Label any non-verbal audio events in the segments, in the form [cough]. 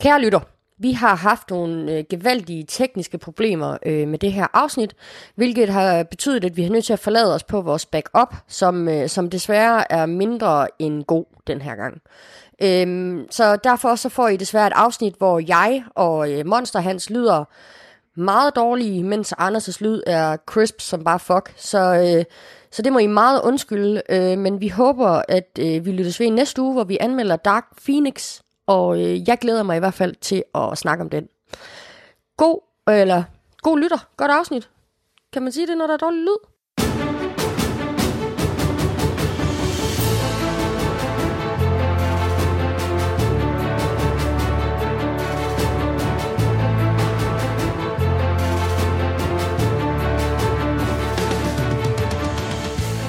Kære lytter, vi har haft nogle øh, gevaldige tekniske problemer øh, med det her afsnit, hvilket har betydet, at vi har nødt til at forlade os på vores backup, som, øh, som desværre er mindre end god den her gang. Øhm, så derfor så får I desværre et afsnit, hvor jeg og øh, Monster Hans lyder meget dårlige, mens Anders' lyd er crisp som bare fuck. Så, øh, så det må I meget undskylde, øh, men vi håber, at øh, vi lyttes ved næste uge, hvor vi anmelder Dark Phoenix, og øh, jeg glæder mig i hvert fald til at snakke om den. God, eller god lytter, godt afsnit. Kan man sige det, når der er dårlig lyd?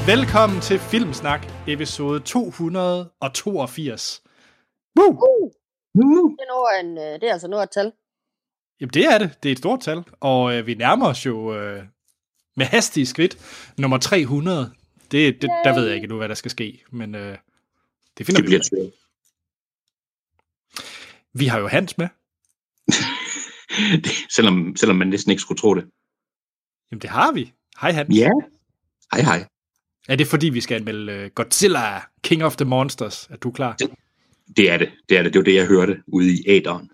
Velkommen til Filmsnak, episode 282. Woo! Uh, det, er noget af en, øh, det er altså noget af et tal. Jamen det er det, det er et stort tal, og øh, vi nærmer os jo øh, med hastige skridt nummer 300. Det, det, der ved jeg ikke nu, hvad der skal ske, men øh, det finder Det vi ud bliver af. sjovt. Vi har jo Hans med. Det- [laughs] selvom, selvom man næsten ikke skulle tro det. Jamen det har vi. Hej Hans. Ja. Hej hej. Er det fordi, vi skal anmelde øh, Godzilla, King of the Monsters? Er du klar? Det er det. Det er det. Det var det, jeg hørte ude i æderen.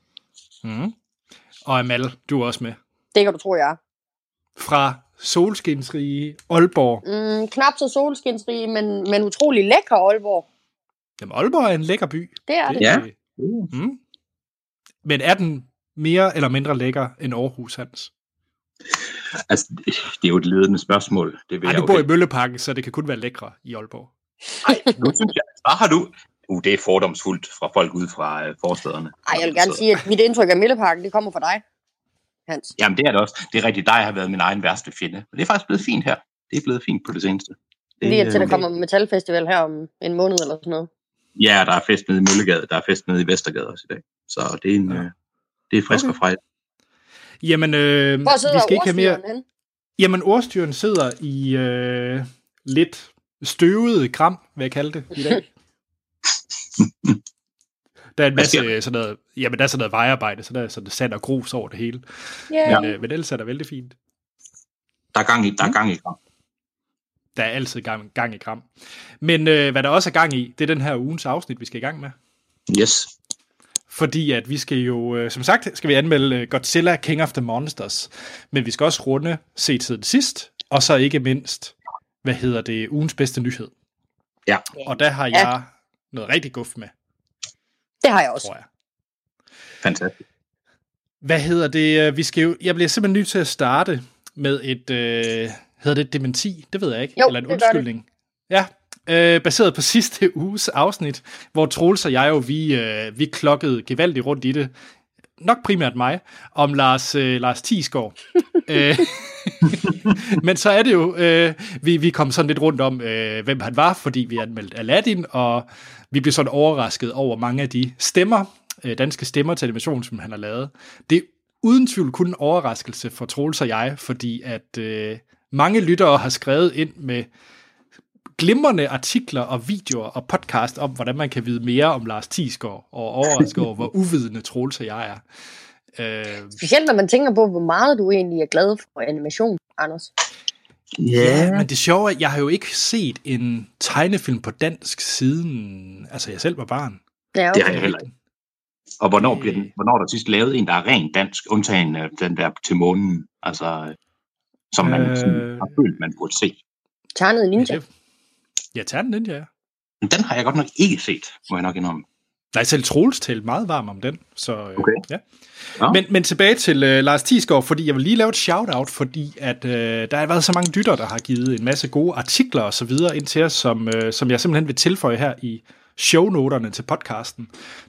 Mm. Og Amal, du er også med. Det kan du tro, jeg er. Fra Solskinsrige Aalborg. Mm, knap så solskinsrig, men, men utrolig lækker Aalborg. Jamen Aalborg er en lækker by. Det er det. Ja. Mm. Men er den mere eller mindre lækker end Aarhus, Hans? Altså, det det er jo et ledende spørgsmål. Det vil Ej, jeg du bor i helst- Mølleparken, så det kan kun være lækre i Aalborg. Nu synes jeg, hvad har du? Uh, det er fordomsfuldt fra folk ude fra øh, forstederne. Ej, jeg vil gerne Så- sige, at mit indtryk af Mølleparken, det kommer fra dig, Hans. Jamen, det er det også. Det er rigtigt, dig har været min egen værste fjende. Men det er faktisk blevet fint her. Det er blevet fint på det seneste. Det, Lige indtil der øh, kommer metalfestival her om en måned eller sådan noget. Ja, der er fest nede i Møllegade. Der er fest nede i Vestergade også i dag. Så det er, en, Ja. øh, det er frisk Okay. og frejt. Jamen, øh, Hvor sidder vi skal ikke have mere... henne? Jamen, ordstyren sidder i øh, lidt støvet kram, vil jeg kalde det i dag. [laughs] Der er en masse sådan noget, jamen der er sådan noget vejarbejde, så der er sådan sand og grus over det hele. Ja. Men, øh, men ellers er der vældig fint. Der er gang i, der er Mm. gang i gang. Der er altid gang, gang i kram. Men øh, hvad der også er gang i, det er den her ugens afsnit, vi skal i gang med. Yes. Fordi at vi skal jo, øh, som sagt, skal vi anmelde øh, Godzilla King of the Monsters. Men vi skal også runde se tiden sidst, og så ikke mindst, hvad hedder det, ugens bedste nyhed. Ja. Og der har jeg noget rigtig guf med, Det har jeg også. tror jeg. Fantastisk. Hvad hedder det, øh, vi skal jo, jeg bliver simpelthen nødt til at starte med et, øh, hedder det et dementi? Det ved jeg ikke. Jo, Eller en det gør det. undskyldning. Ja, øh, baseret på sidste uges afsnit, hvor Troels og jeg jo, vi, øh, vi klokkede gevaldigt rundt i det. Nok primært mig, om Lars, øh, Lars Thiesgaard. [laughs] øh, [laughs] men så er det jo, øh, vi, vi kom sådan lidt rundt om, øh, hvem han var, fordi vi anmeldte Aladdin, og vi blev sådan overrasket over mange af de stemmer, øh, danske stemmer til animation, som han har lavet. Det er uden tvivl kun en overraskelse for Troels og jeg, fordi at øh, mange lyttere har skrevet ind med glimrende artikler og videoer og podcast om, hvordan man kan vide mere om Lars Thiesgaard, og overrasket over, hvor uvidende Troels og jeg er. Øh, Specielt når man tænker på, hvor meget du egentlig er glad for animation, Anders. Ja, men det sjove er, at jeg har jo ikke set en tegnefilm på dansk siden, altså jeg selv var barn. Ja, Det okay. har jeg heller ikke. Og hvornår, bliver den, hvornår er der sidst lavet en, der er rent dansk, undtagen øh, den der til månen, altså, som man Øh. sådan, har følt, man burde se. Tegnet ninja. Ja, det- Ja, Ternen Ninja, ja. Den har jeg godt nok ikke set, må jeg nok indrømme. Nej, selv Troels talte meget varm om den, så øh, Okay. ja. Nå. Men, men tilbage til øh, Lars Thiesgaard, fordi jeg vil lige lave et shout-out, fordi at, øh, der har været så mange lytter, der har givet en masse gode artikler og så videre ind til os, som, øh, som jeg simpelthen vil tilføje her i shownoterne til podcasten.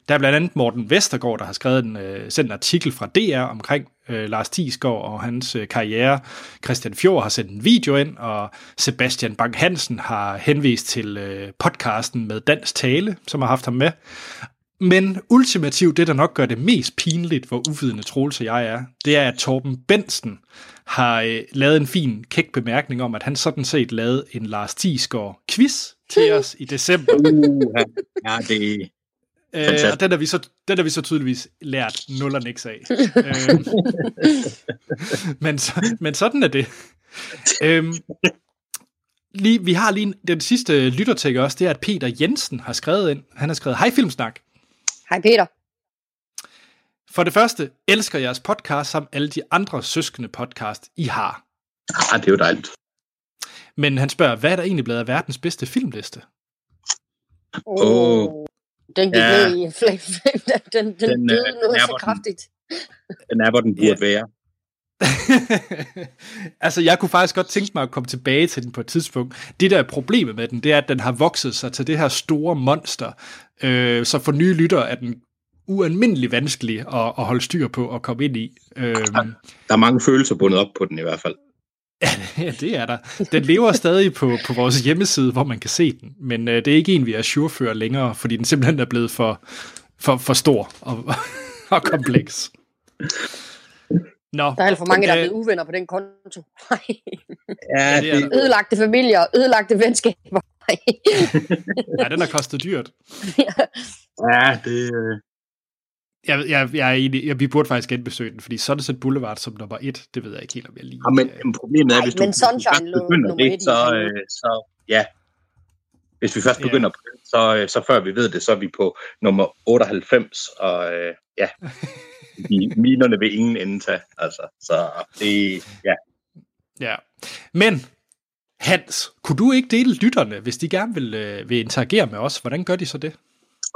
Der er blandt andet Morten Vestergaard, der har skrevet en, øh, sendt en artikel fra DR omkring øh, Lars Tisgaard og hans øh, karriere. Christian Fjord har sendt en video ind, og Sebastian Bang Hansen har henvist til øh, podcasten med Dansk Tale, som har haft ham med. Men ultimativt, det der nok gør det mest pinligt, hvor uvidende Troels og jeg er, det er, at Torben Bensen har øh, lavet en fin kæk bemærkning om, at han sådan set lavede en Lars Thiesgaard quiz til os i december. [laughs] Uh, ja, det, Øh, og den har, vi så, den har vi så tydeligvis lært nul og niks af. [laughs] øh, men, så, men sådan er det. Øhm, lige, vi har lige den sidste lyttertæk også, det er, at Peter Jensen har skrevet ind. Han har skrevet, hej Filmsnak. Hej Peter. For det første, elsker jeres podcast som alle de andre søskende podcast, I har. Ah, det er jo dejligt. Men han spørger, hvad er der egentlig blevet af verdens bedste filmliste? Åh. Den gik Ja. ned i flag. [laughs] den, den, den, Den, døde øh, noget så den. kraftigt. Den er, hvor den burde være. [laughs] altså, jeg kunne faktisk godt tænke mig at komme tilbage til den på et tidspunkt. Det, der er problemet med den, det er, at den har vokset sig til det her store monster. Øh, så for nye lytter er den ualmindelig vanskelig at, at holde styr på og komme ind i. Øh, Der er mange følelser bundet op på den i hvert fald. [laughs] ja, det er der. Den lever stadig på, på vores hjemmeside, hvor man kan se den. Men øh, det er ikke en, vi er surefører længere, fordi den simpelthen er blevet for, for, for stor og, [laughs] og kompleks. Nå, Der er alt for mange, der er øh, blevet uvenner på den konto. [laughs] Nej. Ja, det er. Ødelagte familier, ødelagte venskaber. Nej. Ja, den har kostet dyrt. ja, det, øh, Jeg, jeg, jeg er enig, jeg, vi burde faktisk genbesøge den, fordi Sunset Boulevard som nummer et, det ved jeg ikke helt, om jeg lige... ja, men, men problemet er, Nej, hvis du, men du Sunshine først begynder nummer det, så, øh, så ja. Hvis vi først Ja. begynder på det, så, øh, så før vi ved det, så er vi på nummer 98, og øh, ja, [laughs] de minerne vil ingen ende tage. Altså, så det, ja. Ja. Men, Hans, kunne du ikke dele lytterne, hvis de gerne vil, øh, vil interagere med os? Hvordan gør de så det?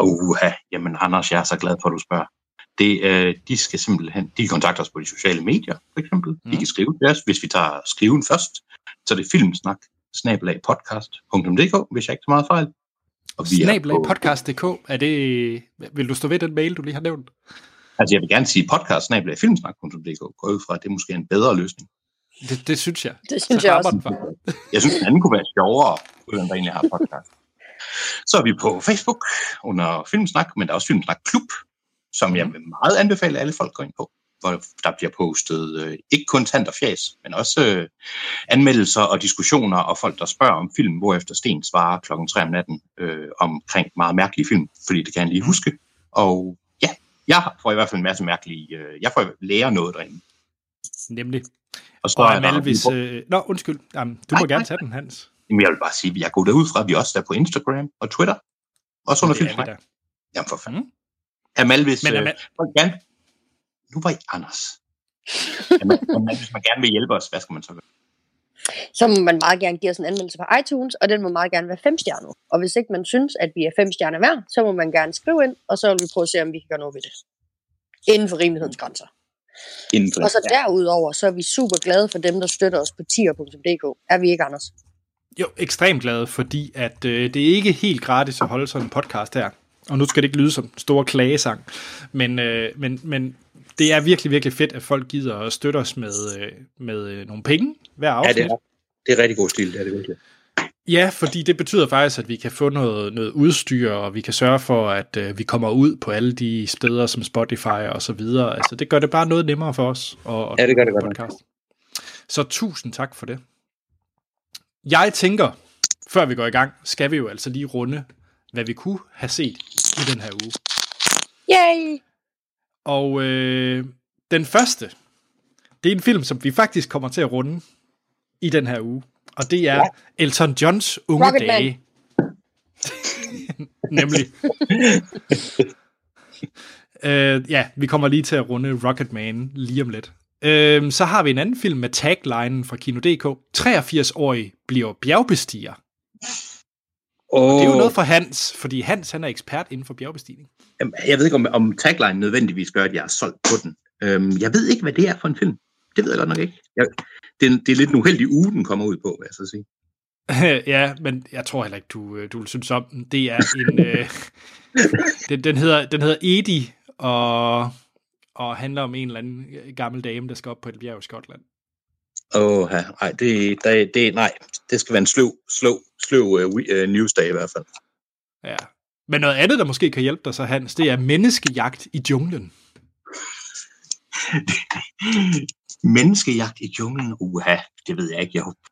Uha, jamen Anders, jeg er så glad for, at du spørger. Det, øh, de skal simpelthen, de kan kontakte os på de sociale medier, for eksempel. Mm. De kan skrive til os, hvis vi tager skriven først. Så det er filmsnak, snabelag podcast.dk, hvis jeg ikke tager meget fejl. Og vi er på- podcast.dk, er det... Vil du stå ved den mail, du lige har nævnt? Altså, jeg vil gerne sige podcast, snabelag filmsnak.dk. Gå ud fra, at det er måske en bedre løsning. Det, det synes jeg. Det synes Så jeg også. bare. [laughs] Jeg synes, den anden kunne være sjovere, uden der egentlig har podcast. Så er vi på Facebook under Filmsnak, men der er også Filmsnak Klub, som jeg vil meget anbefale, alle folk går ind på. Hvor der bliver postet øh, ikke kun tant og fjas, men også øh, anmeldelser og diskussioner og folk, der spørger om film, hvorefter Sten svarer klokken 3 om natten øh, omkring meget mærkelige film, fordi det kan han lige huske. Og ja, jeg får i hvert fald en masse mærkelige... Øh, jeg får lære noget derinde. Nemlig. Og så Og er hvis... Øh, nå, undskyld. Jamen, du Nej, må gerne nej, tage den, Hans. Jamen, jeg vil bare sige, at jeg går derud fra, at vi også er på Instagram og Twitter. Også under Det er vi Filmsnak. da. Jamen for fanden. Mm. Amal, hvis Men øh, Amal, folk gerne... Nu var I Anders. [laughs] Amal, Amal, hvis man gerne vil hjælpe os, hvad skal man så gøre? Så må man meget gerne give os en anmeldelse på iTunes, og den må meget gerne være fem stjerner. Og hvis ikke man synes, at vi er fem stjerner værd, så må man gerne skrive ind, og så vil vi prøve at se, om vi kan gøre noget ved det. Inden for rimelighedens grænser. Inden for, Og så derudover, så er vi super glade for dem, der støtter os på tier.dk. Er vi ikke, Anders? Jo, ekstremt glad, fordi at øh, det er ikke helt gratis at holde sådan en podcast her. Og nu skal det ikke lyde som en stor klagesang, men, øh, men, men det er virkelig, virkelig fedt, at folk gider at støtte os med, øh, med øh, nogle penge hver ja, afsnit. det er, det er rigtig god stil, det er det virkelig. Ja, fordi det betyder faktisk, at vi kan få noget, noget udstyr, og vi kan sørge for, at øh, vi kommer ud på alle de steder som Spotify og så videre. Altså, det gør det bare noget nemmere for os. Og, Ja, det gør det godt podcast. Så tusind tak for det. Jeg tænker, før vi går i gang, skal vi jo altså lige runde, hvad vi kunne have set i den her uge. Yay! Og øh, den første, det er en film, som vi faktisk kommer til at runde i den her uge. Og det er ja. Elton Johns unge Rocket dage. [laughs] Nemlig. øh, ja, vi kommer lige til at runde Rocketman lige om lidt. Øh, så har vi en anden film med taglinen fra Kino.dk. 83-årig bliver bjergbestiger. Oh, Det er jo noget for Hans, fordi Hans han er ekspert inden for bjergbestigning. Jeg ved ikke, om, om tagline nødvendigvis gør, at jeg er solgt på den. Øhm, jeg ved ikke, hvad det er for en film. Det ved jeg godt nok ikke. Jeg, det, er, det er lidt en uheldig uge, den kommer ud på, vil jeg så sige. [laughs] ja, men jeg tror heller ikke, du, øh, du vil synes om den. Det er en... øh, [laughs] den, den, hedder, den hedder Edie, og, og handler om en eller anden gammel dame, der skal op på et bjerg i Skotland. Åh, nej, det, det, det, nej, det skal være en sløv, sløv, sløv uh, newsday i hvert fald. Ja. Men noget andet, der måske kan hjælpe dig så, Hans, det er menneskejagt i junglen. [laughs] Menneskejagt i junglen, uha, det ved jeg ikke. Jeg, håber-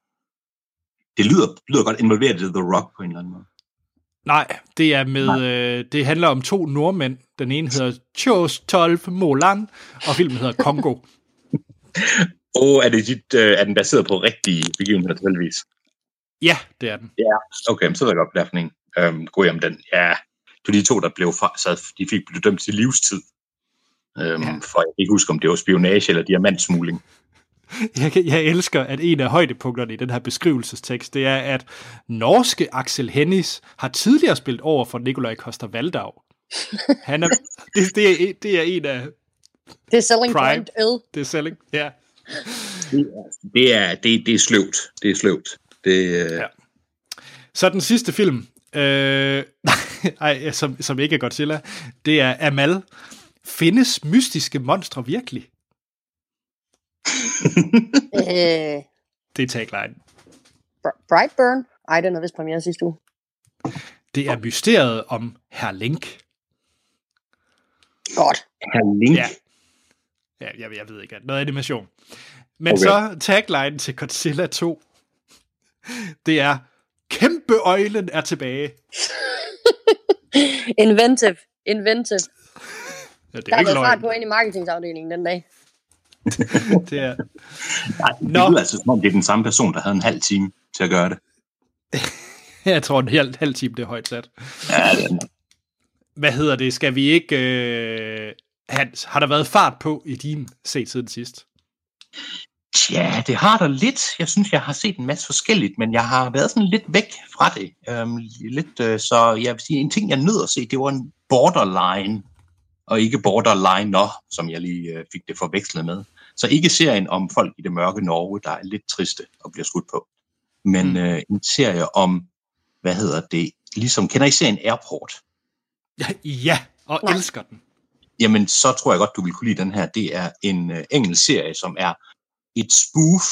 det lyder, lyder godt involveret i The Rock på en eller anden måde. Nej, det er med, øh, det handler om to nordmænd. Den ene hedder Chos 12 Molan, og filmen hedder Kongo. [laughs] Og er, det dit, øh, er den baseret på rigtige begivenheder tilfældigvis? ja, det er den. Ja. Okay, så ved jeg godt, hvad det er for en. Øhm, den. Ja, det var de to, der blev fra, så de fik blev dømt til livstid. Øhm, Ja. For jeg kan ikke huske, om det var spionage eller diamantsmugling. [laughs] Jeg, kan- jeg elsker, at en af højdepunkterne i den her beskrivelsestekst, det er, at norske Axel Hennis har tidligere spillet over for Nikolaj Koster Valdau. Han er, [laughs] det, det, er, det er en af Det er selling Prime. point øl. det er selling. Ja. Det er, det, det er sløvt. Det er sløvt. Det, øh, Ja. Så den sidste film, øh, [laughs] ej, som, som ikke er Godzilla, det er Amal. Findes mystiske monstre virkelig? Øh, Det er tagline. Br- Brightburn? Ej, den er vist premiere sidste uge. Det er mysteriet om Herr Link. Godt. Herr Link. Ja. Ja, jeg, jeg ved ikke, noget animation. Men okay. Så tagline til Godzilla 2, det er, kæmpe øjlen er tilbage. [laughs] Inventive. Inventive. Ja, det Der er har ikke været fart på ind i marketingsafdelingen den dag. [laughs] Det er, Nej, det Nå. lyder altså, som om det er den samme person, der havde en halv time til at gøre det. [laughs] jeg tror, en halv, halv time det er højt sat. Ja, det er. Hvad hedder det? Skal vi ikke... Øh, Hans, har der været fart på i din set siden sidst? Ja, det har der lidt. Jeg synes, jeg har set en masse forskelligt, men jeg har været sådan lidt væk fra det. Øhm, lidt, øh, så jeg vil sige, en ting, jeg nød at se, det var en borderline, og ikke borderliner, som jeg lige øh, fik det forvekslet med. Så ikke serien om folk i det mørke Norge, der er lidt triste og bliver skudt på, men Mm. øh, en serie om, hvad hedder det, ligesom, kender I serien Airport? Ja, og Nej. elsker den jamen så tror jeg godt, du vil kunne lide den her. Det er en øh, engelsk serie, som er et spoof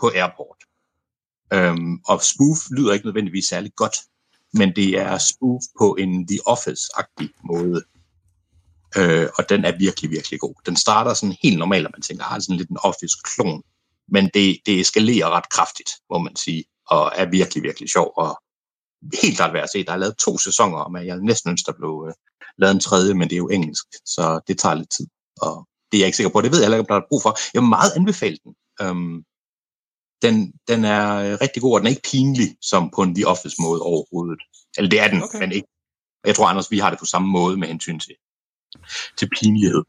på Airport. Øhm, og spoof lyder ikke nødvendigvis særlig godt, men det er spoof på en The Office-agtig måde. Øh, og den er virkelig, virkelig god. Den starter sådan helt normalt, og man tænker, har sådan lidt en Office-klon, men det, det eskalerer ret kraftigt, må man sige, og er virkelig, virkelig sjov, og helt klart værd at se. Der er lavet to sæsoner, og jeg næsten ønsker, der blev øh, lavet en tredje, men det er jo engelsk, så det tager lidt tid. Og det er jeg ikke sikker på. Det ved jeg heller ikke, om der er brug for. Jeg vil meget anbefale den. Um, den, den er øh, rigtig god, og den er ikke pinlig, som på en The Office måde overhovedet. Eller det er den, Okay. men ikke. Jeg tror, Anders, vi har det på samme måde med hensyn til, til pinlighed.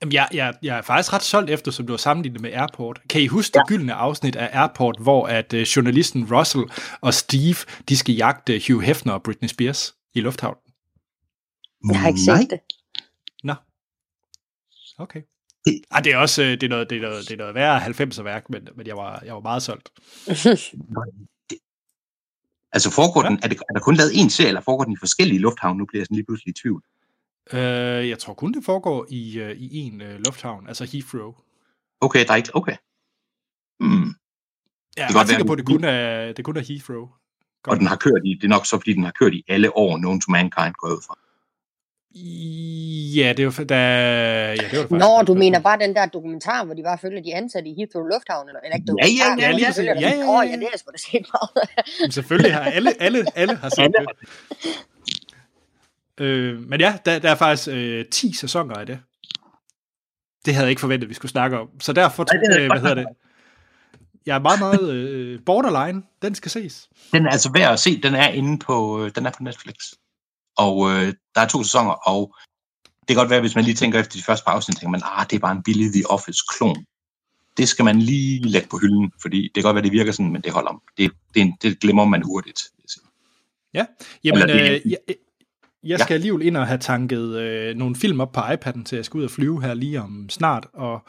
Jamen, jeg, jeg, jeg er faktisk ret solgt efter, som du har sammenlignet med Airport. Kan I huske det gyldne afsnit af Airport, hvor at uh, journalisten Russell og Steve, de skal jagte Hugh Hefner og Britney Spears i lufthavnen? Jeg har ikke Nej. set det. Nå. Okay. Det- Ah, det er også øh, det er noget, det er noget, det er noget værre 90'er værk, men, men jeg, var, jeg var meget solgt. [laughs] Altså foregår Ja. ja. den, er, det, er der kun lavet én serie, eller foregår den i forskellige lufthavne? Nu bliver jeg sådan lige pludselig i tvivl. Øh, jeg tror kun, det foregår i, øh, i en øh, lufthavn, altså Heathrow. Okay, der er ikke, okay. Mm. Jeg er kan ret godt sikker på, at det kun er, det kun er Heathrow. Og den har kørt i, det er nok så, fordi den har kørt i alle år, Known to Mankind går jeg ud fra. Ja, det var, da, ja, det var det faktisk. Nå, du mener bare den der dokumentar, hvor de bare følger de ansatte i Heathrow Lufthavn, eller, eller ikke Ja, ja, ja, præcis. dem. Ja, ja, ja, Åh, ja. ja, det er sgu da set [laughs] meget. Selvfølgelig har alle, alle, alle har set det. Øh, men ja, der, der er faktisk øh, 10 sæsoner af det. Det havde jeg ikke forventet, vi skulle snakke om. Så derfor, Nej, det øh, hvad hedder det? Jeg er meget, meget øh, borderline. Den skal ses. Den er altså værd at se. Den er inde på, øh, den er på Netflix. Og øh, der er to sæsoner, og det kan godt være, hvis man lige tænker efter de første par afsnit, tænker man, ah, det er bare en billig The Office-klon. Det skal man lige lægge på hylden, fordi det kan godt være, det virker sådan, men det holder. Det, det, det glemmer man hurtigt. Ja, jamen, Eller det øh, jeg, jeg skal alligevel ind og have tanket øh, nogle film op på iPad'en, til jeg skal ud og flyve her lige om snart, og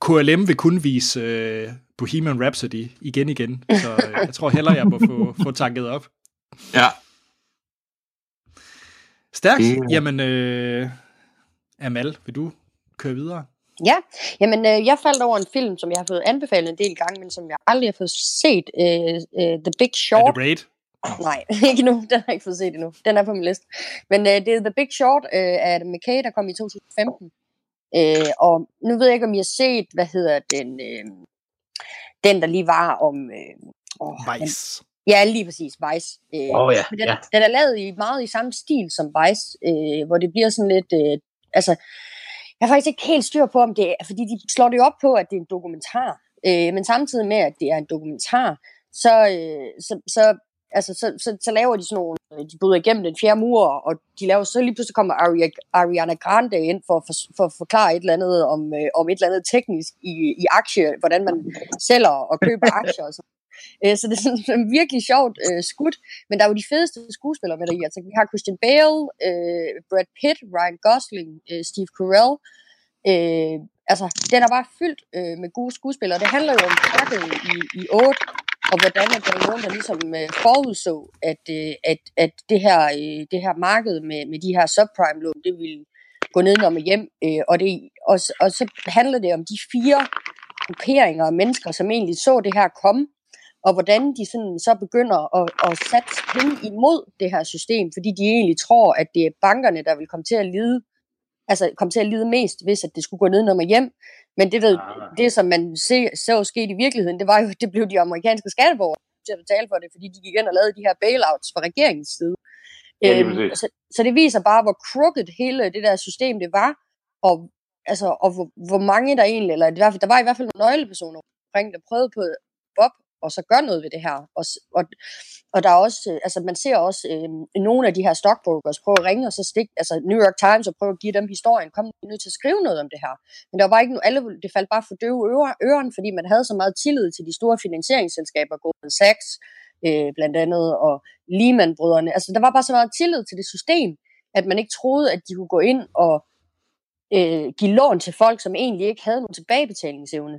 KLM vil kun vise øh, Bohemian Rhapsody igen igen, så øh, jeg tror hellere, jeg må få, få tanket op. Ja. Stærkt. Det- Jamen, øh, Amal, vil du køre videre? Ja, jamen øh, jeg faldt over en film, som jeg har fået anbefalet en del gange, men som jeg aldrig har fået set. Øh, øh, The Big Er Short. det Raid? Nej, [laughs] ikke nu. Den har jeg ikke fået set endnu. Den er på min liste. Men øh, det er The Big Short øh, af Adam McKay, der kom i 2015. Øh, og nu ved jeg ikke, om I har set, hvad hedder den, øh, den der lige var om... Øh, åh, Vice. Ja, lige præcis, Vice. Øh, oh, ja, men den, ja. den er lavet i meget i samme stil som Vice, øh, hvor det bliver sådan lidt... Øh, altså, jeg har faktisk ikke helt styr på, om det er... Fordi de slår det jo op på, at det er en dokumentar. Øh, men samtidig med, at det er en dokumentar, så, øh, så, så, altså, så, så, så laver de sådan nogle... øh, De bryder igennem den fjerde mur, og de laver så lige pludselig kommer Aria, Ariana Grande ind for, for, for at forklare et eller andet om, øh, om et eller andet teknisk i, i aktie, hvordan man sælger og køber aktier og sådan Øh, så det er sådan, [laughs] virkelig sjovt øh, skudt. Men der er jo de fedeste skuespillere med deri. Altså, vi har Christian Bale, øh, Brad Pitt, Ryan Gosling, øh, Steve Carell. Øh, altså, den er bare fyldt øh, med gode skuespillere. Det handler jo om markedet i, i 8, og hvordan at der er nogen, der ligesom øh, forudså, at, øh, at, at det, her, øh, det her marked med, med de her subprime-lån, det ville gå nedenom og hjem. Øh, og, det, og, og så handler det om de fire grupperinger af mennesker, som egentlig så det her komme, og hvordan de sådan så begynder at, at sætte penge imod det her system, fordi de egentlig tror, at det er bankerne, der vil komme til at lide, altså komme til at lide mest, hvis at det skulle gå ned og hjem. Men det, der, Ah. det som man se, så skete i virkeligheden, det var jo, det blev de amerikanske skatteborgere til at betale for det, fordi de gik ind og lavede de her bailouts fra regeringens side. Ja, Øhm, så, så det viser bare, hvor crooked hele det der system det var, og, altså, og hvor, hvor mange der egentlig, eller i hvert fald, der var i hvert fald nogle nøglepersoner omkring, der prøvede på Bob og så gør noget ved det her. Og, og, og der er også, øh, altså man ser også øh, nogle af de her stockbrokers prøve at ringe og så stikke, altså New York Times og prøve at give dem historien, kom, de nødt til at skrive noget om det her. Men der var ikke alle, det faldt bare for døve ører, øren, fordi man havde så meget tillid til de store finansieringsselskaber, Goldman Sachs øh, blandt andet, og Lehman-brødrene. Altså der var bare så meget tillid til det system, at man ikke troede, at de kunne gå ind og øh, give lån til folk, som egentlig ikke havde nogen tilbagebetalingsevne.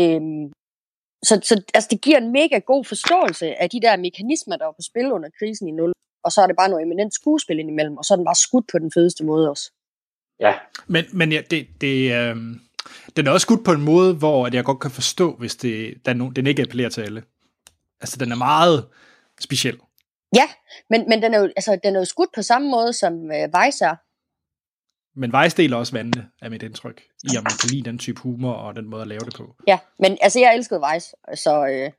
Øhm, så, så altså, det giver en mega god forståelse af de der mekanismer, der var på spil under krisen i 0. Og så er det bare noget eminent skuespil indimellem, og så er den bare skudt på den fedeste måde også. Ja, Men, men ja, det, det, øh, den er også skudt på en måde, hvor at jeg godt kan forstå, hvis det, der er no, den ikke appellerer til alle. Altså, den er meget speciel. Ja, men, men den, er jo, altså, den er jo skudt på samme måde som øh, Vice er. Men Vice deler også vandene, er mit indtryk, i om man kan lide den type humor og den måde at lave det på. Ja, men altså jeg elskede Vice, så øh,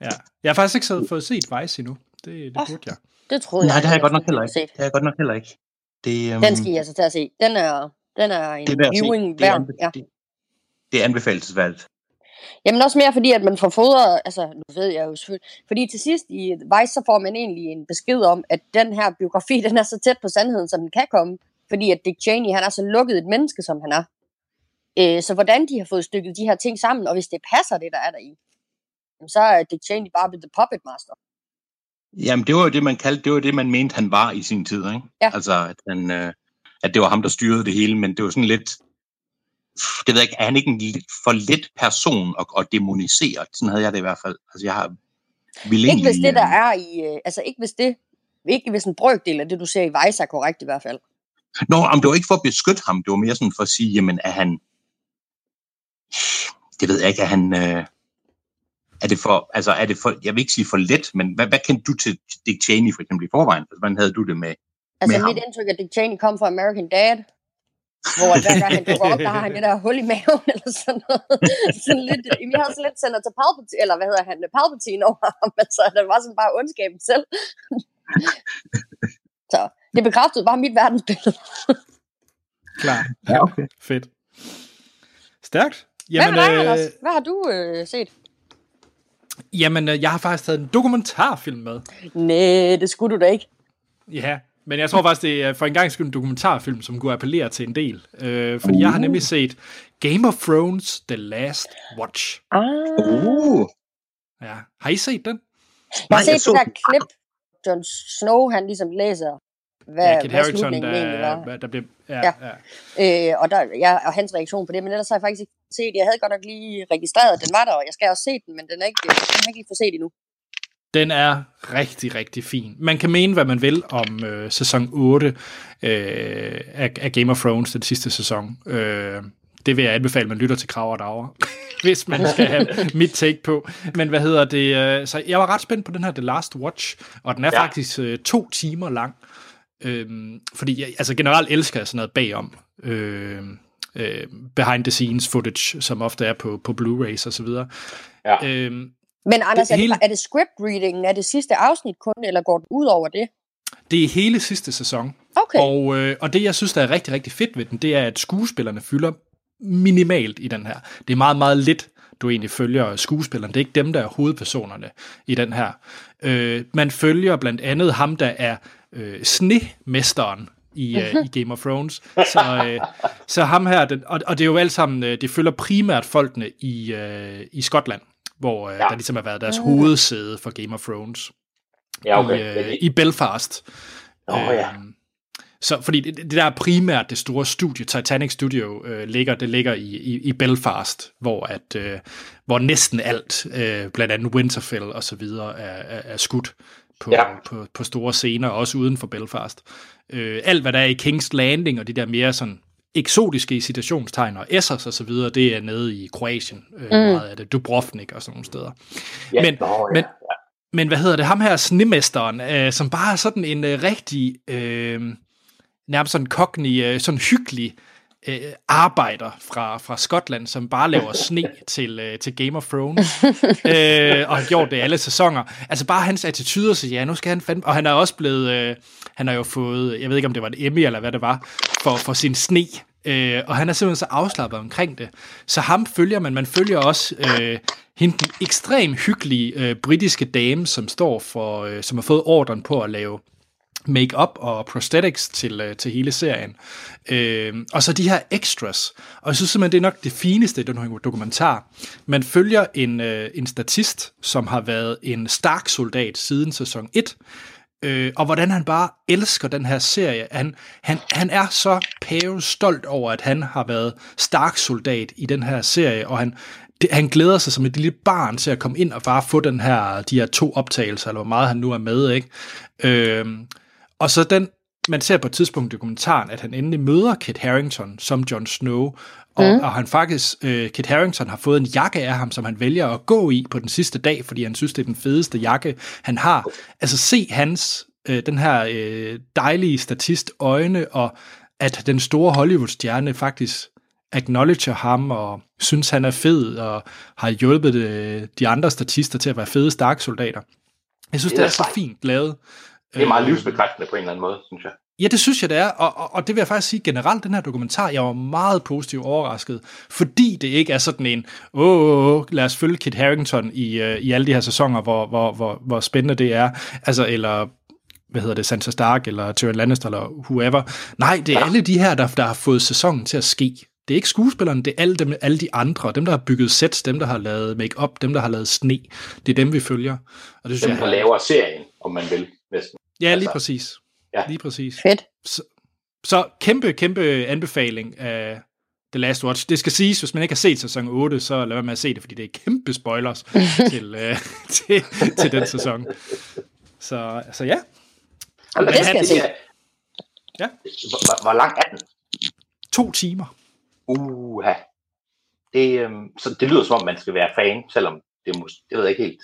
Ja. Jeg har faktisk ikke så- fået set Vice endnu. Det, det Åh. burde jeg. det troede nej, jeg. det har jeg godt nok heller ikke. Det har jeg godt nok heller ikke. Det, um, Den skal I altså til at se. Den er, den er en det er viewing Det er, værd. anbe- Ja. det, det er anbefalesværdigt. Jamen også mere fordi, at man får fodret, altså nu ved jeg jo selvfølgelig, fordi til sidst i Vice, så får man egentlig en besked om, at den her biografi, den er så tæt på sandheden, som den kan komme, fordi at Dick Cheney, han er så lukket et menneske, som han er. Øh, så hvordan de har fået stykket de her ting sammen, og hvis det passer, det der er der i, så er Dick Cheney bare blevet the puppet master. Jamen, det var jo det, man kaldte, det var det, man mente, han var i sin tid, ikke? Ja. Altså, at, han, øh, at det var ham, der styrede det hele, men det var sådan lidt, det ved jeg ikke, er han ikke en lidt for let person at, at demonisere? Sådan havde jeg det i hvert fald. Altså, jeg har vil Ikke hvis det, der øh, er i, øh, altså ikke hvis det, ikke hvis en brøkdel af det, du ser i Vice, er korrekt i hvert fald. Nå, om det var ikke for at beskytte ham, det var mere sådan for at sige, jamen, er han, det ved jeg ikke, er han, øh, er det for, altså er det for, jeg vil ikke sige for let, men hvad, hvad kendte du til Dick Cheney for eksempel i forvejen? Altså, Hvordan havde du det med? Altså Med mit ham. indtryk er, at Dick Cheney kom fra American Dad, hvor hver gang han dukker op, der har han det der hul i maven, [laughs] eller sådan noget. sådan lidt, vi havde sådan lidt sendt til Palpatine, eller hvad hedder han, Palpatine over ham, [laughs] altså det var sådan bare ondskaben selv. [laughs] Så det bekræftede bare mit verdensbillede. Klar. Ja, okay. Fedt. Stærkt. Hvad med dig, øh, Anders? Hvad har du øh, set? jamen, øh, jeg har faktisk taget en dokumentarfilm med. Nej, det skulle du da ikke. Ja, men jeg tror faktisk, det er for en gang skyld en dokumentarfilm, som kunne appellere til en del. Øh, fordi jeg har nemlig set Game of Thrones The Last Watch. Ah. Uh, Ja. Har I set den? Jeg har set så det der den. klip, Jon Snow, han ligesom læser, hvad, ja, Kit hvad Harington, slutningen egentlig var. der, der blev... Ja, Ja. ja. Øh, og, der, ja, og hans reaktion på det, men ellers har jeg faktisk ikke set Jeg havde godt nok lige registreret, at den var der, og jeg skal også se den, men den er ikke, den har jeg ikke lige fået set endnu. Den er rigtig, rigtig fin. Man kan mene, hvad man vil om øh, sæson 8 øh, af, af Game of Thrones, den sidste sæson. Øh, det vil jeg anbefale, at man lytter til Krav og Dager, [laughs] hvis man skal have mit take på. Men hvad hedder det? Øh, så jeg var ret spændt på den her The Last Watch, og den er ja. Faktisk øh, to timer lang. Øhm, fordi jeg altså generelt elsker jeg sådan noget bagom. Øh, øh, behind the scenes footage, som ofte er på, på Blu-rays og så videre. Ja. Øhm, Men Anders, Det er, hele- det, er det script readingen af det sidste afsnit kun, eller går det ud over det? Det er hele sidste sæson. Okay. Og, øh, og det, jeg synes, der er rigtig, rigtig fedt ved den, det er, at skuespillerne fylder minimalt i den her. Det er meget, meget lidt, du egentlig følger skuespillerne. Det er ikke dem, der er hovedpersonerne i den her. Øh, man følger blandt andet ham, der er øh, snemesteren i, øh, i Game of Thrones. Så, øh, så ham her, den, og, og det er jo alt sammen, øh, det følger primært folkene i, øh, i Skotland, hvor øh, ja. der ligesom har været deres hovedsæde for Game of Thrones Ja, okay. i, øh, i Belfast. Nå, ja. Øhm, Så fordi det, det der er primært det store studie, Titanic Studio, øh, ligger, det ligger i, i, i Belfast, hvor at øh, hvor næsten alt, øh, blandt andet Winterfell og så videre, er, er, er skudt på, Ja. på, på store scener, også uden for Belfast. Øh, alt hvad der er i King's Landing og de der mere sådan eksotiske citationstegn og Essos og så videre, det er nede i Kroatien, øh, mm. meget af det, Dubrovnik og sådan nogle steder. ja, men- nå, ja, men-. Men hvad hedder det? Ham her, snemesteren, øh, som bare er sådan en øh, rigtig, øh, nærmest sådan cockney, øh, sådan hyggelig øh, arbejder fra, fra Skotland, som bare laver [laughs] sne til, øh, til Game of Thrones, øh, og har gjort det alle sæsoner. Altså bare hans attitude, så ja, nu skal han fandme... Og han er også blevet... Øh, han har jo fået, jeg ved ikke om det var en Emmy eller hvad det var, for, for sin sne. Øh, og han er simpelthen så afslappet omkring det. Så ham følger man. Man følger også øh, hende den ekstremt hyggelige øh, britiske dame, som står for, øh, som har fået ordren på at lave make-up og prosthetics til, øh, til hele serien. Øh, og så de her extras. Og jeg synes simpelthen, det er nok det fineste i den her dokumentar. Man følger en, øh, en statist, som har været en Stark-soldat siden sæson 1, øh, og hvordan han bare elsker den her serie. Han, han, han er så pæve stolt over, at han har været Stark-soldat i den her serie, og han, det, han glæder sig som et lille barn til at komme ind og bare få den her, de her to optagelser, eller hvor meget han nu er med, ikke? Øh, og så den, man ser på et tidspunkt i dokumentaren, at han endelig møder Kit Harington som Jon Snow, og, mm. og han faktisk, øh, Kit Harington har fået en jakke af ham, som han vælger at gå i på den sidste dag, fordi han synes, det er den fedeste jakke, han har. Altså se hans, øh, den her øh, dejlige statist øjne, og at den store Hollywood-stjerne faktisk acknowledger ham, og synes, han er fed, og har hjulpet øh, de andre statister til at være fede Stark-soldater. Jeg synes, Det det er er så fint lavet. Det er meget Øh, livsbekræftende på en eller anden måde, synes jeg. Ja, det synes jeg, det er, og, og, og det vil jeg faktisk sige generelt, den her dokumentar, jeg var meget positivt overrasket, fordi det ikke er sådan en, åh, oh, oh, lad os følge Kit Harington i, uh, i alle de her sæsoner, hvor, hvor, hvor, hvor spændende det er, altså, eller hvad hedder det, Sansa Stark, eller Tyrion Lannister, eller whoever. Nej, det er alle de her, der, der har fået sæsonen til at ske. Det er ikke skuespillerne, det er alle, dem, alle de andre, dem, der har bygget sets, dem, der har lavet make-up, dem, der har lavet sne. Det er dem, vi følger. Og det synes Dem, jeg, der laver serien, om man vil, næsten. Ja, lige altså. præcis. Ja. Lige præcis. Fedt. Så kæmpe, kæmpe anbefaling af The Last Watch. Det skal siges, hvis man ikke har set sæson 8, så lad være med at se det, fordi det er kæmpe spoilers [laughs] til, øh, [laughs] til, til den sæson. Så, så ja, Altså, det skal jeg se. Ja. Hvor, hvor, hvor lang er den? to timer. Uha. Det, øhm, så det lyder som om, man skal være fan, selvom det, må, det ved jeg ikke helt.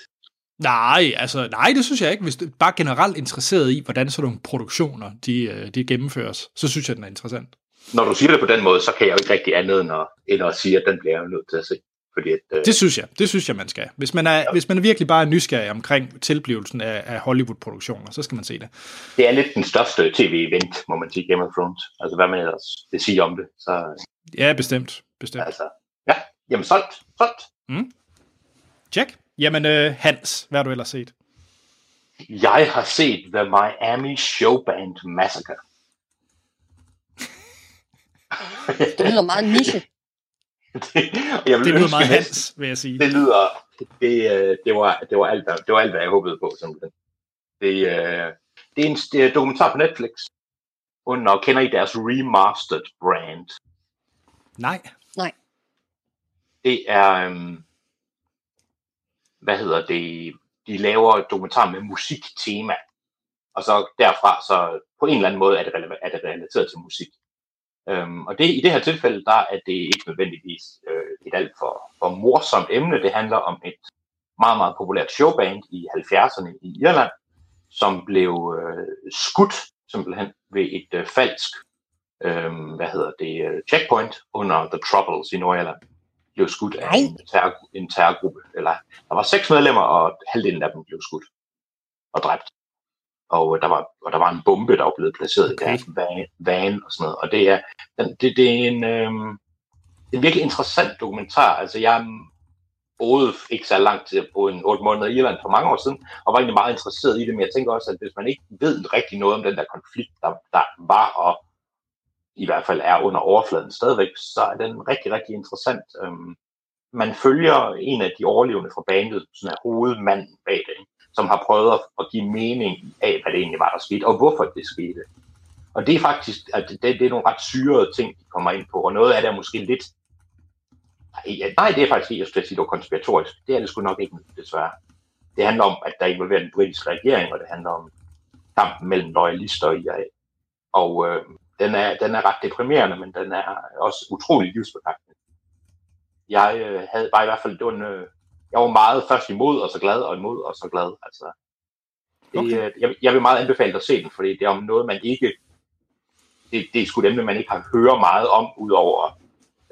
Nej, altså, nej, det synes jeg ikke. Hvis du er bare generelt interesseret i, hvordan sådan nogle produktioner, de, øh, de gennemføres, så synes jeg, den er interessant. Når du siger det på den måde, så kan jeg jo ikke rigtig andet end at, end at sige, at den bliver jeg nødt til at se. Fordi at, øh, Det synes jeg, det synes jeg, man skal. Hvis man er, hvis man er virkelig bare nysgerrig omkring tilblivelsen af, af Hollywood-produktioner, så skal man se det. det er lidt den største tv-event, må man sige, Game of Thrones. Altså, hvad man ellers vil sige om det. Så Ja, bestemt. bestemt. altså, ja, jamen solgt, solgt. Check. Jamen, øh, Hans, hvad har du ellers set? Jeg har set The Miami Showband Massacre. [laughs] Det lyder meget niche. [laughs] Og jeg vil Det lyder meget Hans, vil jeg sige. det lyder, det, øh, det, var, det, var alt, hvad- det var alt, hvad jeg håbede på, simpelthen. Det, øh, det er en det er en dokumentar på Netflix, under, kender I deres remastered brand? Nej. Det er, øhm, hvad hedder det, de laver et dokumentar med musiktema, og så derfra, så på en eller anden måde er det, er det relateret til musik. Øhm, og det, i det her tilfælde, der er det ikke nødvendigvis øh, et alt for, for morsomt emne. Det handler om et meget, meget populært showband i 70'erne i Irland, som blev øh, skudt simpelthen ved et øh, falsk, øh, hvad hedder det, øh, checkpoint under The Troubles i Nordirland blev skudt af en, terror, en terrorgruppe. Eller, der var seks medlemmer, og halvdelen af dem blev skudt og dræbt. Og øh, der var, og der var en bombe, der var blevet placeret okay. i deres van, van og sådan noget. Og det er, det, det er en, er en virkelig interessant dokumentar. Altså, jeg boede ikke så lang tid, boede en otte måneder i Irland for mange år siden, og var egentlig meget interesseret i det, men jeg tænker også, at hvis man ikke ved rigtig noget om den der konflikt, der, der var og i hvert fald er under overfladen stadigvæk, så er den rigtig, rigtig interessant. Øhm, man følger en af de overlevende fra bandet, sådan er hovedmanden bag det, ikke? som har prøvet at, give mening af, hvad det egentlig var, der skete, og hvorfor det skete. Og det er faktisk, at det, det er nogle ret syrede ting, de kommer ind på, og noget af det er måske lidt Nej, nej, det er faktisk ikke, jeg skulle sige, det var konspiratorisk. Det er det sgu nok ikke, desværre. Det handler om, at der involverer en britisk regering, og det handler om kampen mellem loyalister og IA. Og øh, den, er, den er ret deprimerende, men den er også utrolig livsbekræftende. Jeg øh, havde bare i hvert fald, det var en, øh, jeg var meget først imod, og så glad, og imod, og så glad. Altså, det, Okay. okay. jeg, jeg vil meget anbefale dig at se den, fordi det er om noget, man ikke, det, det er sgu dem, man ikke har hørt meget om, udover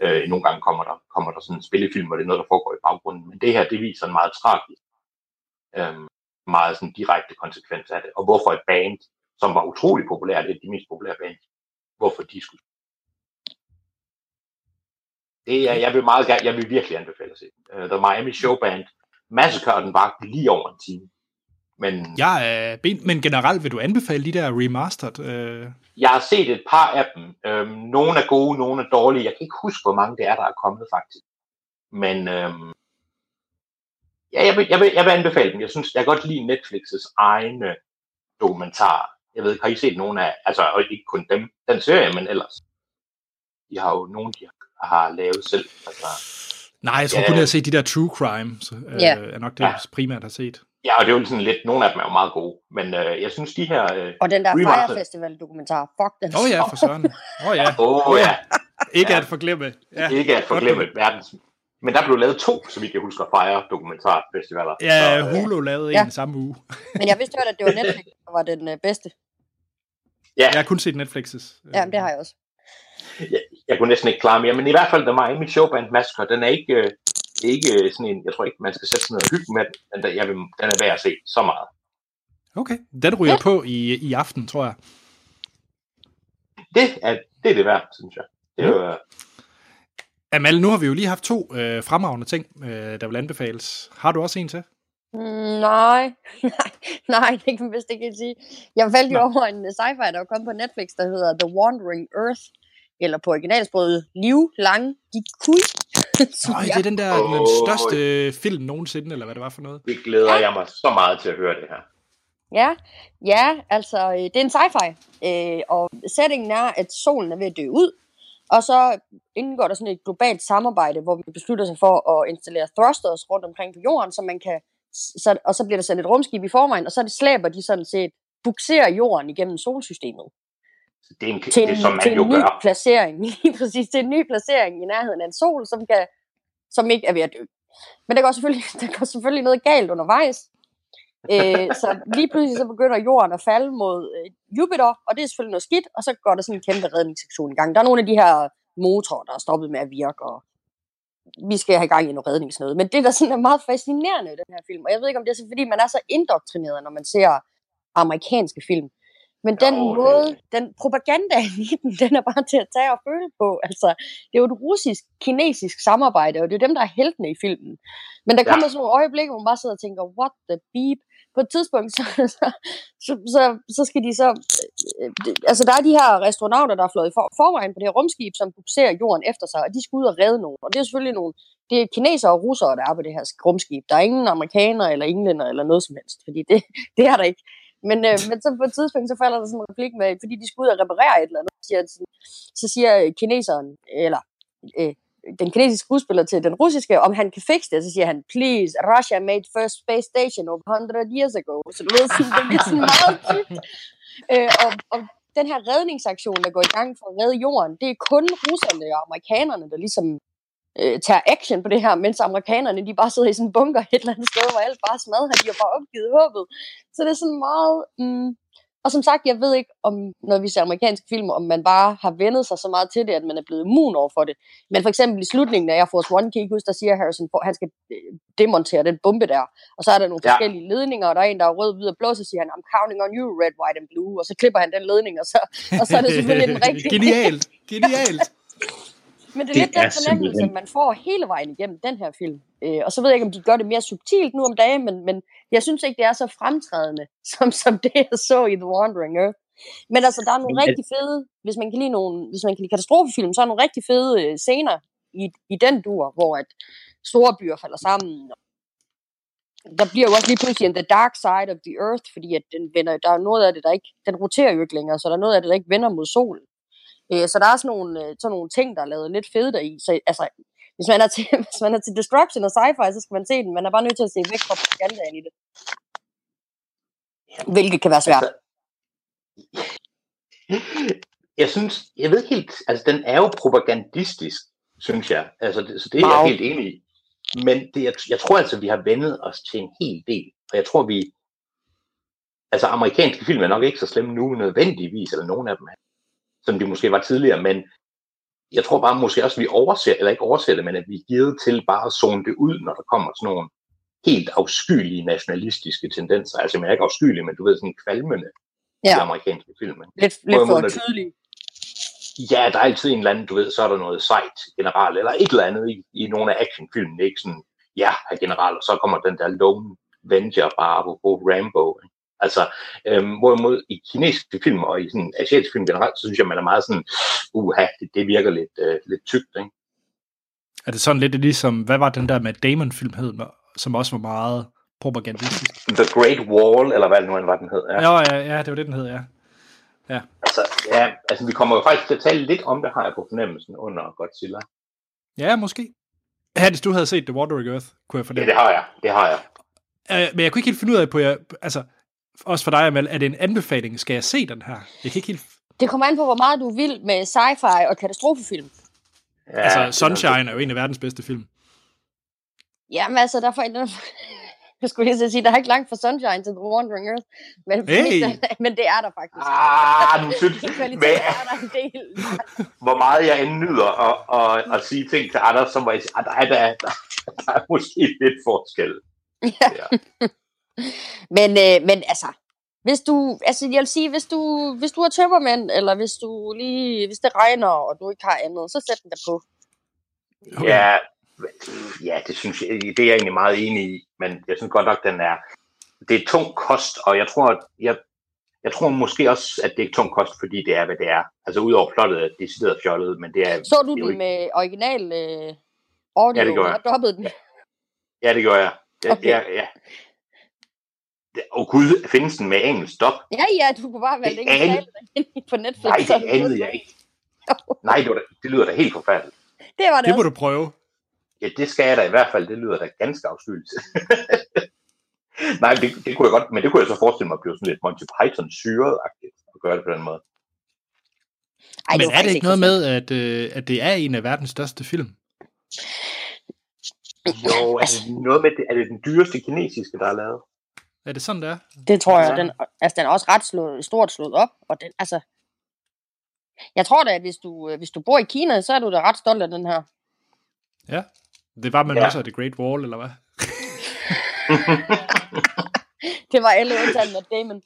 Øh, nogle gange kommer der, kommer der sådan en spillefilm, hvor det er noget, der foregår i baggrunden. Men det her, det viser en meget tragisk, øh, meget sådan direkte konsekvens af det. Og hvorfor et band, som var utrolig populært, det er de mest populære band, hvorfor de skulle. Det er, jeg vil meget gerne, jeg vil virkelig anbefale at se. Uh, The Miami Show Band. Massacre den var lige over en time. Men Jeg er ben, men generelt vil du anbefale de der remastered? Øh, Jeg har set et par af dem. Øhm, nogle er gode, nogle er dårlige. Jeg kan ikke huske, hvor mange det er, der er kommet faktisk. Men øhm, ja, jeg, vil, jeg, vil, jeg vil anbefale dem. Jeg synes, jeg kan godt lide Netflix's egne dokumentar. Jeg ved ikke, har I set nogen af, altså og ikke kun dem, den serie, men ellers. De har jo nogen, de har lavet selv. Altså, nej, jeg tror Ja. kun, jeg har set de der true crime, så, øh, Ja. er nok det, Ja. jeg primært har set. ja, og det er jo sådan lidt, nogle af dem er jo meget gode. Men øh, jeg synes, de her... Øh, Og den der. Fire Festival dokumentar, fuck den. Åh oh, ja, for søren. Åh oh, ja. [laughs] Åh oh, ja, Ikke Ja. at forglemme. Ja. ikke at forglemme verdens... Men der blev lavet to, så vidt jeg husker, Fire dokumentarfestivaler. Ja, Så, øh, Hulu lavede Ja. en samme uge. Men jeg vidste godt, at det var Netflix, der var den øh, bedste. Ja, Jeg har kun set Netflix's. Ja, det har jeg også. jeg, jeg kunne næsten ikke klare mere, men i hvert fald The Miami Showband Massacre, den er ikke, øh, ikke sådan en, jeg tror ikke, man skal sætte sig ned og hygge med den, men den, jeg vil, den er værd at se så meget. Okay, den ryger på i, i aften, tror jeg. Det er det, er det værd, synes jeg. Det er jo, øh, Amal, nu har vi jo lige haft to øh, fremragende ting, øh, der vil anbefales. Har du også en til? Nej, nej, [laughs] nej, det kan man vist ikke sige. Jeg faldt jo over en øh, sci-fi, der kommet på Netflix, der hedder The Wandering Earth, eller på originalsproget Liv Lang Gikui. Nej, [laughs] det er den der den Åh. største film nogensinde, eller hvad det var for noget. det glæder jeg mig så meget til at høre det her. Ja, ja, altså øh, det er en sci-fi, øh, og settingen er, at solen er ved at dø ud, og så indgår der sådan et globalt samarbejde, hvor vi beslutter sig for at installere thrusters rundt omkring på jorden, så man kan, så, og så bliver der sendt et rumskib i forvejen, og så det slæber de sådan set, bukserer jorden igennem solsystemet Det er, en, til det en, er som man til en jo ny gør. placering, [laughs] lige præcis, til en ny placering i nærheden af en sol, som, kan, som ikke er ved at dø. Men der går selvfølgelig, [laughs] der går selvfølgelig noget galt undervejs. øh, så lige pludselig så begynder jorden at falde mod øh, Jupiter, og det er selvfølgelig noget skidt, og så går der sådan en kæmpe redningssektion i gang. Der er nogle af de her motorer, der er stoppet med at virke, og vi skal have gang i noget redningsnød. Men det, der sådan er meget fascinerende i den her film, og jeg ved ikke, om det er så, fordi man er så indoktrineret, når man ser amerikanske film, men den Jo, det- måde, den propaganda [laughs] i den, den er bare til at tage og føle på. Altså, det er jo et russisk-kinesisk samarbejde, og det er dem, der er heltene i filmen. Men der Ja. kommer sådan nogle øjeblikke, hvor man bare sidder og tænker, what the beep? På et tidspunkt, [laughs] så, så, så, så, så skal de så... øh, øh Altså, der er de her restauranter, der er flået i for, forvejen på det her rumskib, som bukserer jorden efter sig, og de skal ud og redde nogen. Og det er selvfølgelig nogle... Det er kinesere og russere, der er på det her rumskib. Der er ingen amerikanere eller englænder eller noget som helst, fordi det, [laughs] det er der ikke. Men, øh, men så på et tidspunkt, så falder der sådan en replik med, fordi de skal ud og reparere et eller andet, så siger, så siger kineseren, eller øh, den kinesiske skuespiller til den russiske, om han kan fikse det, så siger han, please, Russia made first space station over 100 years ago. Så du ved, sådan, det bliver sådan meget dybt. [laughs] Øh, og, og den her redningsaktion, der går i gang for at redde jorden, det er kun russerne og amerikanerne, der ligesom øh, tager action på det her, mens amerikanerne, de bare sidder i sådan en bunker et eller andet sted, hvor alt bare smadrer, de har bare opgivet håbet. Så det er sådan meget... Mm, og som sagt, jeg ved ikke, om når vi ser amerikanske film, om man bare har vendet sig så meget til det, at man er blevet immun over for det. Men for eksempel i slutningen af Air Force One, kan I huske, der siger Harrison, at han skal øh, demontere den bombe der. Og så er der nogle Ja. forskellige ledninger, og der er en, der er rød, hvid og blå, så siger han, I'm counting on you, red, white and blue. Og så klipper han den ledning, og så, og så er det [laughs] selvfølgelig den rigtige. Genialt. Genialt. [laughs] Men det er Det lidt den er fornemmelse, simpelthen- man får hele vejen igennem den her film. Øh, og så ved jeg ikke, om de gør det mere subtilt nu om dagen, men, men jeg synes ikke, det er så fremtrædende, [laughs] som, som det, jeg så i The Wandering Earth. Men altså, der er nogle Men rigtig fede, hvis man kan lide, nogle, hvis man kan lide katastrofefilm, så er der nogle rigtig fede øh, scener i, i den dur, hvor at store byer falder sammen. Der bliver jo også lige pludselig en The Dark Side of the Earth, fordi at den vender, der er noget af det, der ikke, den roterer jo ikke længere, så der er noget af det, der ikke vender mod solen. Øh, så der er sådan nogle, øh, sådan nogle ting, der er lavet lidt fede deri. Så altså, hvis man, er til, [laughs] hvis man er til destruction og sci-fi, så skal man se den. Man er bare nødt til at se væk fra propagandaen i det. Hvilket kan være svært. Altså, jeg synes, jeg ved helt, altså den er jo propagandistisk, synes jeg. Altså, det, så det er Wow. jeg helt enig i. Men det, jeg, jeg tror altså, vi har vendet os til en hel del. Og jeg tror, vi... Altså, amerikanske film er nok ikke så slemme nu nødvendigvis, eller nogen af dem som de måske var tidligere, men jeg tror bare måske også, at vi overser, eller ikke overser det, men at vi er givet til bare at zone det ud, når der kommer sådan nogle helt afskyelige nationalistiske tendenser. Altså, jeg er ikke afskyelig, men du ved, sådan kvalmende ja. i amerikanske film. lidt, lidt for tydeligt. Ja, der er altid en eller anden, du ved, så er der noget sejt general, eller et eller andet i, i nogle af actionfilmene, ikke sådan, ja, herr general, og så kommer den der Lone Venger bare på Rambo. Ikke? Altså, øhm, hvorimod i kinesiske film og i sådan asiatiske film generelt, så synes jeg, man er meget sådan, uha, det, det virker lidt, øh, lidt tykt, ikke? Er det sådan lidt ligesom, hvad var den der med Damon-film hed, som også var meget propagandistisk? The Great Wall, eller hvad det nu end var, den hed. Ja. Ja, ja, ja, det var det, den hed, ja. Altså, ja, altså, vi kommer jo faktisk til at tale lidt om det, har jeg på fornemmelsen, under Godzilla. Ja, måske. Hadis, du havde set The Wandering Earth, kunne jeg Ja, fornemme. det har jeg, det har jeg. Øh, men jeg kunne ikke helt finde ud af på, jer, altså, også for dig, Amal, er det en anbefaling? Skal jeg se den her? Jeg kan ikke helt... Det kommer an på, hvor meget du vil med sci-fi og katastrofefilm. Ja, altså, er- Sunshine er jo en af verdens bedste film. Jamen altså, derfor... Den, [laughs] jeg skulle lige sige, der er ikke langt fra Sunshine til The Wandering Earth. Men, Hey! [laughs] men det er der faktisk. Ah, du synes, [laughs] men, er der en del. hvor meget jeg end nyder at, at, at sige ting til andre, så må jeg sige, at der er, der, der, der er måske lidt forskel. Ja. Ja. Men, øh, men altså, hvis du, altså jeg vil sige, hvis du, hvis du er tømmermænd, eller hvis du lige, hvis det regner, og du ikke har andet, så sæt den der på. Okay. Ja, ja, det synes jeg, det er jeg egentlig meget enig i, men jeg synes godt nok, den er, det er tung kost, og jeg tror, at jeg, jeg tror måske også, at det er tung kost, fordi det er, hvad det er. Altså udover plottet, er det decideret fjollet, men det er... Så du det den ikke- med original øh, audio, Ja, det gjorde jeg. den? Ja, det gør jeg. Det, Okay. ja, ja. Det, oh gud, findes den med engelsk dop? Ja, ja, du kunne bare vælge Det den [laughs] ind på Netflix. Nej, det anede jeg ikke. Nej, det, var da, det lyder da helt forfærdeligt. Det var det, Det må også. du prøve. Ja, det skal jeg da i hvert fald. Det lyder da ganske afskyeligt. [laughs] Nej, det, det kunne jeg godt, men det kunne jeg så forestille mig blive sådan lidt Monty Python syret-agtigt at gøre det på den måde. Ej, Men var er det ikke noget med, at, øh, at det er en af verdens største film? Jo, er det noget med, det, er det den dyreste kinesiske, der er lavet? Er det sådan, det er? Det tror jeg. Ja. Den, altså, den er også ret slået, stort slået op. Og den, altså, jeg tror da, at hvis du, øh, hvis du bor i Kina, så er du da ret stolt af den her. Ja. Det var man Ja. ja. også af The Great Wall, eller hvad? [laughs] Det var alle undtagen Matt Damon.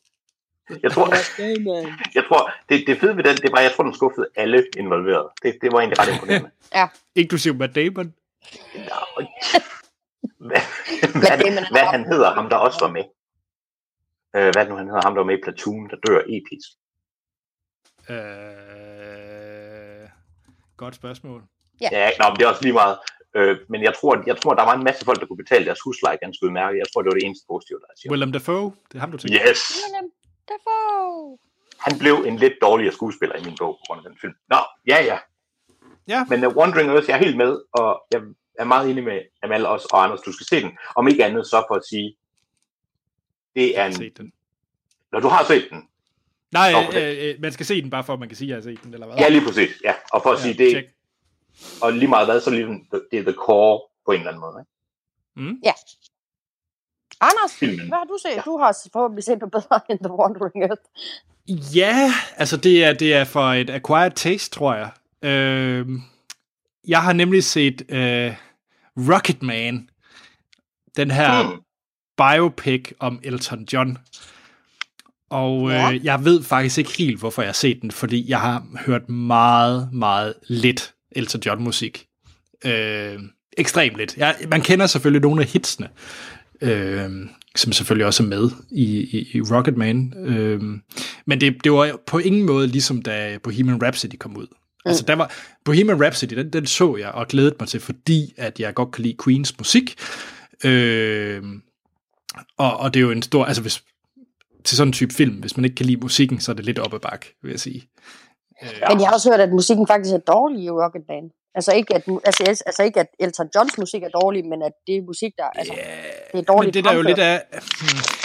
Jeg tror, Matt Damon. jeg tror det, det fede ved den, det var, jeg tror, den skuffede alle involverede. Det, det var egentlig ret imponerende. [laughs] Inklusiv Matt Damon. Nå, [laughs] hvad, hvad, Damon er hvad op. han hedder, ham der også var med. Øh, hvad nu han hedder, ham der var med i Platoon, der dør episk. Øh... Godt spørgsmål. Ja, nå, men det er også lige meget. Øh, men jeg tror, jeg tror, der var en masse folk, der kunne betale deres husleje ganske udmærket. Jeg tror, det var det eneste positive, der er siger. Willem Dafoe, det er ham, du tænker. Yes! Willem Dafoe. Han blev en lidt dårligere skuespiller i min bog på grund af den film. Nå, ja, ja. Ja. Men uh, Wandering Earth, jeg er helt med, og jeg er meget enig med Amal også, og Anders, du skal se den. Om ikke andet, så for at sige, det er en... Den. Når du har set den, Nej, øh, øh, man skal se den bare for, at man kan sige, at jeg har set den, eller hvad? ja, lige præcis, ja. Og for at sige, det, tjek. og lige meget hvad, så er det, ligesom- det er the core på en eller anden måde. Ikke? Mm. Anders, Filmen. hvad har du set? Ja. Du har forhåbentlig set noget bedre end The Wandering Earth. Ja, altså det er, det er for et acquired taste, tror jeg. Øh, jeg har nemlig set øh, Rocketman, den her Hmm. Biopic om Elton John. Og øh, jeg ved faktisk ikke helt, hvorfor jeg har set den, fordi jeg har hørt meget, meget lidt Elton John-musik. Øh, ekstremt lidt. Jeg, man kender selvfølgelig nogle af hitsene, øh, som selvfølgelig også er med i, i, i Rocketman. Øh, men det, det var på ingen måde ligesom da Bohemian Rhapsody kom ud. Mm. Altså der var Bohemian Rhapsody, den, den så jeg og glædede mig til, fordi at jeg godt kan lide Queens musik. Øh, og, og det er jo en stor, altså hvis, til sådan en type film, hvis man ikke kan lide musikken, så er det lidt op ad bakke, vil jeg sige. Ja. Men jeg har også hørt, at musikken faktisk er dårlig i Rocket Band. Altså ikke, at, altså, altså ikke, at Elton Johns musik er dårlig, men at det er musik, der altså, det er dårligt Men det der er jo lidt af,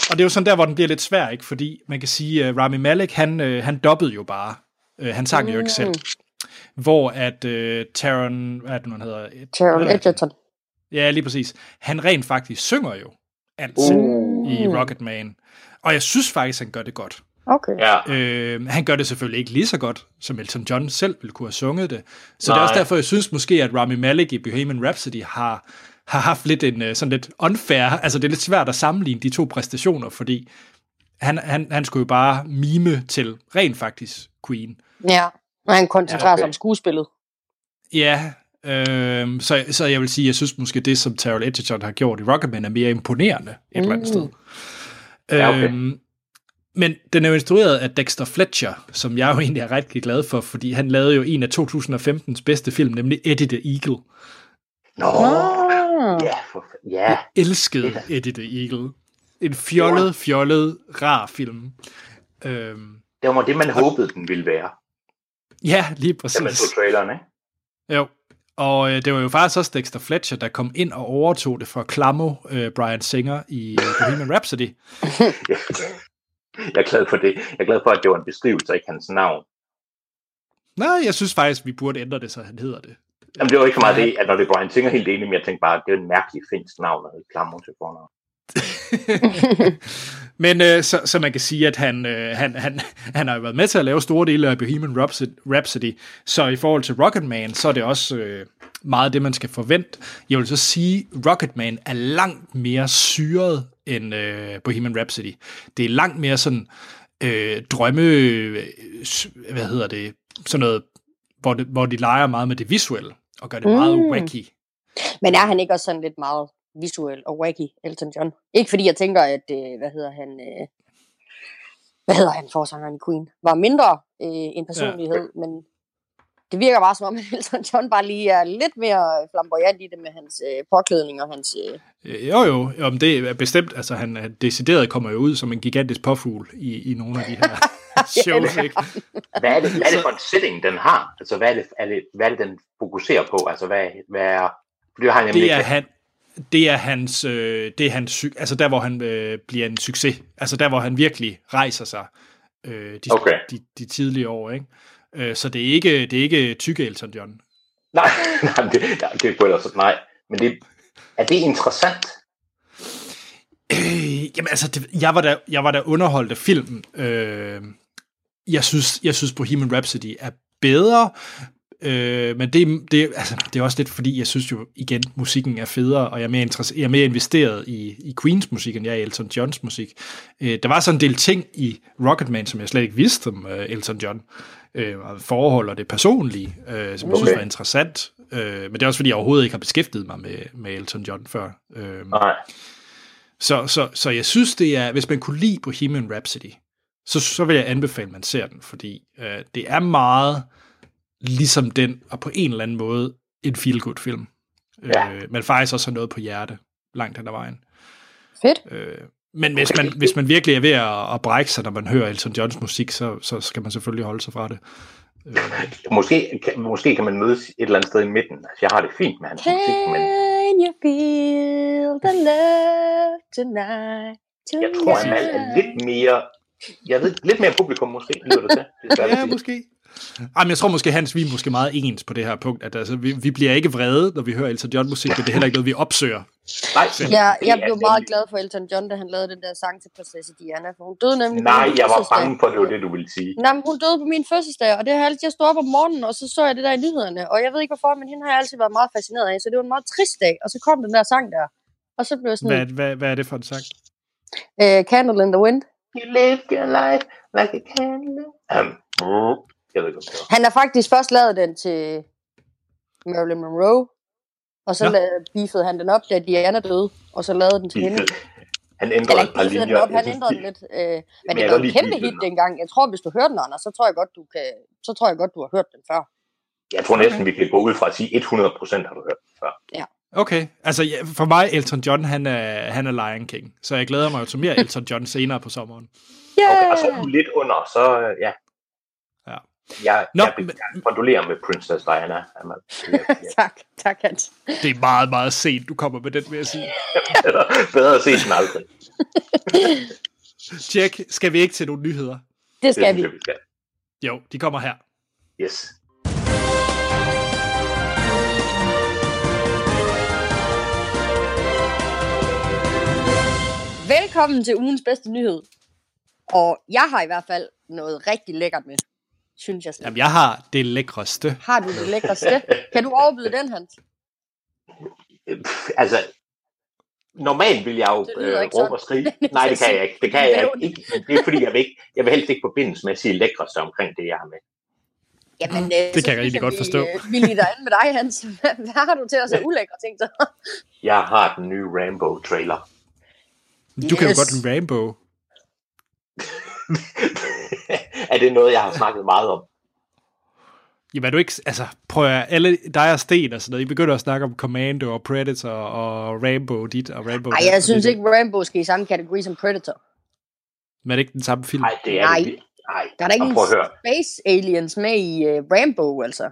og det er jo sådan der, hvor den bliver lidt svær, ikke? Fordi man kan sige, uh, Rami Malek, han, uh, han dobbede jo bare. Uh, han sang mm. jo ikke selv. Hvor at uh, Taron, hvad er det han hedder? Taron Øh, Egerton. Ja, lige præcis. Han rent faktisk synger jo alt selv Uh. i Rocketman. Og jeg synes faktisk, han gør det godt. Okay. Ja. Øh, han gør det selvfølgelig ikke lige så godt, som Elton John selv ville kunne have sunget det. Så det er Nej. også derfor, jeg synes måske, at Rami Malek i Bohemian Rhapsody har, har haft lidt en øh, sådan lidt unfair, altså det er lidt svært at sammenligne de to præstationer, fordi han, han, han skulle jo bare mime til rent faktisk Queen. Ja, og han koncentrerer Ja, okay. sig om skuespillet. Ja, øh, så, så jeg vil sige, jeg synes måske det, som Taron Egerton har gjort i Rocketman, er mere imponerende et eller andet Mm. sted. Ja, okay. Øhm, men den er jo instrueret af Dexter Fletcher, som jeg jo egentlig er rigtig glad for, fordi han lavede jo en af 2015's bedste film, nemlig Eddie the Eagle. Nå, ja, for, ja. Elskede Ja. Eddie the Eagle. En fjollet, fjollet, rar film. Øhm, Det var det, man håbede, den ville være, ja, lige da man præcis. så traileren, ikke? Jo. Og øh, det var jo faktisk også Dexter Fletcher, der kom ind og overtog det fra Klamo, øh, Brian Singer i øh, Bohemian Rhapsody. [laughs] Jeg er glad for det. Jeg er glad for, at det var en beskrivelse, ikke hans navn. Nej, jeg synes faktisk, vi burde ændre det, så han hedder det. Jamen, det var ikke så meget det, at når det er Brian Singer helt enig, men jeg tænkte bare, at det er en mærkelig finsk navn, at klammer til fornavn. [laughs] Men øh, så, så man kan sige, at han, øh, han, han, han har jo været med til at lave store dele af Bohemian Rhapsody. Så i forhold til Rocketman, så er det også øh, meget det, man skal forvente. Jeg vil så sige, Rocketman er langt mere syret end øh, Bohemian Rhapsody. Det er langt mere sådan øh, drømme, øh, hvad hedder det, sådan noget, hvor, det, hvor de leger meget med det visuelle, og gør det meget Mm. wacky. Men er han ikke også sådan lidt meget visuel og wacky, Elton John? Ikke fordi jeg tænker, at, øh, hvad hedder han, øh, hvad hedder han, forsangeren i Queen, var mindre øh, en personlighed, ja. men det virker bare som om, at [laughs] Elton John bare lige er lidt mere flamboyant i det med hans øh, påklædning og hans... Øh, Øh, Jo, jo, jo men det er bestemt, altså han han decideret kommer jo ud som en gigantisk påfugl i, i nogle af de her [laughs] [laughs] shows, er ikke? Hvad er det, hvad er det for en setting, den har? Altså, hvad er det, er det, hvad er det den fokuserer på? Altså, hvad, hvad er... For det har Det er, ikke. han, det er hans, øh, det er hans, altså der, hvor han øh, bliver en succes. Altså der, hvor han virkelig rejser sig øh, de, Okay. de, de tidlige år, ikke? Øh, så det er ikke, det er ikke tykke Elton John. Nej, [laughs] nej, det, det kunne ellers nej. Men det, er det interessant? Øh, jamen altså, det, jeg, var da, jeg var da underholdt af filmen. Øh, jeg, synes, jeg synes Bohemian Rhapsody er bedre, øh, men det, det, altså, det er også lidt fordi, jeg synes jo igen, musikken er federe, og jeg er mere, jeg er mere investeret i, i Queens musik, end jeg er i Elton Johns musik. Øh, der var sådan en del ting i Rocketman, som jeg slet ikke vidste om øh, Elton John. Øh, forhold og det personlige, øh, som jeg synes Okay. var interessant. Øh, men det er også fordi, jeg overhovedet ikke har beskæftiget mig med, med Elton John før. Øh, Nej. så, så, så jeg synes, det er, hvis man kunne lide Bohemian Rhapsody, så, så vil jeg anbefale, at man ser den, fordi øh, det er meget ligesom den, og på en eller anden måde en feel-good film. Ja. Øh, men faktisk også har noget på hjerte, langt hen ad vejen. fedt. Øh, men hvis man, hvis man virkelig er ved at, at brække sig, når man hører Elton Johns musik, så, så skal man selvfølgelig holde sig fra det. Øh, Måske, kan, måske kan man mødes et eller andet sted i midten. Altså, jeg har det fint med hans musik, men Can you feel the love tonight? jeg tror, at man er lidt mere... Jeg ved, lidt mere publikum måske, lyder det til. Ja, måske. Jamen, jeg tror måske, Hans, vi er måske meget ens på det her punkt, at altså, vi, vi bliver ikke vrede, når vi hører Elton John musik, men det er heller ikke noget, vi opsøger. Nej, Ja, jeg blev meget glad for Elton John, da han lavede den der sang til prinsesse Diana, for hun døde nemlig Nej, min jeg var bange for, det var det, du ville sige. Nej, men hun døde på min fødselsdag, og det har jeg altid, jeg stod op om morgenen, og så så jeg det der i nyhederne, og jeg ved ikke hvorfor, men hende har jeg altid været meget fascineret af, så det var en meget trist dag, og så kom den der sang der, og så blev jeg sådan, Hvad, hvad, hvad er det for en sang? øh, Candle in the Wind. You live your life like a candle. Um, jeg ved ikke, om det var. Han har faktisk først lavet den til Marilyn Monroe, og så la- beefede han den op, da Diana døde, og så lavede den til hende. Han ændrede et par beefede den linjer. op, han synes, ændrede den de- lidt. Øh, men jeg det var en kæmpe beefede hit den. dengang. Jeg tror, hvis du hører den, Anders, så tror jeg godt, du kan, så tror jeg godt, du har hørt den før. Jeg tror næsten, vi kan gå ud fra at sige 100% har du hørt den før. Okay, altså ja, for mig, Elton John, han er, han er Lion King, så jeg glæder mig jo til mere [laughs] Elton John senere på sommeren. Okay, og så du lidt under, så øh, ja. Ja. Jeg, Nå, jeg, kondolerer med Princess Diana. Ja. [laughs] tak, tak Hans. Det er meget, meget sent, du kommer med den, vil jeg sige. [laughs] Bedre at se den aldrig. [laughs] Tjek, skal vi ikke til nogle nyheder? Det skal det vi. vi skal. Jo, de kommer her. Yes. Velkommen til ugens bedste nyhed. Og jeg har i hvert fald noget rigtig lækkert med, synes jeg. Selv. Jamen, jeg har det lækreste. Har du det lækreste? Kan du overbyde den, Hans? Pff, [laughs] Altså, normalt vil jeg jo øh, sådan. råbe og skrige. [laughs] Nej, det kan jeg ikke. Det kan jeg ikke. Det er fordi, jeg vil, ikke, jeg vil helst ikke forbindes med at sige lækreste omkring det, jeg har med. Jamen, øh, Det så kan jeg rigtig godt vi, forstå. øh, Vi lider an med dig, Hans. [laughs] Hvad, hvad har du til os af ulækre ting så? Jeg har den nye Rambo-trailer. Du kan jo Yes. godt lide Rainbow. [laughs] er det noget, jeg har snakket meget om? Jamen, er du ikke... Altså, prøv at alle dig og Sten og sådan noget, I begynder at snakke om Commando og Predator og Rainbow dit og Rainbow Nej, jeg synes det- ikke, Rambo skal i samme kategori som Predator. Men er det ikke den samme film? Nej, det er Nej. det. ikke. Nej, Der er der ikke en space aliens med i uh, Rambo, altså.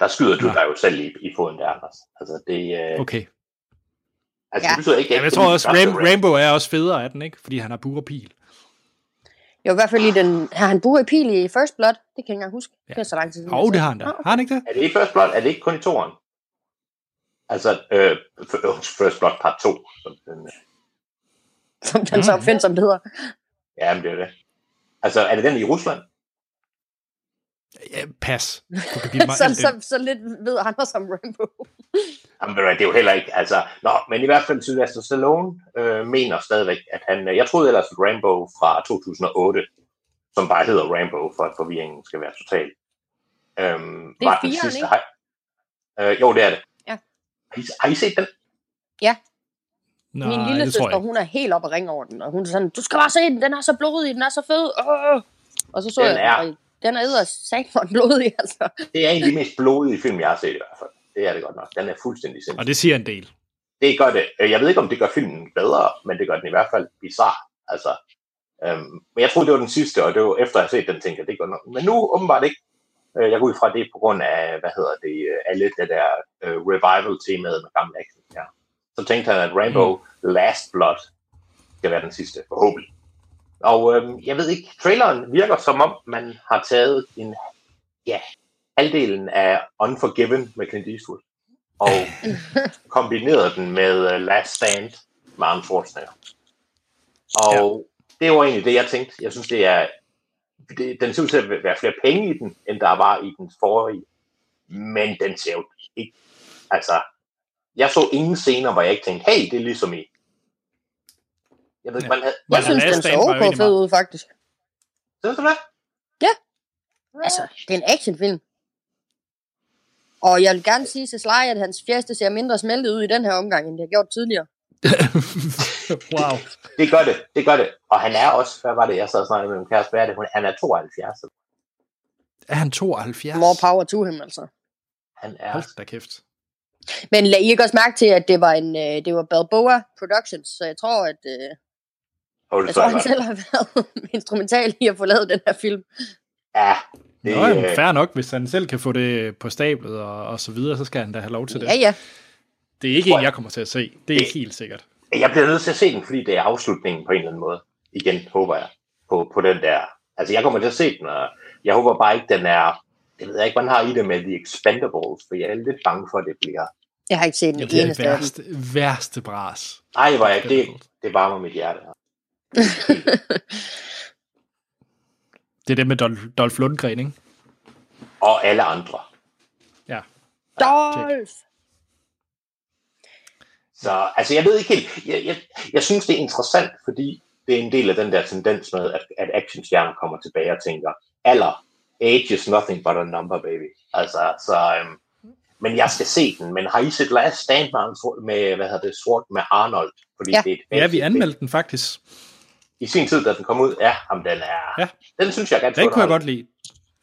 Der skyder du Nå. dig jo selv i, i foden der, Anders. Altså, det, øh, Okay. altså, Ja. det betyder ikke, Jamen, jeg tror også, Ram- Rainbow er også federe af den, ikke? Fordi han har burepil. Jo, i hvert fald i den... Har han buret i pil i First Blood? Det kan jeg ikke engang huske. Ja. Det er så lang tid siden. Oh, det så. har han da. Har han ikke det? Er det i First Blood? Er det ikke kun i toeren? Altså, øh, f- First Blood part 2. Som den, øh, Som den så findes, som det hedder. ja, men det er det. Altså, er det den i Rusland? Ja, pas. Du kan bilde mig [laughs] så, så, så lidt ved Anders om Rambo. Jamen, det er jo heller ikke, altså, nå, men i hvert fald Sylvester Stallone øh, mener stadigvæk, at han, øh, jeg troede ellers, at Rambo fra 2008, som bare hedder Rambo, for at forvirringen skal være total, øhm, Det er var den fireren, sidste, ikke? hej- øh, jo, det er det. Ja. Har I, har I set den? Nå, Min det lille søster, hun er helt oppe at ringe over den, og hun er sådan, du skal bare se den, den er så blodig, den er så fed. Åh! Og så så Den jeg, er. og den er edder sat for blodig, altså. Det er en af de mest blodige film, jeg har set i hvert fald. Det er det godt nok. Den er fuldstændig sindssyg. Og det siger en del. det gør det. Øh, Jeg ved ikke, om det gør filmen bedre, men det gør den i hvert fald bizarre. Altså, øhm, men jeg troede, det var den sidste, og det var efter at have set den, tænkte jeg, det går nok. Men nu åbenbart ikke. Øh, jeg går ud fra, det på grund af, hvad hedder det, øh, alle det der øh, revival-temaet med gamle action. Ja. Så tænkte han, at Rainbow mm. Last Blood skal være den sidste, forhåbentlig. Og øhm, jeg ved ikke, traileren virker som om, man har taget en, ja, halvdelen af Unforgiven med Clint Eastwood, og [laughs] kombineret den med uh, Last Stand med Arnold Schwarzenegger. Og ja. det var egentlig det, jeg tænkte. Jeg synes, det er... Det, den ser ud til at være flere penge i den, end der var i den forrige. Men den ser jo ikke... Altså, jeg så ingen scener, hvor jeg ikke tænkte, hey, det er ligesom i... Jeg ved ikke, Ja. man havde... Men Jeg synes, Last den så Stand var jo ok egentlig fed ud, faktisk. Synes du det? Altså, det er en actionfilm. Og jeg vil gerne sige til Sly, at hans fjeste ser mindre smeltet ud i den her omgang, end det har gjort tidligere. [laughs] wow. Det gør det, det gør det. Og han er også, hvad var det, jeg sad og snakkede med min kæreste, hvad er det? Hun- Han er 72. Er han 72? More power to him, altså. Han er... Hold da kæft. Men lag I ikke også mærke til, at det var en øh, det var Balboa Productions, så jeg tror, at øh, Hold jeg tror, han selv har været [laughs] instrumental i at få lavet den her film. Ja, Det, det, Nå, jamen, øh, fair nok, hvis han selv kan få det på stablet og, og så videre, så skal han da have lov til det. Ja, ja. Det er ikke en, jeg kommer til at se. Det er ikke helt sikkert. jeg bliver nødt til at se den, fordi det er afslutningen på en eller anden måde. Igen, håber jeg, på, på den der. Altså, jeg kommer til at se den, og Jeg håber bare ikke, den er... Jeg ved ikke, hvordan har I det med The Expendables, for jeg er lidt bange for, at det bliver... Jeg har ikke set den det er eneste det værste, værste bras. Ej, hvor jeg, det, det varmer mit hjerte. [laughs] Det er det med Dolph, Dolph Lundgren, ikke? Og alle andre. Ja. Dolph! Så altså, jeg ved ikke helt. Jeg, jeg, jeg synes, det er interessant, fordi det er en del af den der tendens med, at, at actionstjerner kommer tilbage og tænker, alder, age is nothing but a number, baby. Altså, så... Øhm, men jeg skal se den. Men har I set Last Stand med, med hvad hedder det, sort med Arnold? Fordi Ja. det er et Ja, vi anmeldte den faktisk. I sin tid, da den kom ud, ja, jamen, den er... Ja. Den synes jeg er ganske Den kunne jeg godt lide.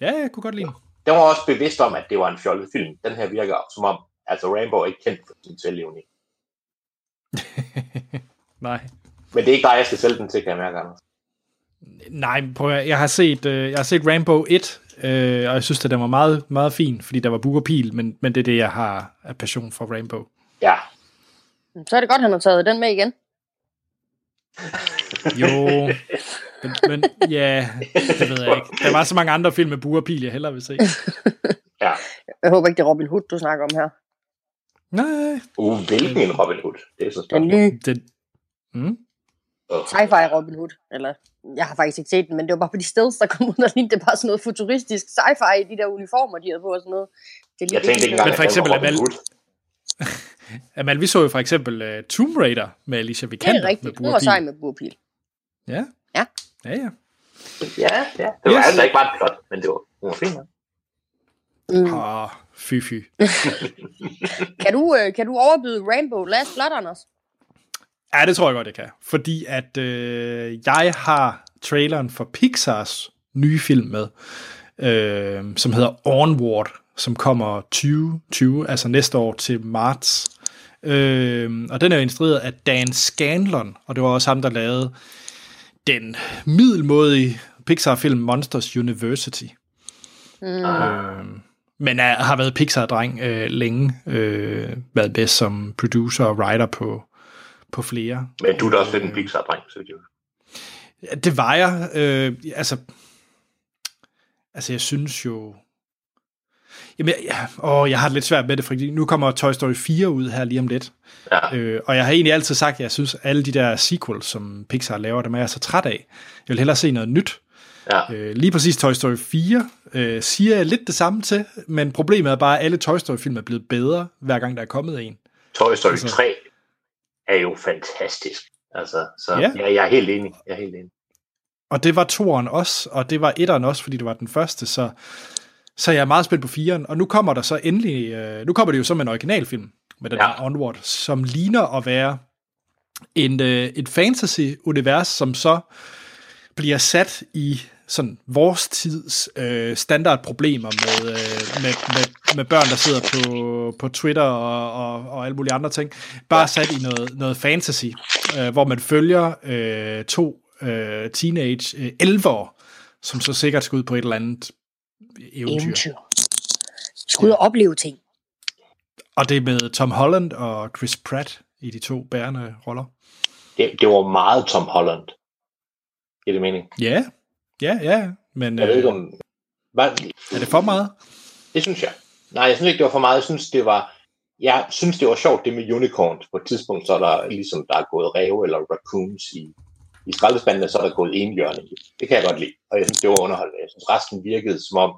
Ja, jeg kunne godt lide den. Den var også bevidst om, at det var en fjollet film. Den her virker som om, altså Rainbow er ikke kendt for sin selvlevning. [laughs] Nej. Men det er ikke dig, jeg skal sælge den til, kan jeg mærke, Anders. Nej, prøv at, jeg har set, øh, jeg har set Rainbow 1, øh, og jeg synes, at den var meget, meget fin, fordi der var bug og pil, men, men det er det, jeg har af passion for Rainbow. Ja, Så er det godt, at han har taget den med igen. [laughs] Jo, men, men ja, det ved jeg ikke. Der var så mange andre film med bug og pil, jeg hellere vil se. ja. Jeg håber ikke, det er Robin Hood, du snakker om her. Nej, Uh, hvilken en Robin Hood? Det er så Den spørgsmål. nye det, mm, Åh. sci-fi Robin Hood. Eller, jeg har faktisk ikke set den, men det var bare på de steder, der kom ud, der lignede det bare sådan noget futuristisk sci-fi i de der uniformer, de havde på og sådan noget. Det Jeg tænkte ikke engang, Men at for den eksempel Robin Amal- Hood. [laughs] Amal, vi så jo for eksempel uh, Tomb Raider med Alicia Det Vikander. er rigtigt. med bug og var sej med burpil. Ja. Ja. Ja, ja. Ja, ja. Det var Yes. altså ikke bare et plot, men det var, hun var fin. ja. Mm. Åh, oh, fy fy. [laughs] Kan, du, øh, kan du overbyde Rainbow Last Blood, Anders? Ja, det tror jeg godt, jeg kan. Fordi at øh, jeg har traileren for Pixars nye film med, øh, som hedder Onward, som kommer 2020, altså næste år til marts. Øh, og den er jo instrueret af Dan Scanlon, og det var også ham, der lavede den middelmådige Pixar-film Monsters University. Mm. Øh, men er, har været Pixar-dreng øh, længe, øh, været bedst som producer og writer på, på flere. Men du er da også lidt en Pixar-dreng, så det Ja, Det var jeg. Øh, altså, altså, jeg synes jo... Jamen, jeg, ja, åh, jeg har det lidt svært med det, fordi nu kommer Toy Story 4 ud her lige om lidt. Ja. Øh, og jeg har egentlig altid sagt, at jeg synes, at alle de der sequels, som Pixar laver, dem er jeg så træt af. Jeg vil hellere se noget nyt. Ja. Øh, lige præcis Toy Story 4 øh, siger jeg lidt det samme til, men problemet er bare, at alle Toy Story-film er blevet bedre, hver gang der er kommet en. Toy Story Altså- 3 er jo fantastisk. Altså, så ja. jeg, jeg er helt enig. Jeg er helt enig. Og det var toeren også, og det var etteren også, fordi det var den første, så, så jeg er meget spændt på firen. Og nu kommer der så endelig, øh, nu kommer det jo som en originalfilm med den Ja. her Onward, som ligner at være en, øh, et fantasy-univers, som så bliver sat i sådan vores tids øh, standardproblemer med, øh, med, med, med børn, der sidder på, på Twitter og, og, og alle mulige andre ting. Bare sat i noget, noget fantasy, øh, hvor man følger øh, to øh, teenage øh, elver, som så sikkert skal ud på et eller andet eventyr. Eventyr. Skal ud og opleve ting. Og det er med Tom Holland og Chris Pratt i de to bærende roller. Det, det var meget Tom Holland. Giver det mening? Ja, ja, ja. Men Jeg ved ikke øh, om... Hvad, er det for meget? Det synes jeg. Nej, jeg synes ikke, det var for meget. Jeg synes, det var, jeg synes, det var sjovt, det med unicorns. På et tidspunkt, så er der ligesom, der er gået ræve eller raccoons i, i skraldespandene, så er der gået enhjørning. Det kan jeg godt lide, og jeg synes, det var underholdende. Jeg synes, resten virkede som om,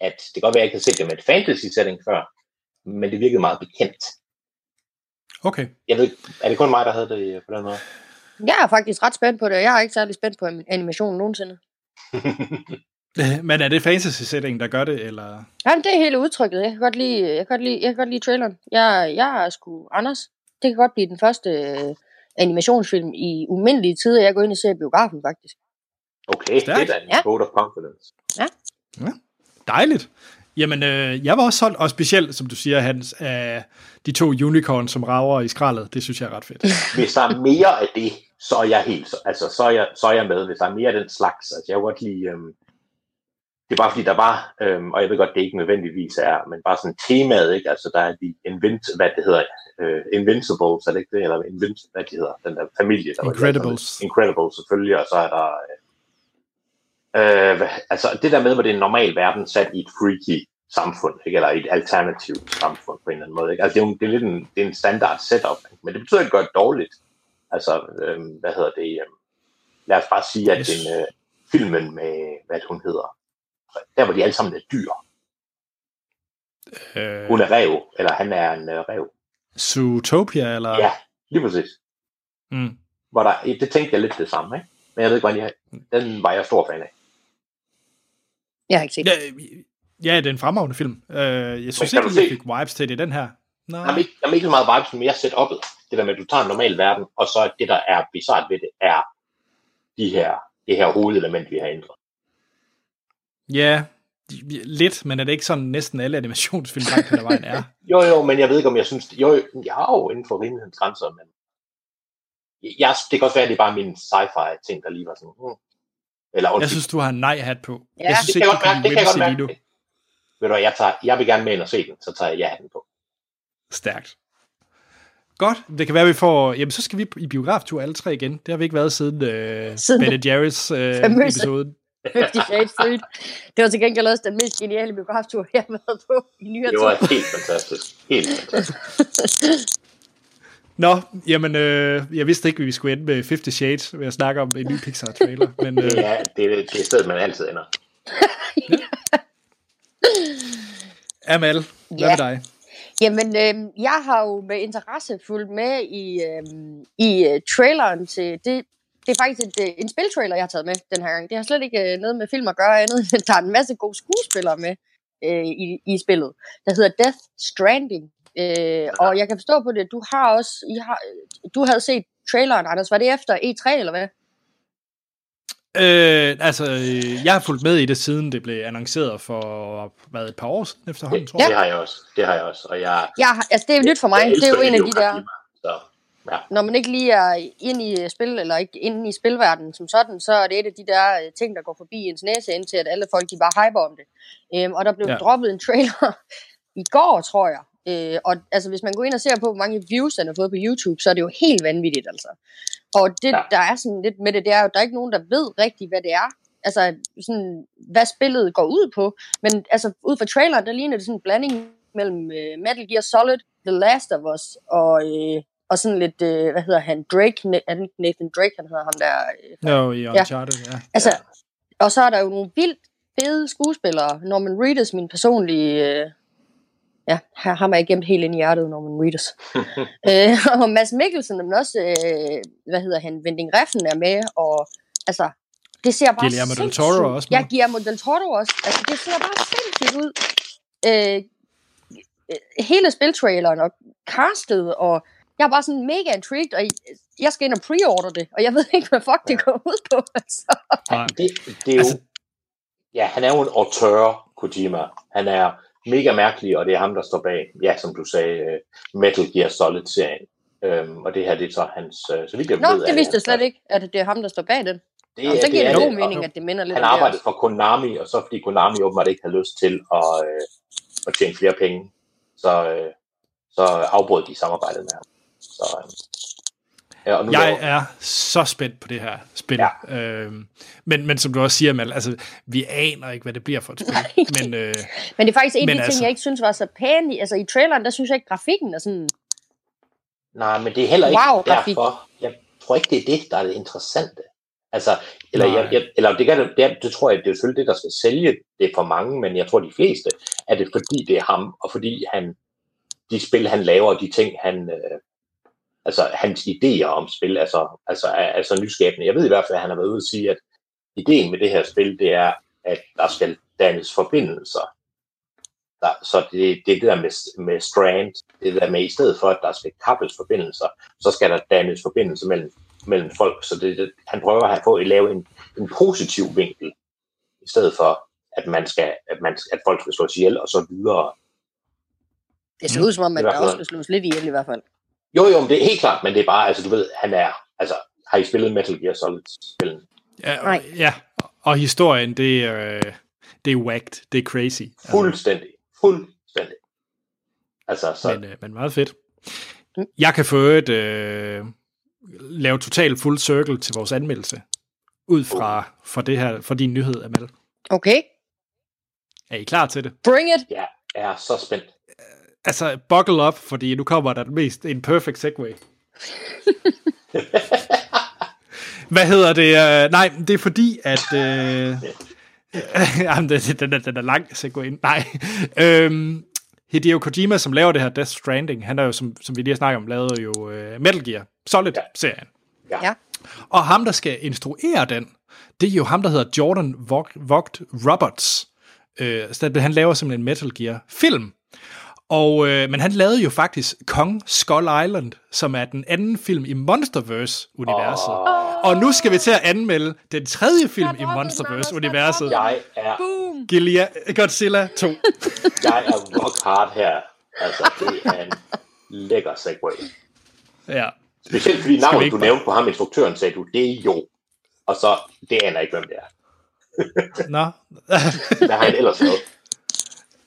at det kan godt være, at jeg ikke havde set det med et fantasy-setting før, men det virkede meget bekendt. Okay. Jeg ved er det kun mig, der havde det på den måde? Jeg er faktisk ret spændt på det, og jeg er ikke særlig spændt på animationen nogensinde. [laughs] Men er det fantasy-setting, der gør det, eller? Jamen, det er hele udtrykket. Jeg kan godt lide, jeg kan godt lide, jeg kan godt lide traileren. Jeg, jeg er sgu Anders. Det kan godt blive den første øh, animationsfilm i umindelige tider, jeg går ind og ser biografen, faktisk. Okay, Stærkt. det er da en Ja. vote of confidence. Dejligt. Jamen, øh, jeg var også solgt, og specielt, som du siger, Hans, af de to unicorns, som rager i skraldet. Det synes jeg er ret fedt. [laughs] Hvis der er mere af det, så er jeg helt, så- altså så er jeg, så er jeg med, hvis der er mere af den slags. Altså jeg kan godt lide, øhm, det er bare fordi der var, øhm, og jeg ved godt, det ikke nødvendigvis er, men bare sådan temaet, ikke? Altså der er de invent, hvad det hedder, øh, Invincibles, er det ikke det? Eller invent, hvad det hedder, den der familie, der var Incredibles. Incredibles selvfølgelig, og så er der, øh, Øh, altså det der med, hvor det er en normal verden sat i et freaky samfund, ikke? eller et alternativt samfund på en eller anden måde. Ikke? Altså det er, jo, det er lidt en, det er en standard setup, ikke? men det betyder ikke, det dårligt. Altså, øh, hvad hedder det? Øh, lad os bare sige, at Yes. den, øh, filmen med, hvad hun hedder, der hvor de alle sammen er dyr. Øh, Hun er rev, eller han er en øh, rev. Zootopia, eller? Ja, lige præcis. Mm. Hvor der, det tænkte jeg lidt det samme, ikke? Men jeg ved ikke, hvordan jeg, den var jeg stor fan af. Jeg har ikke set Ja, ja, det er en fremragende film. Øh, jeg synes kan ikke, du jeg se- fik vibes til det i den her. Nej. Jamen ikke, jamen ikke så meget vibes, men mere setup'et. Det der med, at du tager en normal verden, og så det, der er bizart ved det, er de her, det her hovedelement, vi har ændret. Ja, lidt, men er det ikke sådan, næsten alle animationsfilm langt hen vejen er? [laughs] Jo, jo, men jeg ved ikke, om jeg synes... Jo, jo, jeg er jo inden for rimelighedens grænser, men... Jeg, det kan også være, at det er bare min sci-fi ting, der lige var sådan... Hmm. Eller Jeg undskyld, synes, du har en nej-hat på. Ja, jeg synes det ikke, kan du jeg godt kan det kan jeg godt lige nu. Ved du hvad, jeg, tager, jeg vil gerne med ind og se den, så tager jeg ja-hatten på. Stærkt. Godt, det kan være, at vi får... Jamen, så skal vi i biograftur alle tre igen. Det har vi ikke været siden, øh, Siden Ben Jerry's øh, famøse- 50 Shades Street. Det var til gengæld også den mest geniale biograftur, jeg har været på i nyere Det var helt fantastisk. Helt fantastisk. [laughs] Nå, jamen, øh, jeg vidste ikke, at vi skulle ende med 50 Shades ved at snakke om en ny Pixar-trailer. [laughs] Men øh, Det er, det, er, det er stedet, man altid ender. [laughs] Amal, hvad Ja. med dig? Jamen, øh, jeg har jo med interesse fulgt med i, øh, i uh, traileren til det. Det er faktisk et, øh, en spiltrailer, jeg har taget med den her gang. Det har slet ikke øh, noget med film at gøre andet. [laughs] end Der er en masse gode skuespillere med øh, i, i spillet. Der hedder Death Stranding. Øh, og jeg kan forstå på det, at du har også, I har, du havde set traileren, Anders. Var det efter E3, eller hvad? Øh, altså, øh, jeg har fulgt med i det, siden det blev annonceret for hvad, et par år siden efterhånden, tror jeg. Det har jeg også. Det har jeg også. Og jeg, Jeg, har- altså, det er nyt for mig. Det er jo en af de der... Kojima, Så, ja. når man ikke lige er inde i spil, eller ikke inde i spilverdenen som sådan, så er det et af de der øh, ting, der går forbi ens næse, indtil at alle folk de bare hyper om det. Øhm, og der blev Ja. droppet en trailer [laughs] i går, tror jeg. Øh, og altså, hvis man går ind og ser på, hvor mange views den har fået på YouTube, så er det jo helt vanvittigt, altså. Og det, ja. der er sådan lidt med det, det er jo, der er ikke nogen, der ved rigtigt, hvad det er. Altså, sådan, hvad spillet går ud på. Men altså, ud fra traileren, der ligner det sådan en blanding mellem øh, Metal Gear Solid, The Last of Us og, øh, og sådan lidt, øh, hvad hedder han, Drake, er Nathan Drake, han hedder ham der. Øh, Jo, i Uncharted, ja. altså, og så er der jo nogle vildt fede skuespillere. Norman Reedus, min personlige... Øh, ja, her har man gemt helt ind i hjertet, Norman Reedus. [laughs] øh, [laughs] og Mads Mikkelsen, men også, øh, hvad hedder han, Vending Reffen er med, og altså, det ser bare Guillermo del Toro er også med. Ja, Guillermo del Toro også. Altså, det ser bare sindssygt ud. Øh, øh, hele spiltraileren og castet, og jeg er bare sådan mega intrigued, og jeg skal ind og pre-order det, og jeg ved ikke, hvad fuck det går ud på. Altså. Nej. Det, det er jo, Altså- ja, han er jo en auteur, Kojima. Han er mega mærkelig, og det er ham, der står bag, ja, som du sagde, øh, Metal Gear Solid-serien. Øhm, og det her, det er så hans, øh, så vidt jeg Nå, ved, det vidste jeg slet ikke, at det er ham, der står bag den. Det, Nå, så det giver det, god mening, at det minder lidt Han arbejdede for Konami, og så fordi Konami åbenbart ikke havde lyst til at, øh, at tjene flere penge, så, øh, så afbrød de samarbejdet med ham. Så, ja, og nu Jeg laver- er så spændt på det her spil. Ja. Øhm, men, men som du også siger, Mal, altså, vi aner ikke, hvad det bliver for et spil. Men øh, Men det er faktisk en af de altså- ting, jeg ikke synes var så pæne. i- Altså i traileren, der synes jeg ikke, grafikken er sådan... Nej, men det er heller ikke Wow, grafik. derfor. Jeg tror ikke, det er det, der er det interessante. Altså, eller, Nej. jeg, jeg, eller det, kan, det, er- det tror jeg, det er selvfølgelig det, der skal sælge det for mange, men jeg tror, de fleste er det, fordi det er ham, og fordi han, de spil, han laver, og de ting, han, øh, altså hans idéer om spil, altså, altså, er, er så nyskabende. Jeg ved i hvert fald, at han har været ude at sige, at ideen med det her spil, det er, at der skal dannes forbindelser. Der, så det, det er der med, med strand, det er der med, i stedet for, at der skal kappes forbindelser, så skal der dannes forbindelser mellem, mellem folk. Så det, det, han prøver at få at lave en, en positiv vinkel, i stedet for, at, man skal, at, man, at folk skal slås ihjel og så videre. Det ser ud som om, at der også skal slås lidt ihjel i hvert fald. Jo, jo, men det er helt klart, men det er bare, altså du ved, han er, altså har I spillet Metal Gear Solid-spillen? ja, Nej. ja, og historien, det er, det er whacked, det er crazy. Altså, Fuldstændig. Fuldstændig. Altså, så, men, øh, men meget fedt. Jeg kan få et øh, lave total full circle til vores anmeldelse. ud fra for det her, for din nyhed, Amal. Okay, Er I klar til det? bring it. Ja, jeg er så spændt. Altså, buckle up, fordi nu kommer der den mest en perfect segue. [laughs] Hvad hedder det? Uh, nej, det er fordi, at... Uh, [laughs] jamen, det, den, er, den er lang segue. Nej. Øhm, Hideo Kojima, som laver det her Death Stranding, han er jo, som, som vi lige har snakket om, lavet jo uh, Metal Gear Solid-serien. Ja. Ja. Og ham, der skal instruere den, det er jo ham, der hedder Jordan Vogt Roberts. Øh, så han laver simpelthen en Metal Gear-film. Og, øh, men han lavede jo faktisk Kong Skull Island, som er den anden film i Monsterverse-universet. Oh. Og nu skal vi til at anmelde den tredje film i Monsterverse-universet. Jeg er, Boom. Gilia, Godzilla 2. [laughs] jeg er rock hard her. Altså, det er en lækker segway. Ja. Specielt fordi vi navnet, ikke du nævnte på ham, instruktøren, sagde du, det er jo. Og så, det aner jeg ikke, hvem det er. Nå. [laughs] Hvad har han ellers lavet?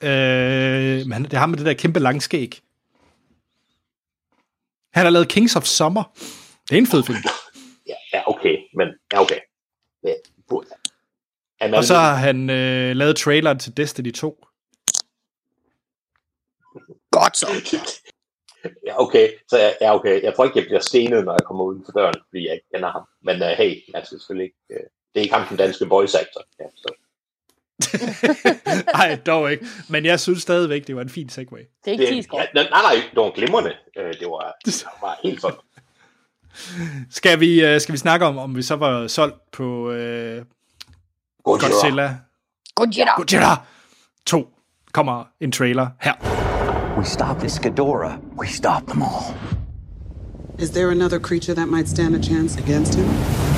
Øh, men han- det er ham med det der kæmpe lange skæg. Han har lavet Kings of Summer. Det er en fed film. Ja, okay, men ja, okay. Ja, man, Og så har han øh, lavet traileren til Destiny 2. Godt så. [laughs] Ja, okay. Så jeg, ja, okay. Jeg tror ikke, jeg bliver stenet, når jeg kommer uden for døren, fordi jeg ikke kender ham. Men uh, hey, jeg skal selvfølgelig ikke... Uh, det er ikke ham, den danske voice actor. Ja, så. [laughs] Nej, dog ikke. Men jeg synes stadigvæk, det var en fin segue. Det er ikke Det, 10 skår. ja, nej, nej, det var glimrende. Uh, det var, [laughs] det var helt sådan. Skal vi, øh, skal vi snakke om, om vi så var solgt på øh, Godzilla. Godzilla? Godzilla. Godzilla 2 kommer en trailer her. We stop this Ghidorah, we stop them all. Is there another creature that might stand a chance against him?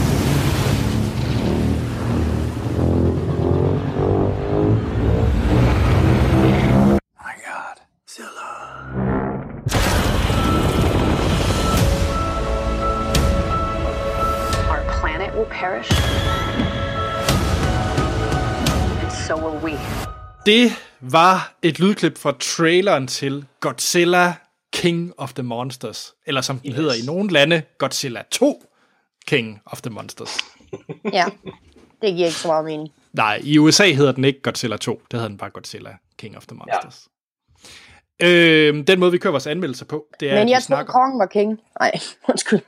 Det var et lydklip fra traileren til Godzilla King of the Monsters. Eller som den yes. hedder i nogle lande, Godzilla 2 King of the Monsters. [laughs] Ja, det giver ikke så meget mening. Nej, i USA hedder den ikke Godzilla 2. Det hedder den bare Godzilla King of the Monsters. Ja. Øh, den måde, vi kører vores anmeldelser på, det er, Men jeg troede, snakker... kongen var king. Nej, [laughs] undskyld.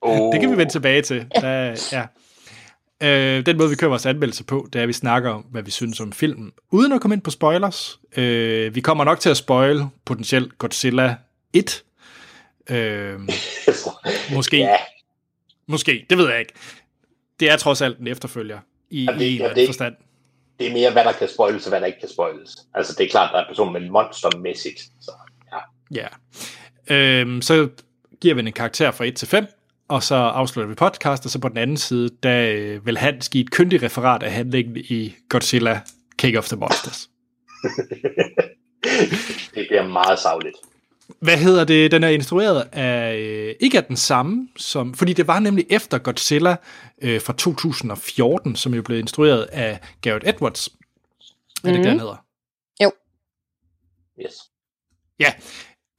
Oh, [laughs] Det kan vi vende tilbage til. Der, ja. Øh, den måde, vi kører vores anmeldelse på, det er, at vi snakker om, hvad vi synes om filmen, uden at komme ind på spoilers. Øh, vi kommer nok til at spoil potentielt Godzilla 1. Øh, [laughs] måske. Ja, Måske, det ved jeg ikke. Det er trods alt en efterfølger i, Jamen, det- i en ja, eller anden det- forstand. det er mere, hvad der kan spoiles, og hvad der ikke kan spoiles. Altså, det er klart, der er personer med monstermæssigt. Så, ja. Ja. Øhm, så giver vi en karakter fra 1 til 5, og så afslutter vi podcast, og så på den anden side, der øh, vil han give et kyndigt referat af handlingen i Godzilla King of the Monsters. [laughs] Det bliver meget savligt. Hvad hedder det? Den er instrueret af, øh, ikke af den samme, som, fordi det var nemlig efter Godzilla øh, fra 2014, som jo blev instrueret af Garrett Edwards. Er det mm-hmm. det, han hedder? Yes. Ja,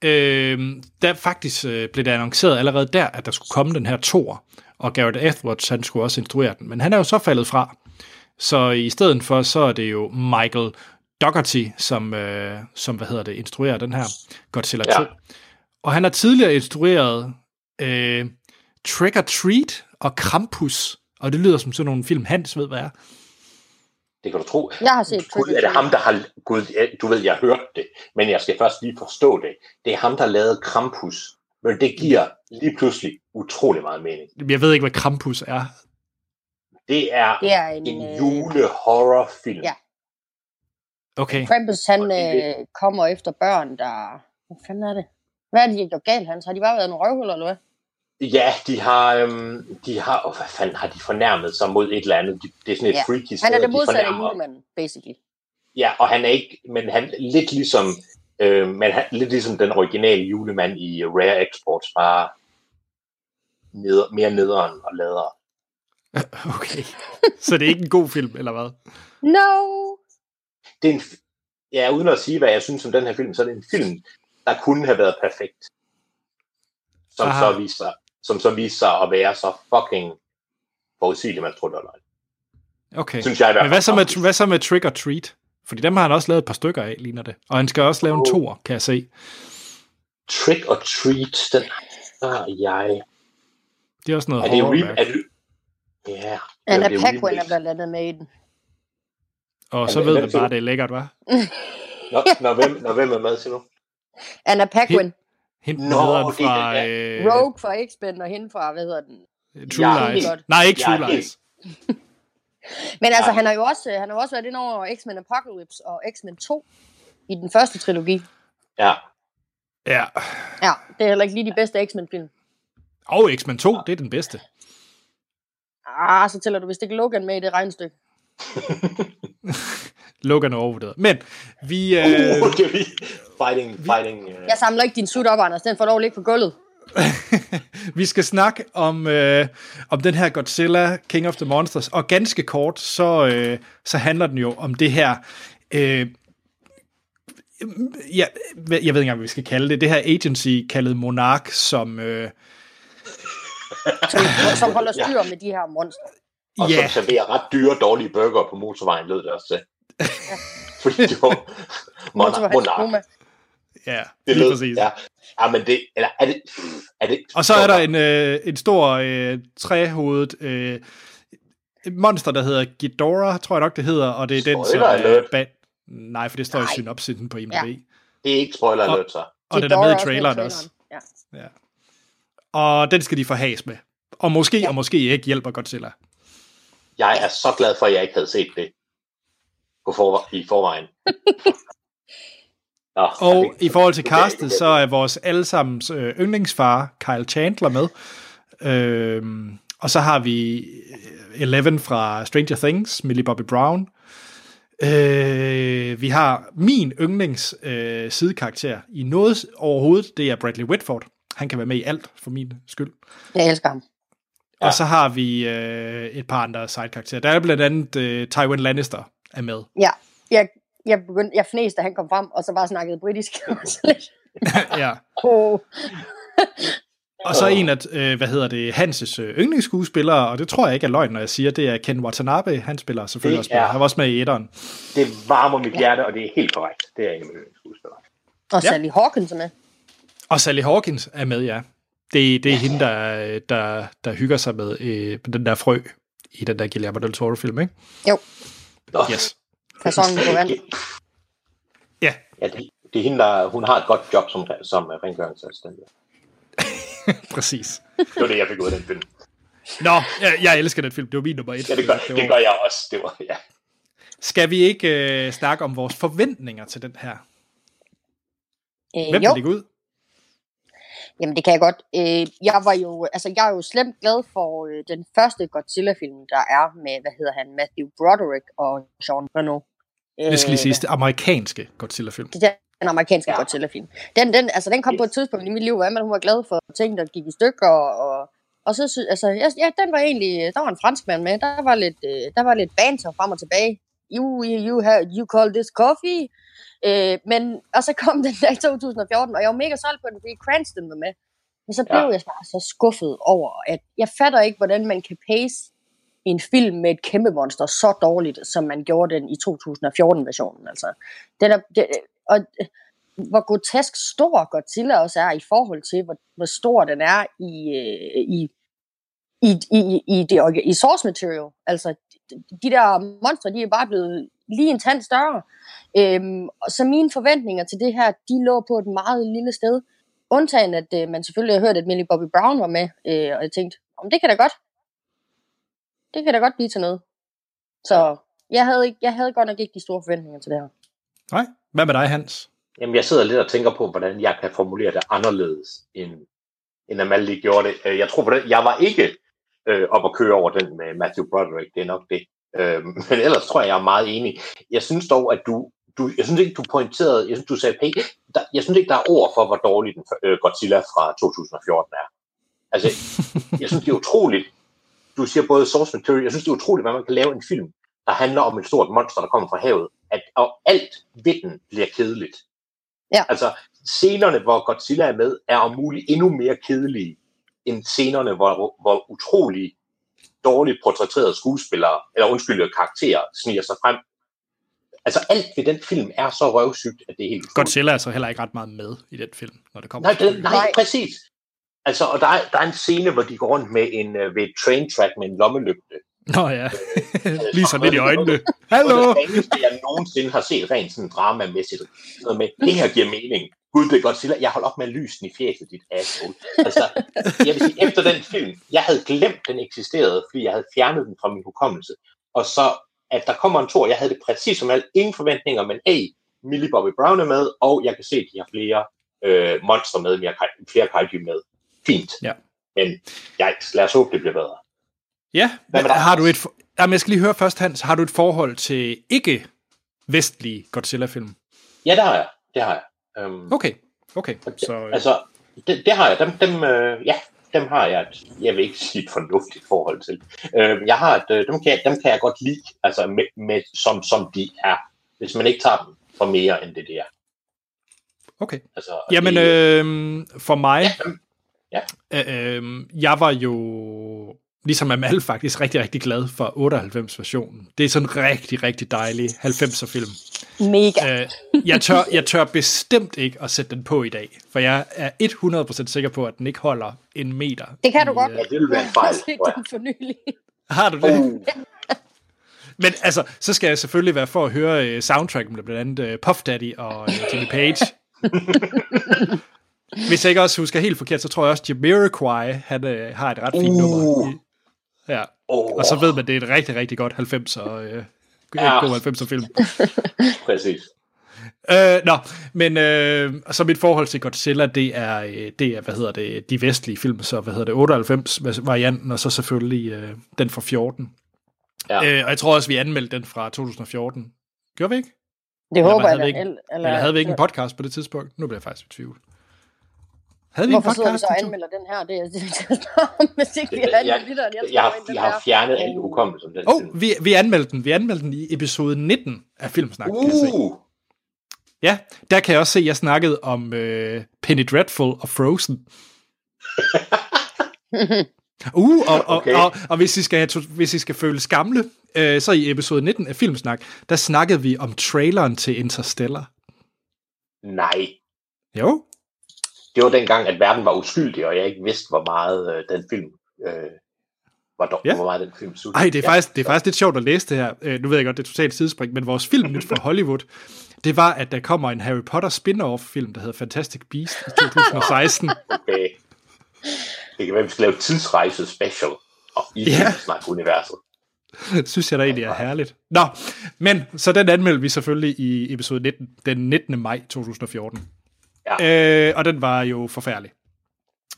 øh, der faktisk øh, blev det annonceret allerede der, at der skulle komme den her tor, og Garrett Edwards, han skulle også instruere den, men han er jo så faldet fra. Så i stedet for, så er det jo Michael Dougherty, som, øh, som hvad hedder det, instruerer den her Godzilla 2. Ja. Og han har tidligere instrueret øh, Trick or Treat og Krampus, og det lyder som sådan nogle film, Hans ved, hvad er. Det kan du tro. Jeg har set Gud, er det ham, der har... Gud, du ved, jeg har hørt det, men jeg skal først lige forstå det. Det er ham, der lavede Krampus. Men det giver lige pludselig utrolig meget mening. Jeg ved ikke, hvad Krampus er. Det er, Det er en, en øh, julehorrorfilm. ja. Okay. Krampus, han øh, kommer efter børn, der... Hvad fanden er det? Hvad er det, de har gjort galt, Hans? Har de bare været nogle røvhuller, eller hvad? Ja, de har, øhm, de har, oh, hvad fanden har de fornærmet sig mod et eller andet? De, det er sådan et Ja. freaky sted, Han er det de modsatte af fornærmer. julemanden, basically. Ja, og han er ikke, men han lidt ligesom, øh, men han, lidt ligesom den originale julemand i Rare Exports, bare ned, mere nederen og ladere. [laughs] Okay. Så det er ikke en god film, eller hvad? No! Det er en, ja, uden at sige, hvad jeg synes om den her film, så er det en film, der kunne have været perfekt. Som Aha. så, viser, som så viser sig at være så fucking forudsigeligt, man tror, det løgn. Okay. Synes jeg Men hvad så, med, hvad så med Trick or Treat? Fordi dem har han også lavet et par stykker af, ligner det. Og han skal også lave en Oh. toer, kan jeg se. Trick or Treat, den har jeg. Det er også noget Er det horror re- er det, Ja. Anna er Paquin er blandt andet med i den. Og så ved man siger bare, du? det er lækkert, hva'? Når, når, hvem, når hvem er med, siger du? Anna Paquin, Hende Nå, Nå, det er fra den, øh, Rogue fra X-Men og hende fra, hvad hedder den? True Jeg er Lies. Nej, ikke True helt- Lies. [laughs] Men altså, Ja. han har jo også, han har også været inde over X-Men Apocalypse og X-Men 2 i den første trilogi. Ja. Ja. Ja, det er heller ikke lige de bedste X-Men-film. Og X-Men 2, det er den bedste. Ah, så tæller du vist ikke Logan med i det regnestykke. [laughs] Logan er overvurderet. Men vi... Øh, Uh, det er vi. Fighting, fighting. Uh, Jeg samler ikke din sut op, Anders. Den får lov at ligge på gulvet. [laughs] vi skal snakke om, øh, om den her Godzilla, King of the Monsters, og ganske kort, så, øh, så handler den jo om det her, øh, ja, jeg ved ikke engang, hvad vi skal kalde det, det her agency kaldet Monark, som, øh, [laughs] Som, som holder styr med de her monstre. og ja, som serverer ret dyre, dårlige burger på motorvejen, lød det også til. [laughs] Fordi det var Motorvejs [laughs] monark. Puma. ja, Det lige lød, præcis. ja. ja, men det, eller er det, er det Og så er der en, øh, en stor øh, træhovedet øh, monster, der hedder Ghidorah, tror jeg nok, det hedder, og det er den, som... Spoiler alert. ba- nej, for det står i Nej. synopsisen på IMDb. Ja. Ja. Det er ikke spoiler Og- alert, så. Og den er med i også traileren i også. Ja. Og den skal de forhas med. Og måske ja. og måske ikke hjælper Godzilla. Jeg er så glad for, at jeg ikke havde set det på for, i forvejen. [laughs] Nå, Og i forhold til castet, så er vores allesammens øh, yndlingsfar, Kyle Chandler, med. Øhm, og så har vi øh, Eleven fra Stranger Things, Millie Bobby Brown. Øh, vi har min yndlings øh, sidekarakter i noget overhovedet, det er Bradley Whitford. Han kan være med i alt, for min skyld. Jeg elsker ham. Ja. Og så har vi øh, et par andre sidekarakterer. Der er blandt andet øh, Tywin Lannister er med. Ja, jeg, jeg, begyndte, jeg fnæste, da han kom frem, og så bare snakkede britisk. [laughs] [laughs] Ja. oh. [laughs] Og så en af, øh, hvad hedder det, Hanses øh, yndlingsskuespillere, og det tror jeg ikke er løgn, når jeg siger, det er Ken Watanabe. Han spiller selvfølgelig Det også med. er- Han var også med i etteren. Det varmer mit hjerte, og det er helt korrekt. Det er en af mine skuespillere. Og Ja. Sally Hawkins er med. Og Sally Hawkins er med, ja. Det, det er hende, der, der, der hygger sig med øh, den der frø i den der Guillermo del Toro-film, ikke? Jo, Nå, Yes. personen på vand. Ja, Ja, det, det er hende, der, hun har et godt job som, som rengøringsassistent. [laughs] præcis. Det var det, jeg fik ud af den film. Nå, jeg, jeg elsker den film. Det var min nummer et. Ja, det gør, det det gør jeg også. Det var, ja. Skal vi ikke øh, snakke om vores forventninger til den her? Øh, Hvem jo, vil ligge ud? Jamen det kan jeg godt. Øh, jeg var jo, altså jeg er jo slemt glad for øh, den første Godzilla-film, der er med, hvad hedder han, Matthew Broderick og Sean Renault. Det skal lige Øh, siges, det amerikanske Godzilla-film. Det er den amerikanske Ja. Godzilla-film. Den, den, altså, den kom på et tidspunkt i mit liv, hvor man hun var glad for ting, der gik i stykker, og, og så altså, ja, ja, den var egentlig, der var en franskmand med, der var lidt, øh, der var lidt banter frem og tilbage. You, you, have, you call this coffee? Øh, men, og så kom [laughs] den der i 2014, og jeg var mega solgt på den, fordi Cranston var med. Men så blev Ja. jeg bare så skuffet over, at jeg fatter ikke, hvordan man kan pace en film med et kæmpe monster så dårligt, som man gjorde den i 2014-versionen. Altså, den er, det, og øh, hvor grotesk stor Godzilla også er i forhold til, hvor, hvor stor den er i, øh, i, i, i, i, det, i source material. Altså, de, de der monstre, de er bare blevet lige en tand større. Øhm, og så mine forventninger til det her, de lå på et meget lille sted. Undtagen, at øh, man selvfølgelig har hørt, at Millie Bobby Brown var med, øh, og jeg tænkte, om det kan da godt. Det kan da godt blive til noget. Så jeg havde, ikke, jeg havde godt nok ikke de store forventninger til det her. Nej? Hvad med dig, Hans? Jamen, jeg sidder lidt og tænker på, hvordan jeg kan formulere det anderledes, end, end Amal lige gjorde det. Øh, Jeg tror på det. Jeg var ikke øh, op at køre over den med Matthew Broderick. Det er nok det. Øh, men ellers tror jeg, jeg er meget enig. Jeg synes dog, at du, du jeg synes ikke, du pointerede, jeg synes, du sagde, hey, der, jeg synes ikke, der er ord for, hvor dårlig den øh, Godzilla fra 2014 er. Altså, jeg synes, det er utroligt. Du siger både source material, jeg synes, det er utroligt, hvad man kan lave en film, der handler om et stort monster, der kommer fra havet, at, og alt ved den bliver kedeligt. Ja. Altså, scenerne, hvor Godzilla er med, er om muligt endnu mere kedelige, end scenerne, hvor, hvor utrolig dårligt portrætterede skuespillere, eller undskyld, karakterer, sniger sig frem. Altså alt ved den film er så røvsygt, at det er helt. Godzilla er så heller ikke ret meget med i den film, når det kommer Nej, til det, Nej. præcis. Altså, og der er, der er en scene, hvor de går rundt med en, øh, ved et train track med en lommelygte. Nå ja, [laughs] lyser lidt i øjnene. Hallo! det eneste, jeg nogensinde har set rent sådan dramamæssigt. Sådan Noget med, det her giver mening. Gud, det er Godzilla. Jeg holder op med at lyse den i fjeset, dit asshole. Altså, jeg vil sige, efter den film, jeg havde glemt, den eksisterede, fordi jeg havde fjernet den fra min hukommelse. Og så, at der kommer en tor, jeg havde det præcis som alt. Ingen forventninger, men hey, Millie Bobby Brown er med, og jeg kan se, at de har flere øh, monstre med, mere, flere kaiju med. Fint. Ja. Men ja, lad os håbe, det bliver bedre. Ja, Hvad med dig? har du et... Jamen, jeg skal lige høre først, Hans. Har du et forhold til ikke-vestlige Godzilla-film? Ja, det har jeg. Det har jeg. Um, Okay, okay. Så, øh, Altså, det, det har jeg. Dem, dem, øh, ja, dem har jeg et, jeg vil ikke sige et fornuftigt forhold til. Øh, jeg har et, øh, dem, kan jeg, dem kan jeg godt lide, altså med, med, som, som de er, hvis man ikke tager dem for mere end det, det er. okay. Altså, Jamen, det, øh, for mig... Ja. Øh, øh, jeg var jo, ligesom Amal, faktisk rigtig, rigtig glad for 98-versionen. Det er sådan en rigtig, rigtig dejlig 90'er-film. Mega. Øh, jeg, tør, jeg tør bestemt ikke at sætte den på i dag, for jeg er 100% sikker på, at den ikke holder en meter. Det kan du i, godt. øh, det vil være en Jeg fejl. har set jeg. den for nylig. Har du det? Uh, Men altså, så skal jeg selvfølgelig være for at høre øh, soundtracken med blandt andet øh, Puff Daddy og øh, Jimmy Page. [laughs] Hvis jeg ikke også husker helt forkert, så tror jeg også, Jamiroquai, han øh, har et ret fint Uh. nummer. Ja. oh, Og så ved man, det er et rigtig, rigtig godt 90'er, øh, Ja. ja. god 90'er film. [laughs] Præcis. Øh, nå, men øh, så mit forhold til Godzilla, det er, øh, det er, hvad hedder det, de vestlige film, så hvad hedder det, 98 varianten, og så selvfølgelig øh, den fra 14. Ja. Øh, og jeg tror også, vi anmeldte den fra 2014. Gjorde vi ikke? Det håber havde jeg vi da. ikke- Eller, Eller havde vi ikke en podcast på det tidspunkt? Nu bliver jeg faktisk i tvivl. Havde vi Hvorfor en sidder vi podcast? så anmelder den her? Det er det, det, [laughs] hvis ikke vi Jeg, har jeg, lytteren. Jeg, jeg, jeg har fjernet alt hukommelse om den Åh, oh, vi, vi anmeldte den. Vi anmeldte den i episode 19 af Filmsnak. Uh, Ja, der kan jeg også se, at jeg snakkede om øh, Penny Dreadful og Frozen. [laughs] Uh, og, og, Okay. og, og hvis, I skal, hvis I skal føles gamle, øh, så i episode 19 af Filmsnak, der snakkede vi om traileren til Interstellar. nej. Jo, Det var dengang, at verden var uskyldig, og jeg ikke vidste, hvor meget øh, den film... Øh, hvor, dog, Ja. hvor meget den film sugede. Ej, det er, ja. faktisk, det er faktisk lidt sjovt at læse det her. Øh, nu ved jeg godt, det er totalt sidespring, men vores film nyt fra [laughs] Hollywood, det var, at der kommer en Harry Potter spin-off film, der hedder Fantastic Beast i 2016. Okay. Det kan være, vi skal lave tidsrejse special og i Ja. universet. synes jeg da egentlig er herligt. Nå, men så den anmeldte vi selvfølgelig i episode 19, den 19. maj 2014. Ja. Øh, og den var jo forfærdelig.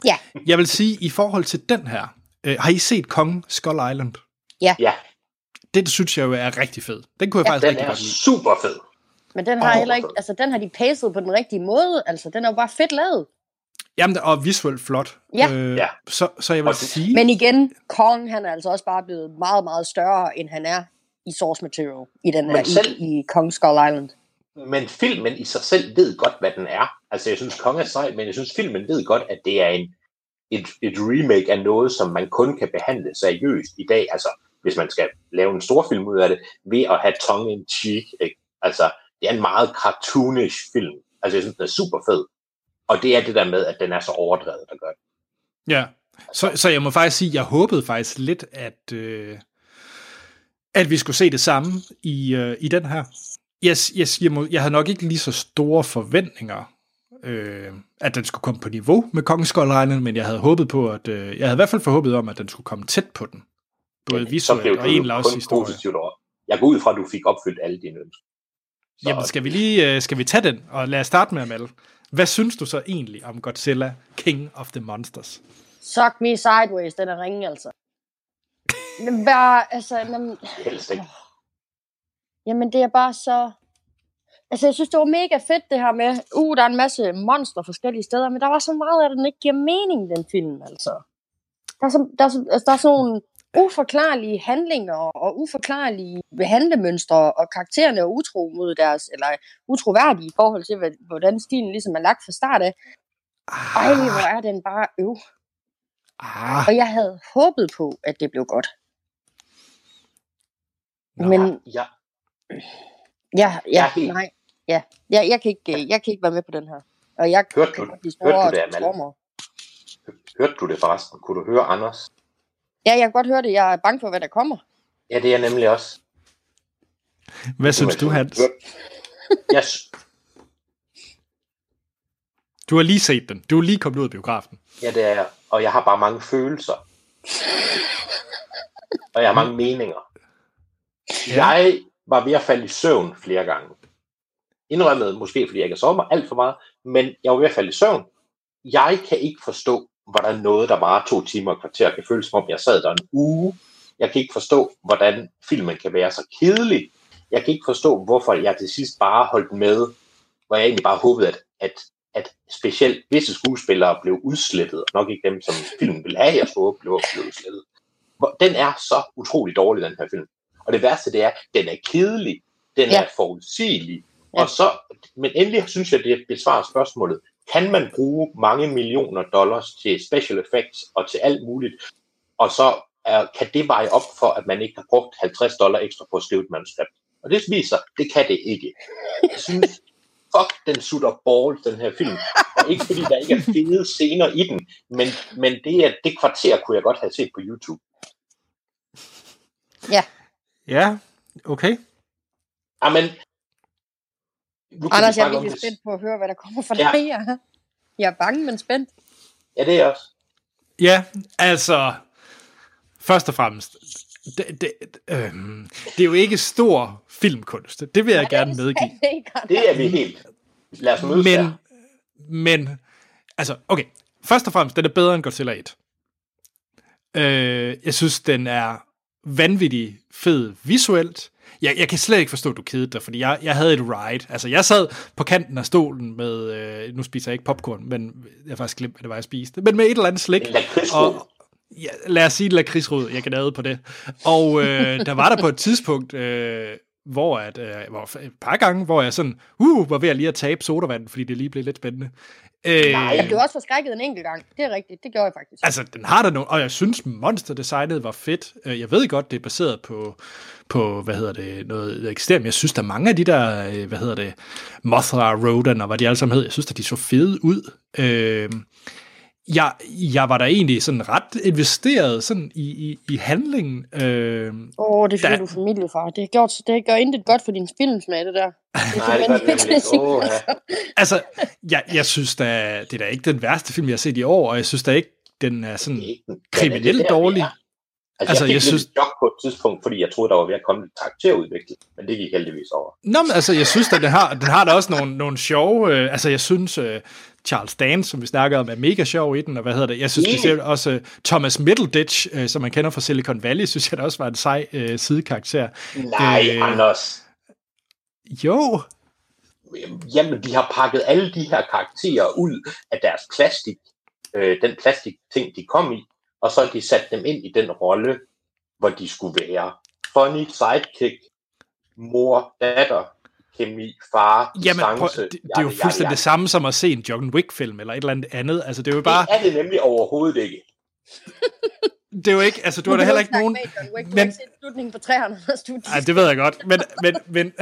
Ja. Jeg vil sige, i forhold til den her, øh, har I set Kong Skull Island? Ja, Den synes jeg jo er rigtig fed. Den kunne jeg Ja, faktisk den rigtig er godt lide. super fed. Men den har Åh, heller ikke, altså den har de pacet på den rigtige måde. Altså den er jo bare fedt lavet. Jamen, og visuelt flot. Ja. Øh, Ja. Så, så jeg vil det- sige... Men igen, Kong han er altså også bare blevet meget, meget større, end han er i source material i den her, selv- i, i Kong Skull Island. Men filmen i sig selv ved godt, hvad den er. Altså, jeg synes, Kong er sej, men jeg synes, filmen ved godt, at det er en, et, et remake af noget, som man kun kan behandle seriøst i dag. Altså, hvis man skal lave en stor film ud af det, ved at have tongue in cheek. Ikke? Altså, det er en meget cartoonish film. Altså, jeg synes, den er super fed. Og det er det der med, at den er så overdrevet, der gør det. Ja, så, så jeg må faktisk sige, jeg håbede faktisk lidt, at, øh, at vi skulle se det samme i, øh, i den her. Yes, yes, jeg, må, jeg havde nok ikke lige så store forventninger, øh, at den skulle komme på niveau med Kongens Skull Island, men jeg havde håbet på, at øh, jeg havde i hvert fald forhåbet om, at den skulle komme tæt på den. Både så visuelt blev og også kun historie. Jeg går ud fra, at du fik opfyldt alle dine ønsker. Så, Jamen, skal vi lige øh, skal vi tage den, og lad os starte med Amal. Hvad synes du så egentlig om Godzilla, King of the Monsters? Suck me sideways, den er ringe altså. Bare, altså, men, helst ikke. jamen det er bare så... Altså, jeg synes, det var mega fedt, det her med, uh, der er en masse monster forskellige steder, men der var så meget af det, den ikke giver mening, den film, altså. Der er, så, der er, så, altså, der er sådan nogle uforklarlige handlinger og uforklarlige handlemønstre, og karaktererne er utro mod deres, eller utroværdige i forhold til, hvordan stilen ligesom er lagt fra start af. Ej, hvor er den bare øv. Ah, Og jeg havde håbet på, at det blev godt. Men Ja, ja, Jeg ja, er helt- nej. Ja, jeg, jeg, kan ikke, jeg kan ikke være med på den her. Og jeg Hørte kan du- godt lide hørte du det, Amal? hørte du det forresten? Kunne du høre Anders? Ja, jeg kan godt høre det. Jeg er bange for, hvad der kommer. Ja, det er jeg nemlig også. Hvad synes du, Hans? Jeg, s- Du har lige set den. Du er lige kommet ud af biografen. ja, det er jeg. Og jeg har bare mange følelser. Og jeg har mange meninger. Ja. Jeg var ved at falde i søvn flere gange. Indrømmet måske, fordi jeg ikke har sovet mig alt for meget, men jeg var ved at falde i søvn. Jeg kan ikke forstå, hvordan noget, der bare to timer og kvarter, kan føles som om, jeg sad der en uge. Jeg kan ikke forstå, hvordan filmen kan være så kedelig. Jeg kan ikke forstå, hvorfor jeg til sidst bare holdt med, hvor jeg egentlig bare håbede, at, at, at specielt visse skuespillere blev udslettet, og nok ikke dem, som filmen ville have, jeg skulle blev, blev udslettet. Den er så utrolig dårlig, den her film. Og det værste, det er, den er kedelig, den Ja. er forudsigelig, og så, men endelig synes jeg, det besvarer spørgsmålet, kan man bruge mange millioner dollars til special effects og til alt muligt, og så er, kan det veje op for, at man ikke har brugt 50 dollar ekstra på at skrive et manuskript. Og det viser, det kan det ikke. Jeg synes, [laughs] fuck, den sutter balls, den her film. Og ikke fordi der ikke er fede scener i den, men, men det, er, det kvarter kunne jeg godt have set på YouTube. Ja, okay. Amen, nu kan Anders, vi jeg er virkelig det. spændt på at høre, hvad der kommer fra Ja. dig. Ja. Jeg er bange, men spændt. Ja, det er jeg også. Ja, altså, først og fremmest, det, det, øh, det er jo ikke stor filmkunst. Det vil jeg gerne medgive. Er Det er vi helt. Lad os mødes Men, der. men, altså, okay. Først og fremmest, den er bedre end Godzilla 1. Øh, jeg synes, den er vanvittig fed visuelt. Jeg, jeg kan slet ikke forstå, at du kedede dig, fordi jeg, jeg havde et ride. Altså, jeg sad på kanten af stolen med, øh, nu spiser jeg ikke popcorn, men jeg har faktisk glemt, hvad det var, jeg spiste. Men med et eller andet slik. Og, ja, lad os sige lakridsrod, jeg kan nade på det. Og øh, der var der på et tidspunkt, øh, hvor at, øh, hvor, et par gange, hvor jeg sådan, uh, var ved at lige at tabe sodavand, fordi det lige blev lidt spændende. Øh, Nej. Du har også forskrækket en enkelt gang. Det er rigtigt. Det gjorde jeg faktisk. Altså, den har der nogle, og jeg synes, monsterdesignet var fedt. Øh, Jeg ved godt, det er baseret på, på hvad hedder det, noget ekstremt. Jeg synes, der er mange af de der, øh, hvad hedder det, Mothra, Rodan og hvad de alle sammen hed, jeg synes, at de så fede ud. Øh, jeg, jeg var da egentlig sådan ret investeret sådan i, i, i handlingen. Øh, Åh, oh, det er fordi, Der- du er familiefar. Det har gjort, det gør intet godt for din filmsmag, det der. [laughs] Det Nej, det gør det nemlig ikke. Åh, ja. [laughs] altså, jeg, jeg synes da, det er da ikke den værste film, jeg har set i år, og jeg synes da ikke, den er sådan kriminelt der, dårlig. er. Altså, Altså, jeg fik jeg lidt synes- chok på et tidspunkt, fordi jeg troede, der var ved at komme lidt karakterudvikling, men det gik heldigvis over. Nå, men altså, jeg synes, at den har, den har da også nogle, nogle sjove... Øh, altså, jeg synes, øh, Charles Dance, som vi snakker om, er mega sjov i den, og hvad hedder det? Jeg synes Enig. specielt også øh, Thomas Middleditch, øh, som man kender fra Silicon Valley, synes jeg da også var en sej øh, sidekarakter. Nej, øh... Anders. Jo, Jamen, de har pakket alle de her karakterer ud af deres plastik, øh, den plastik ting, de kom i, og så har de sat dem ind i den rolle, hvor de skulle være. Funny sidekick, mor, datter, kemi, far, jamen, prøv, distance. det, det er jo fuldstændig det samme som at se en John Wick-film, eller et eller andet andet. Altså, det er jo bare... Det er det nemlig overhovedet ikke. Det er jo ikke... Altså, du har da heller ikke nogen... Du har men- ikke set slutningen på træerne. Nej, det ved jeg godt, men, men, men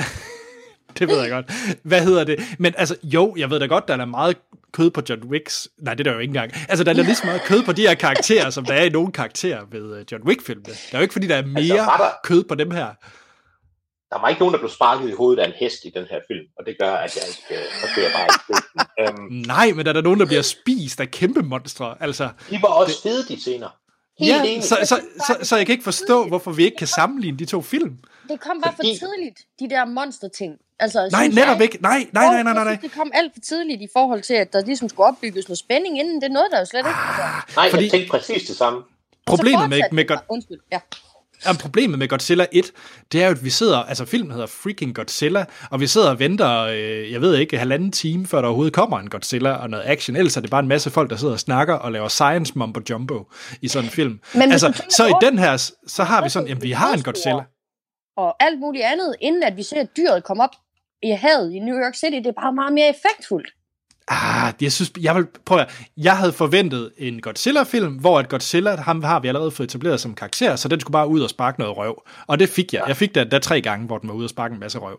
[laughs] det ved jeg godt. Hvad hedder det? Men altså, jo, jeg ved da godt, der er meget kød på John Wicks. Nej, det er der jo ikke engang. Altså, der er lige så meget kød på de her karakterer, som der er i nogle karakterer ved øh, John Wick-filmene. Det er jo ikke, fordi der er mere Altså, der- kød på dem her. Der var ikke nogen, der blev sparket i hovedet af en hest i den her film, og det gør, at jeg ikke, øh, bare ikke. Øhm, Nej, men der er der nogen, der bliver spist af kæmpe monstre. Altså, de var også fede, de scener. Helt ja, enig. så, så, så, så, jeg kan ikke forstå, hvorfor vi ikke kan sammenligne de to film. det kom bare Fordi- for tidligt, de der monster-ting. Altså, Nej, netop jeg. ikke. Nej, nej, nej, nej, nej. Nej. det kom alt for tidligt i forhold til, at der ligesom skulle opbygges noget spænding inden. Det nåede der jo slet ikke. Altså. Nej, fordi- jeg tænkte præcis det samme. Problemet med, med, det God, Undskyld, ja. Jamen, problemet med Godzilla 1, det er jo, at vi sidder, altså filmen hedder freaking Godzilla, og vi sidder og venter, øh, jeg ved ikke, halvanden time, før der overhovedet kommer en Godzilla og noget action. Ellers er det bare en masse folk, der sidder og snakker og laver science mumbo jumbo i sådan en film. Men altså, så i den her, så har vi sådan, jamen vi har en Godzilla. Og alt muligt andet, inden at vi ser dyret komme op i havet i New York City, det er bare meget mere effektfuldt. Ah, jeg synes, jeg vil prøve at, Jeg havde forventet en Godzilla-film, hvor at Godzilla, ham har vi allerede fået etableret som karakter, så den skulle bare ud og sparke noget røv. Og det fik jeg. Jeg fik den der tre gange, hvor den var ude og sparke en masse røv.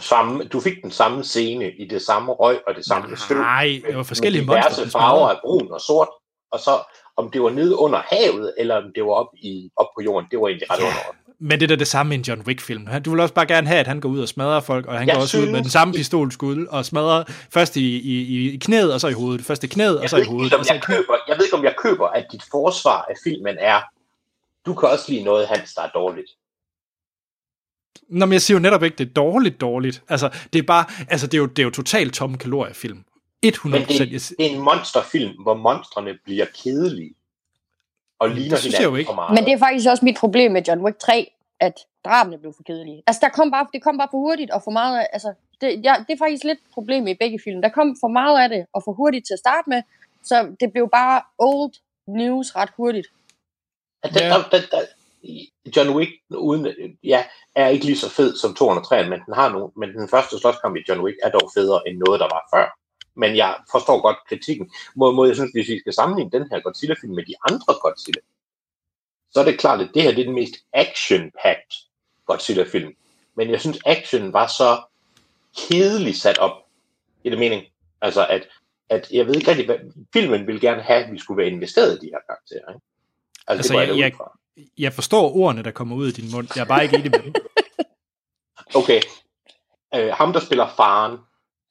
Samme, du fik den samme scene i det samme røg og det samme støv. Nej, det var forskellige med diverse farver af brun og sort. Og så om det var nede under havet, eller om det var op, i, op på jorden, det var egentlig ret Ja. under. Men det er da det samme i en John Wick-film. Du vil også bare gerne have, at han går ud og smadrer folk, og han Jeg går også ud synes- med den samme pistolskud og smadrer først i, i, i knæet, og så i hovedet. Først i knæet, og så i ikke, hovedet. om Og så jeg, køber, jeg ved ikke, om jeg køber, at dit forsvar af filmen er, du kan også lide noget, Hans, der er dårligt. Nå, men jeg siger jo netop ikke, det er dårligt, dårligt. Altså, det er bare, altså, det er jo, det er jo totalt tomme kaloriefilm. 100 Men det, det er en monsterfilm, hvor monstrene bliver kedelige. Og Det ligner synes jeg jo ikke. for meget. Men det er faktisk også mit problem med John Wick 3, at drabene blev for kedelige. Altså, der kom bare, det kom bare for hurtigt og for meget af, altså, det, ja, det er faktisk lidt et problem i begge film. Der kom for meget af det og for hurtigt til at starte med, så det blev bare old news ret hurtigt. At den, Ja. der, der, der, John Wick uden, ja, er ikke lige så fed som 203, men den, har nogle, men den første slåskamp i John Wick er dog federe end noget, der var før. Men jeg forstår godt kritikken. Mod, mod jeg synes, hvis vi skal sammenligne den her Godzilla-film med de andre Godzilla, så er det klart, at det her det er den mest action-packed Godzilla-film. Men jeg synes, action var så kedeligt sat op. I det mening. Altså, at, at jeg ved ikke rigtig, hvad filmen ville gerne have, at vi skulle være investeret i de her karakterer. Ikke? Altså, Altså, det jeg, jeg-. Jeg forstår ordene, der kommer ud af din mund. Jeg er bare ikke enig med dem. Okay. Øh, ham, der spiller faren,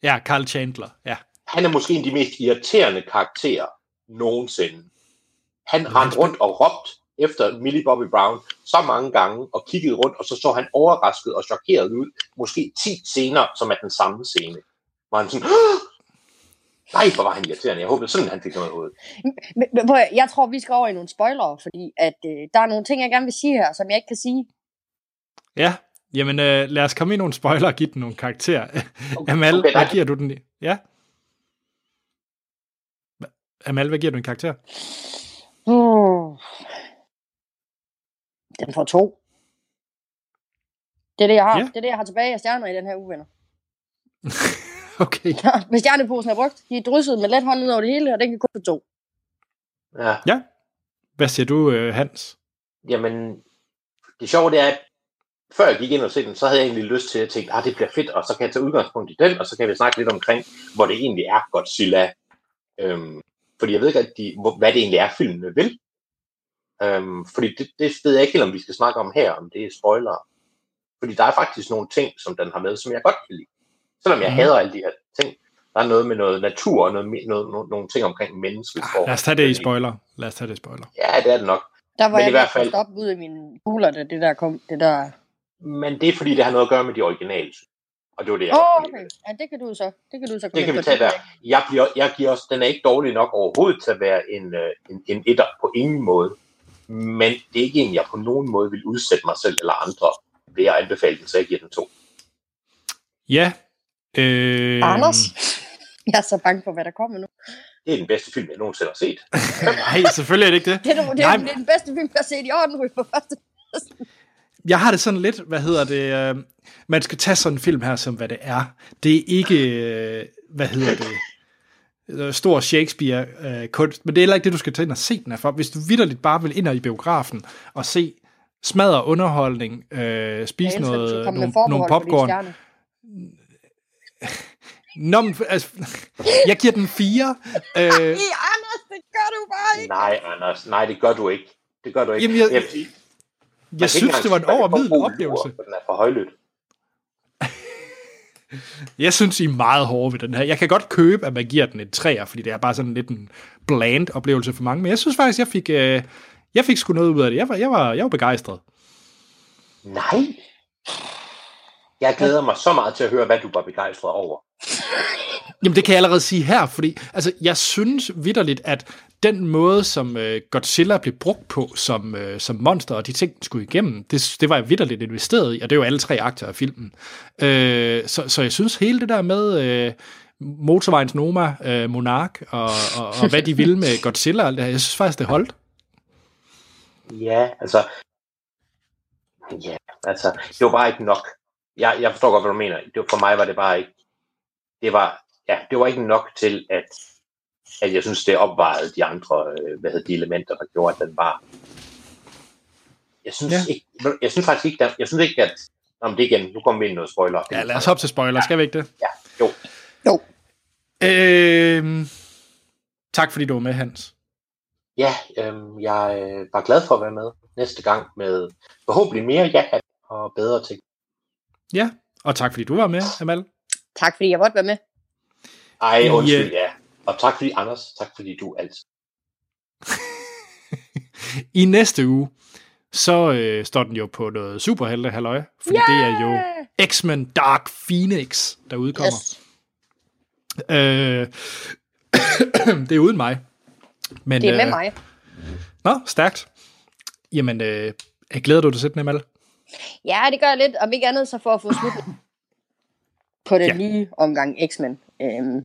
Ja, Carl Chandler. Ja. Han er måske en af de mest irriterende karakterer nogensinde. Han han rendte rundt og råbte efter Millie Bobby Brown så mange gange, og kiggede rundt, og så så han overrasket og chokeret ud, måske 10 scener, som er den samme scene. Hvor han sådan, "Åh!" nej, hvor var han irriterende. Jeg håber sådan, han fik noget hovedet. Men, jeg tror, vi skal over i nogle spoilere, fordi at, øh, der er nogle ting, jeg gerne vil sige her, som jeg ikke kan sige. Ja, jamen øh, lad os komme i nogle spoiler og give den nogle karakterer. Okay, Amal, okay, hvad giver du den? Ja? Amal, hvad giver du en karakter? Uh. Den får to. Det er det, jeg har. Ja. Det er det, jeg har tilbage af stjerner i den her uge, venner. [laughs] Okay. Hvis stjerneposen er brugt, de er drysset med let hånd ned over det hele, og den kan kun få to. Ja. Ja. Hvad siger du, øh, Hans? Jamen, det sjove det er, at før jeg gik ind og se den, så havde jeg egentlig lyst til at tænke, ah, det bliver fedt, og så kan jeg tage udgangspunkt i den, og så kan vi snakke lidt omkring, hvor det egentlig er Godzilla. Øhm, fordi jeg ved ikke rigtig, hvad det egentlig er, filmene vil. Øhm, fordi det, det ved jeg ikke helt, om vi skal snakke om her, om det er spoiler. Fordi der er faktisk nogle ting, som den har med, som jeg godt kan lide. Selvom jeg mm. hader alle de her ting. Der er noget med noget natur og noget, me- noget, noget, nogle ting omkring menneskets Ah, lad os tage det i spoiler. Lad os tage det i spoiler. Ja, det er det nok. Der var Men i jeg hvert hvert fald op ud af mine kugler, da det der kom. Det der... Men det er fordi, det har noget at gøre med de originale. Og det var det, jeg oh, okay. Ja, det kan du så. Det kan du så Det kan vi tage der. Jeg, bliver, jeg giver også, den er ikke dårlig nok overhovedet til at være en, øh, en, en etter på ingen måde. Men det er ikke en, jeg på nogen måde vil udsætte mig selv eller andre ved at anbefale den, så jeg giver den to. Ja. Øh, Anders? [laughs] Jeg er så bange for, hvad der kommer nu. Det er den bedste film, jeg nogensinde har set. [laughs] Nej, selvfølgelig er det ikke det. Det er, det, Nej, er, det er den bedste film, jeg har set i år, den ryger på [laughs] første. Jeg har det sådan lidt, hvad hedder det, øh, man skal tage sådan en film her som hvad det er. Det er ikke, øh, hvad hedder det, øh, stor Shakespeare-kunst, men det er heller ikke det, du skal tage ind og se den her for. Hvis du vidderligt bare vil ind og i biografen og se smadre underholdning, øh, spise Jeg elsker, noget, nogle, nogle popcorn. [laughs] Nå, men, altså, jeg giver den fire. Øh, Anders, det gør du bare ikke. Nej, Anders, nej, det gør du ikke. Det gør du ikke. Jamen, jeg- kan jeg synes, det var en sige, man kan over få middel god oplevelse. Den er for højlydt. [laughs] Jeg synes, I er meget hårde ved den her. Jeg kan godt købe, at man giver den et træer, fordi det er bare sådan lidt en bland oplevelse for mange. Men jeg synes faktisk, jeg fik, øh, jeg fik sgu noget ud af det. Jeg var, jeg var, jeg var begejstret. Nej. Jeg glæder mig så meget til at høre, hvad du var begejstret over. Jamen, det kan jeg allerede sige her, fordi altså, jeg synes vidderligt, at den måde, som øh, Godzilla blev brugt på som, øh, som monster, og de ting, den skulle igennem, det, det var jeg vidderligt investeret i, og det er jo alle tre akter af filmen. Øh, så, så jeg synes, hele det der med øh, motorvejens Noma, øh, Monark, og, og, og hvad de ville med Godzilla, alt det her, jeg synes faktisk, det holdt. Ja, altså... Ja, altså, det var bare ikke nok. Jeg, jeg forstår godt, hvad du mener. Det for mig var det bare ikke... Det var ja, det var ikke nok til, at, at jeg synes, det opvejede de andre øh, hvad hedder, de elementer, der gjorde, at den var... Jeg synes, Ja. ja. ikke, jeg synes faktisk ikke, der, jeg synes ikke, at... Om det igen, nu kommer vi ind i noget spoiler. Ja, lad os hoppe til spoiler. Skal vi ikke det? Ja, jo. Jo. Øh, tak fordi du var med, Hans. Ja, øhm, jeg øh, var glad for at være med næste gang med forhåbentlig mere ja og bedre ting. Ja, og tak fordi du var med, Amal. Tak fordi jeg måtte være med. Ej, undskyld, ja. Og tak fordi, Anders, tak fordi du altid. [laughs] I næste uge, så øh, står den jo på noget superhelte halløj, fordi yeah! det er jo X-Men Dark Phoenix, der udkommer. Yes. Øh, [coughs] det er uden mig. Men, Det er med øh, mig. Nå, stærkt. Jamen, øh, glæder du dig til den, Amal? Ja, det gør jeg lidt. Om ikke andet, så for at få slut på den Ja. ja. nye omgang X-Men. Øhm,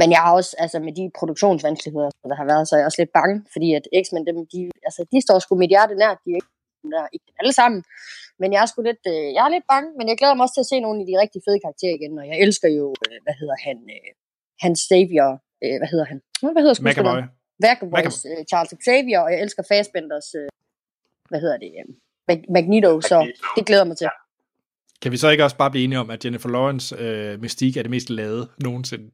men jeg har også, altså med de produktionsvanskeligheder, der har været, så er jeg også lidt bange, fordi at X-Men, dem, de, altså, de står sgu mit hjerte nær, de er ikke, der, ikke alle sammen. Men jeg er sgu lidt, øh, jeg er lidt bange, men jeg glæder mig også til at se nogle af de rigtig fede karakterer igen, og jeg elsker jo, øh, hvad hedder han, øh, hans Xavier, øh, hvad hedder han? Hvad hedder skuespilleren? McAvoy's øh, Charles Xavier, og jeg elsker Fassbenders, øh, hvad hedder det, øh, Mag- Magneto, så Magneto. det glæder mig til. Kan vi så ikke også bare blive enige om, at Jennifer Lawrence øh, mystik er det mest lade nogensinde?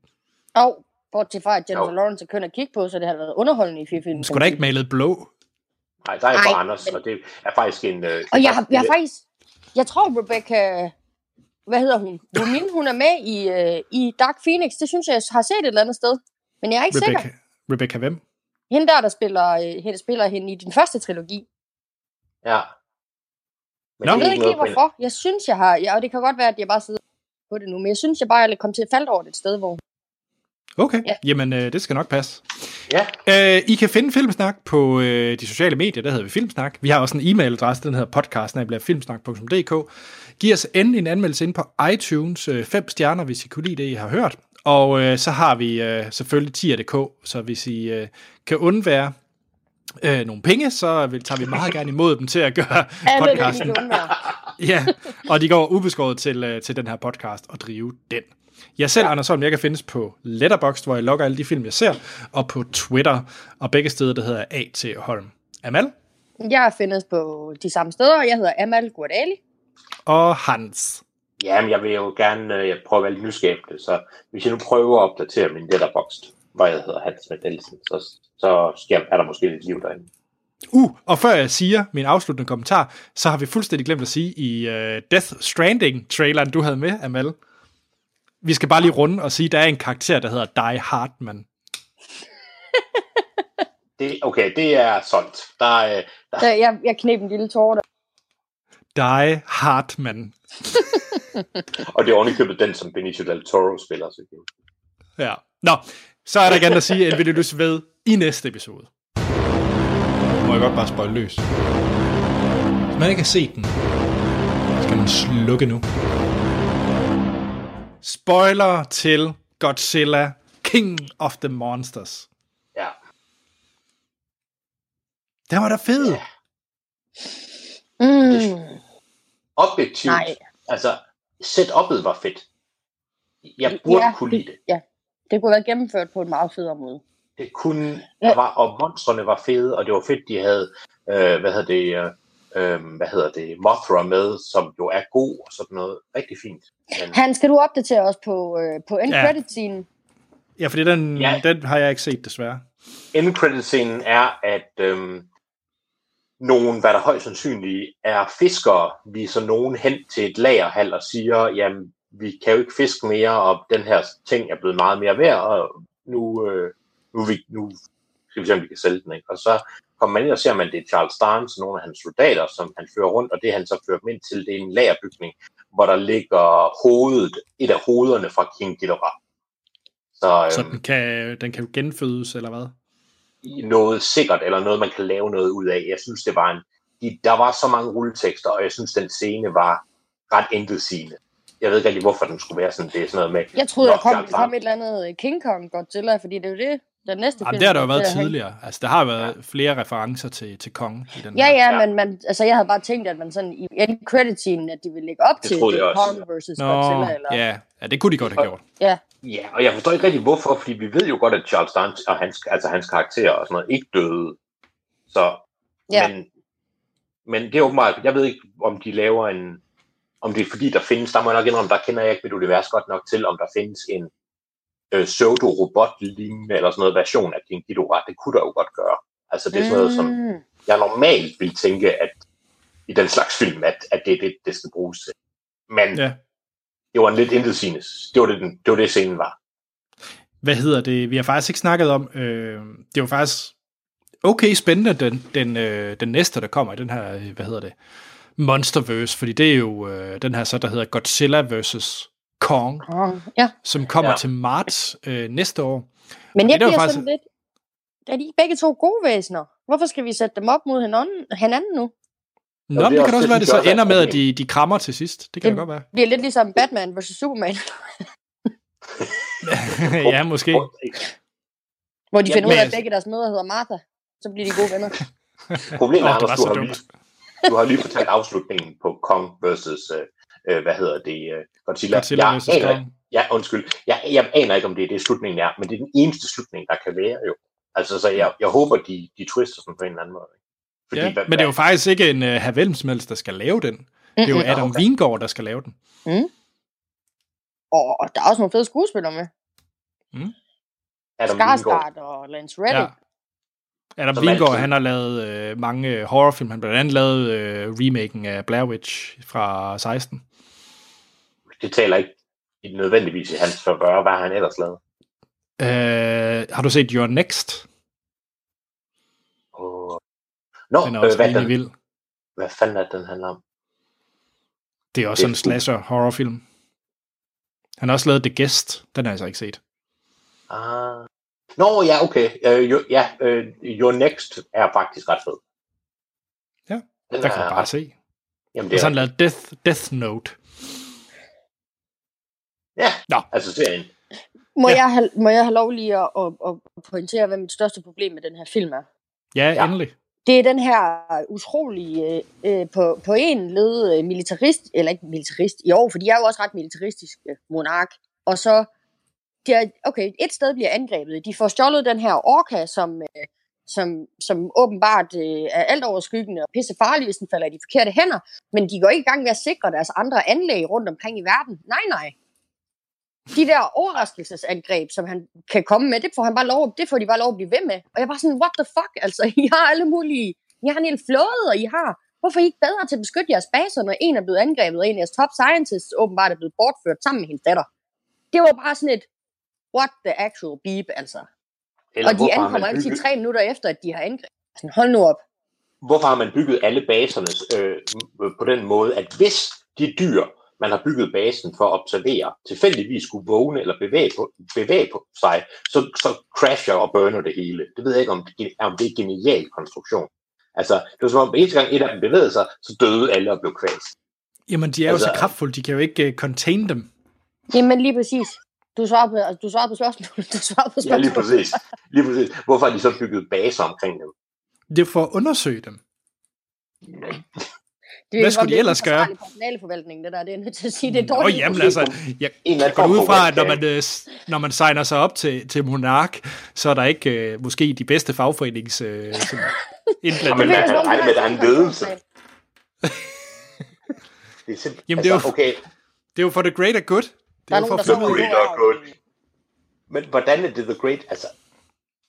Og bortset fra, at Jennifer Jo. Lawrence er køn at kigge på, så det har været underholdende i fire film. Hun skulle da ikke malet blå. Nej, der er på Anders, men- og det er faktisk en... Øh, Og jeg har, jeg har faktisk... Jeg tror, Rebecca... Hvad hedder hun? Romin, hun er med i, øh, i Dark Phoenix. Det synes jeg, jeg har set et eller andet sted. Men jeg er ikke Rebecca, sikker. Rebecca hvem? Hende der, der spiller, øh, hende, spiller hende i den første trilogi. Ja. Men Nå. Jeg det ved ikke lige på hvorfor. Jeg synes, jeg har... Ja, og det kan godt være, at jeg bare sidder på det nu. Men jeg synes, jeg bare er kommet til at falde over det et sted, hvor... Okay, Ja. jamen øh, det skal nok passe. Ja, Øh, I kan finde Filmsnak på øh, de sociale medier, der hedder vi Filmsnak. Vi har også en e-mailadresse, den hedder podcast, filmsnak.dk. Giv os endelig en anmeldelse ind på iTunes, øh, fem stjerner, hvis I kunne lide det, I har hørt. Og øh, så har vi øh, selvfølgelig tier.dk, så hvis I øh, kan undvære øh, nogle penge, så vil, tager vi meget gerne imod dem til at gøre podcasten. [laughs] Ja, og de går ubeskåret til, øh, til den her podcast og drive den. Jeg selv, ja. Anders Holm, jeg kan findes på Letterboxd, hvor jeg logger alle de film, jeg ser, og på Twitter, og begge steder, der hedder A.T. Holm. Amal Jeg findes på de samme steder. Jeg hedder Amal Guadali. og Hans. ja men jeg vil jo gerne øh, jeg prøve at være lidt nysgerrig, så hvis jeg nu prøver at opdatere min letterboxd, hvor jeg hedder Hans med Nielsen, så, så skal, er der måske lidt liv derinde. Uh, og før jeg siger min afsluttende kommentar, så har vi fuldstændig glemt at sige i uh, Death Stranding-traileren, du havde med, Amal. Vi skal bare lige runde og sige, at der er en karakter, der hedder Die Hartman. [laughs] Det, okay, det er solgt. Der er, øh, der, Så jeg, jeg knep en lille tårer der. Die Hartman. [laughs] og det er ovenikøbet den, som Benicio del Toro spiller. Så Ja. Nå, så er der ikke andet at sige, end vi lyttes ved i næste episode. Må jeg godt bare spøjle løs. Hvis man ikke har set den, skal man slukke nu. Spoiler til Godzilla, King of the Monsters. Ja. Den var da fed. Ja. Mm. Objektivt, Nej. altså setup'et var fedt. Jeg burde Ja, kunne lide det. Ja, det kunne været gennemført på en meget federe måde. Det kunne, Ja. der var, og monstrene var fede, og det var fedt, de havde, øh, hvad hedder det, øh, øh, hvad hedder det, Mothra med, som jo er god og sådan noget. Rigtig fint. Men, Hans, skal du opdatere os på, øh, på end Ja. credit scene? Ja, fordi den, Ja. den har jeg ikke set, desværre. end credit scenen er, at øhm, nogen, hvad der højst sandsynligt er fiskere, viser nogen hen til et lagerhal og siger, jamen, vi kan jo ikke fiske mere, og den her ting er blevet meget mere værd, og nu, øh, nu, vi, nu skal vi se, om vi kan sælge den. Ikke? Og så kommer man ind og ser, man, det er Charles Dance, nogle af hans soldater, som han fører rundt, og det han så fører dem ind til, det er en lagerbygning, hvor der ligger hovedet, et af hovederne fra King Ghidorah. Så, Så øhm, den kan, den kan genfødes, eller hvad? noget sikkert, eller noget, man kan lave noget ud af. Jeg synes, det var en... De, der var så mange rulletekster, og jeg synes, den scene var ret intetsigende. Jeg ved ikke rigtig, hvorfor den skulle være sådan. Det er sådan noget med... Jeg troede, der kom, der kom et eller andet øh, King Kong Godzilla, fordi det er jo det, den næste Jamen, film. det har der jo været have. tidligere. Altså, der har været flere referencer til, til Kong i den Ja, her. ja, Ja. men man, altså, jeg havde bare tænkt, at man sådan i end credit scene, at de ville lægge op Det til. Kong versus Nå, Godzilla. Eller, ja. ja, det kunne de godt have gjort. ja. Ja, og jeg forstår ikke rigtig hvorfor, fordi vi ved jo godt, at Charles Dance og hans, altså hans karakter og sådan noget ikke døde. Så, Ja. men, men det er åbenbart, jeg ved ikke, om de laver en, om det er fordi, der findes, der må jeg nok indrømme, der kender jeg ikke mit univers godt nok til, om der findes en øh, pseudo-robot-lignende eller sådan noget version af King Ghidorah. Det kunne der jo godt gøre. Altså det er sådan noget, som Mm. jeg normalt vil tænke, at i den slags film, at, at det er det, det skal bruges til. Men Ja. det var en lidt intetsigende. Det var det, den, det var det, scenen var. Hvad hedder det? Vi har faktisk ikke snakket om, øh, det var faktisk okay spændende, den, den, øh, den næste, der kommer i den her, øh, hvad hedder det, Monsterverse, fordi det er jo øh, den her så, der hedder Godzilla vs. Kong, Kong. Ja, som kommer Ja. til marts øh, næste år. men jeg det er bliver faktisk- sådan lidt... Er de ikke begge to gode væsener? Hvorfor skal vi sætte dem op mod hinanden, hinanden nu? Nå, det er men det også- kan også det være, det synes jeg så er ender med, at de, de krammer til sidst. Det kan det godt være. Det bliver lidt ligesom Batman vs. Superman, [laughs] ja, måske. hvor de Ja, finder ud men af, at begge deres mødre hedder Martha. Så bliver de gode venner. Problemet er, det var Anders, du har, dumt. Du har lige fortalt afslutningen på Kong versus, øh, øh, hvad hedder det, øh, Godzilla. Godzilla jeg vs. aner, ja, undskyld. Jeg, jeg aner ikke, om det er det, slutningen er, men det er den eneste slutning, der kan være jo. Altså, så jeg, jeg håber, de, de twister sådan på en eller anden måde. Fordi, Ja, hvad, men det er jo faktisk ikke en uh, herr Velmsmels, der skal lave den. Det er jo. Adam okay. Wingård, der skal lave den. Og der er også nogle fede skuespillere med. Adam Wingård. Skarsgård og Lance Reddick. Ja. Adam Som Wingård, altid. han har lavet øh, mange øh, horrorfilm. Han blandt andet lavet øh, remaken af Blair Witch fra 16. Det taler ikke nødvendigvis i hans favør. Hvad har han ellers lavet? Øh, har du set Your Next? Oh. Nå, Den er øh, også hvad, rimelig den, vild. hvad fanden er den handler om? Det er også Det er en slasher horrorfilm. Han har også lavet The Guest. Den har jeg så ikke set. Ah. Nå, ja, okay. Uh, jo, ja, uh, Your Next er faktisk ret fed. Ja, den Der kan man bare se. Jamen, det så er, han lavet Death, Death Note. ja, Nå. altså serien. Må, Ja. jeg have, må jeg have lov lige at, at, at pointere, hvad mit største problem med den her film er? Ja, Ja. endelig. Det er den her utrolige, øh, øh, på, på en led øh, militarist, eller ikke militarist, i år, for de er jo også ret militaristiske monark. Og så, de er, okay, et sted bliver angrebet. De får stjålet den her orka, som, øh, som, som åbenbart øh, er alt overskyggende og pisse farlig, hvis den falder i de forkerte hænder. Men de går ikke i gang med at sikre deres andre anlæg rundt omkring i verden. Nej, nej. De der overraskelsesangreb, som han kan komme med, det får, han bare lov, det får de bare lov at blive ved med. Og jeg var sådan, what the fuck? Altså, I har alle mulige... I har en hel flåde, og I har... Hvorfor er I ikke bedre til at beskytte jeres baser, når en er blevet angrebet, og en af jeres top scientists åbenbart er blevet bortført sammen med hendes datter? Det var bare sådan et, what the actual beep, altså. Eller og de hvorfor har ankommer altid bygget- tre minutter efter, at de har angrebet. Sådan, hold nu op. Hvorfor har man bygget alle baserne øh, på den måde, at hvis de dyr, man har bygget basen for at observere, tilfældigvis skulle vågne eller bevæge, på, bevæge på sig, så, så crasher og burner det hele. Det ved jeg ikke, om det, om det er en genial konstruktion. Altså, det var som om, eneste gang et af dem bevægede sig, så døde alle og blev kvæst. Jamen, de er jo Altså- så kraftfulde, de kan jo ikke uh, contain dem. Jamen lige præcis. Du svarer på, altså, du svarer på spørgsmålet. [laughs] Du svarer på Ja, spørgsmålet. lige præcis. Lige præcis. Hvorfor har de så bygget baser omkring dem? Det er for at undersøge dem. [laughs] Det Hvad skulle de ellers gøre? Det er personaleforvaltningen, det der. Det er nødt til at sige. Det er Nå, dårligt. jamen måske altså, jeg, går ud fra, at når man, øh, når man signer sig op til, til Monark, så er der ikke øh, måske de bedste fagforenings øh. [laughs] Jamen, Det man kan regne med, at der er en ledelse. Det er simpelthen, Jamen, det er altså, jo- okay, Det er jo for the greater good. Det Der er, er jo for nogen, der Greater over- good. men hvordan er det The Great? Altså,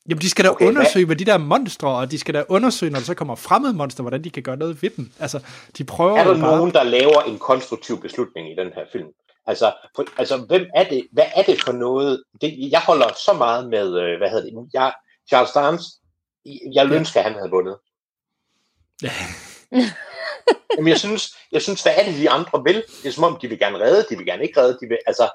Jamen, de skal da Okay, okay, hvad- undersøge, hvad de der monstre, og de skal da undersøge, når der så kommer fremmede monster, hvordan de kan gøre noget ved dem. Altså, de prøver er der bare... nogen, der laver en konstruktiv beslutning i den her film? Altså, for, altså hvem er det? Hvad er det for noget? Det, jeg holder så meget med, øh, hvad hedder det? Jeg, Charles Dance, jeg ville ønske, at han havde vundet. [laughs] Jamen, jeg synes, jeg synes, hvad er det, de andre vil? Det er som om, de vil gerne redde, de vil gerne ikke redde, de vil, altså...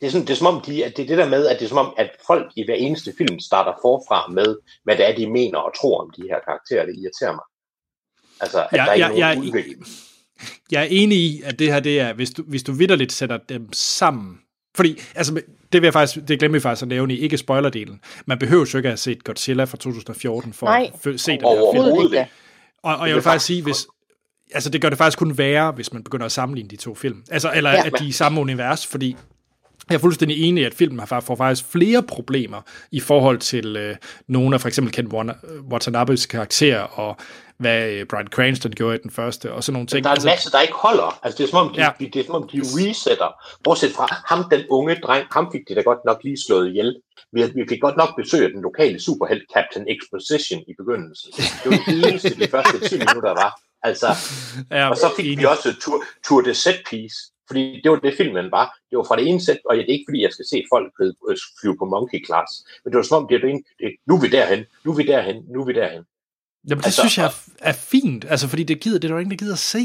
Det er, sådan, det er som om, de, at det er det der med, at det er som om, at folk i hver eneste film starter forfra med, hvad det er, de mener og tror om de her karakterer. Det irriterer mig. Altså, at Ja, der er ikke ja, nogen ja, udvikling. Jeg er enig i, at det her, det er, hvis du, hvis du vidderligt sætter dem sammen. Fordi, altså, det vil jeg faktisk, det glemmer vi faktisk at nævne i ikke spoilerdelen. Man behøver jo ikke at have set Godzilla fra 2014 for Nej. at se den her film. Ikke. Og, og jeg vil faktisk sige, hvis, altså det gør det faktisk kun værre, hvis man begynder at sammenligne de to film. Altså, eller Ja. at de er i samme univers, fordi jeg er fuldstændig enig i, at filmen har får faktisk flere problemer i forhold til øh, nogle af for eksempel Ken Wana- Watanabes karakter, og hvad øh, Brian Cranston gjorde i den første, og sådan nogle ting. Der er en masse, der ikke holder. Altså, det er som om, de, Ja. det er, som om, de resetter. Bortset fra ham, den unge dreng, ham fik de da godt nok lige slået ihjel. Vi, vi fik godt nok besøg den lokale superhelt, Captain Exposition, i begyndelsen. Det var det eneste, de første 10 [laughs] minutter var. Altså, ja, og så fik enig. vi også tour, tour de set piece, fordi det var det filmen var. Det var fra det ene sæt, og det er ikke fordi, jeg skal se folk flyve på monkey class, men det var som om, det er det ene, nu er vi derhen, nu er vi derhen, nu er vi derhen. Jamen, det altså, synes jeg er, er fint, altså fordi det gider, det er der ingen, der gider at se.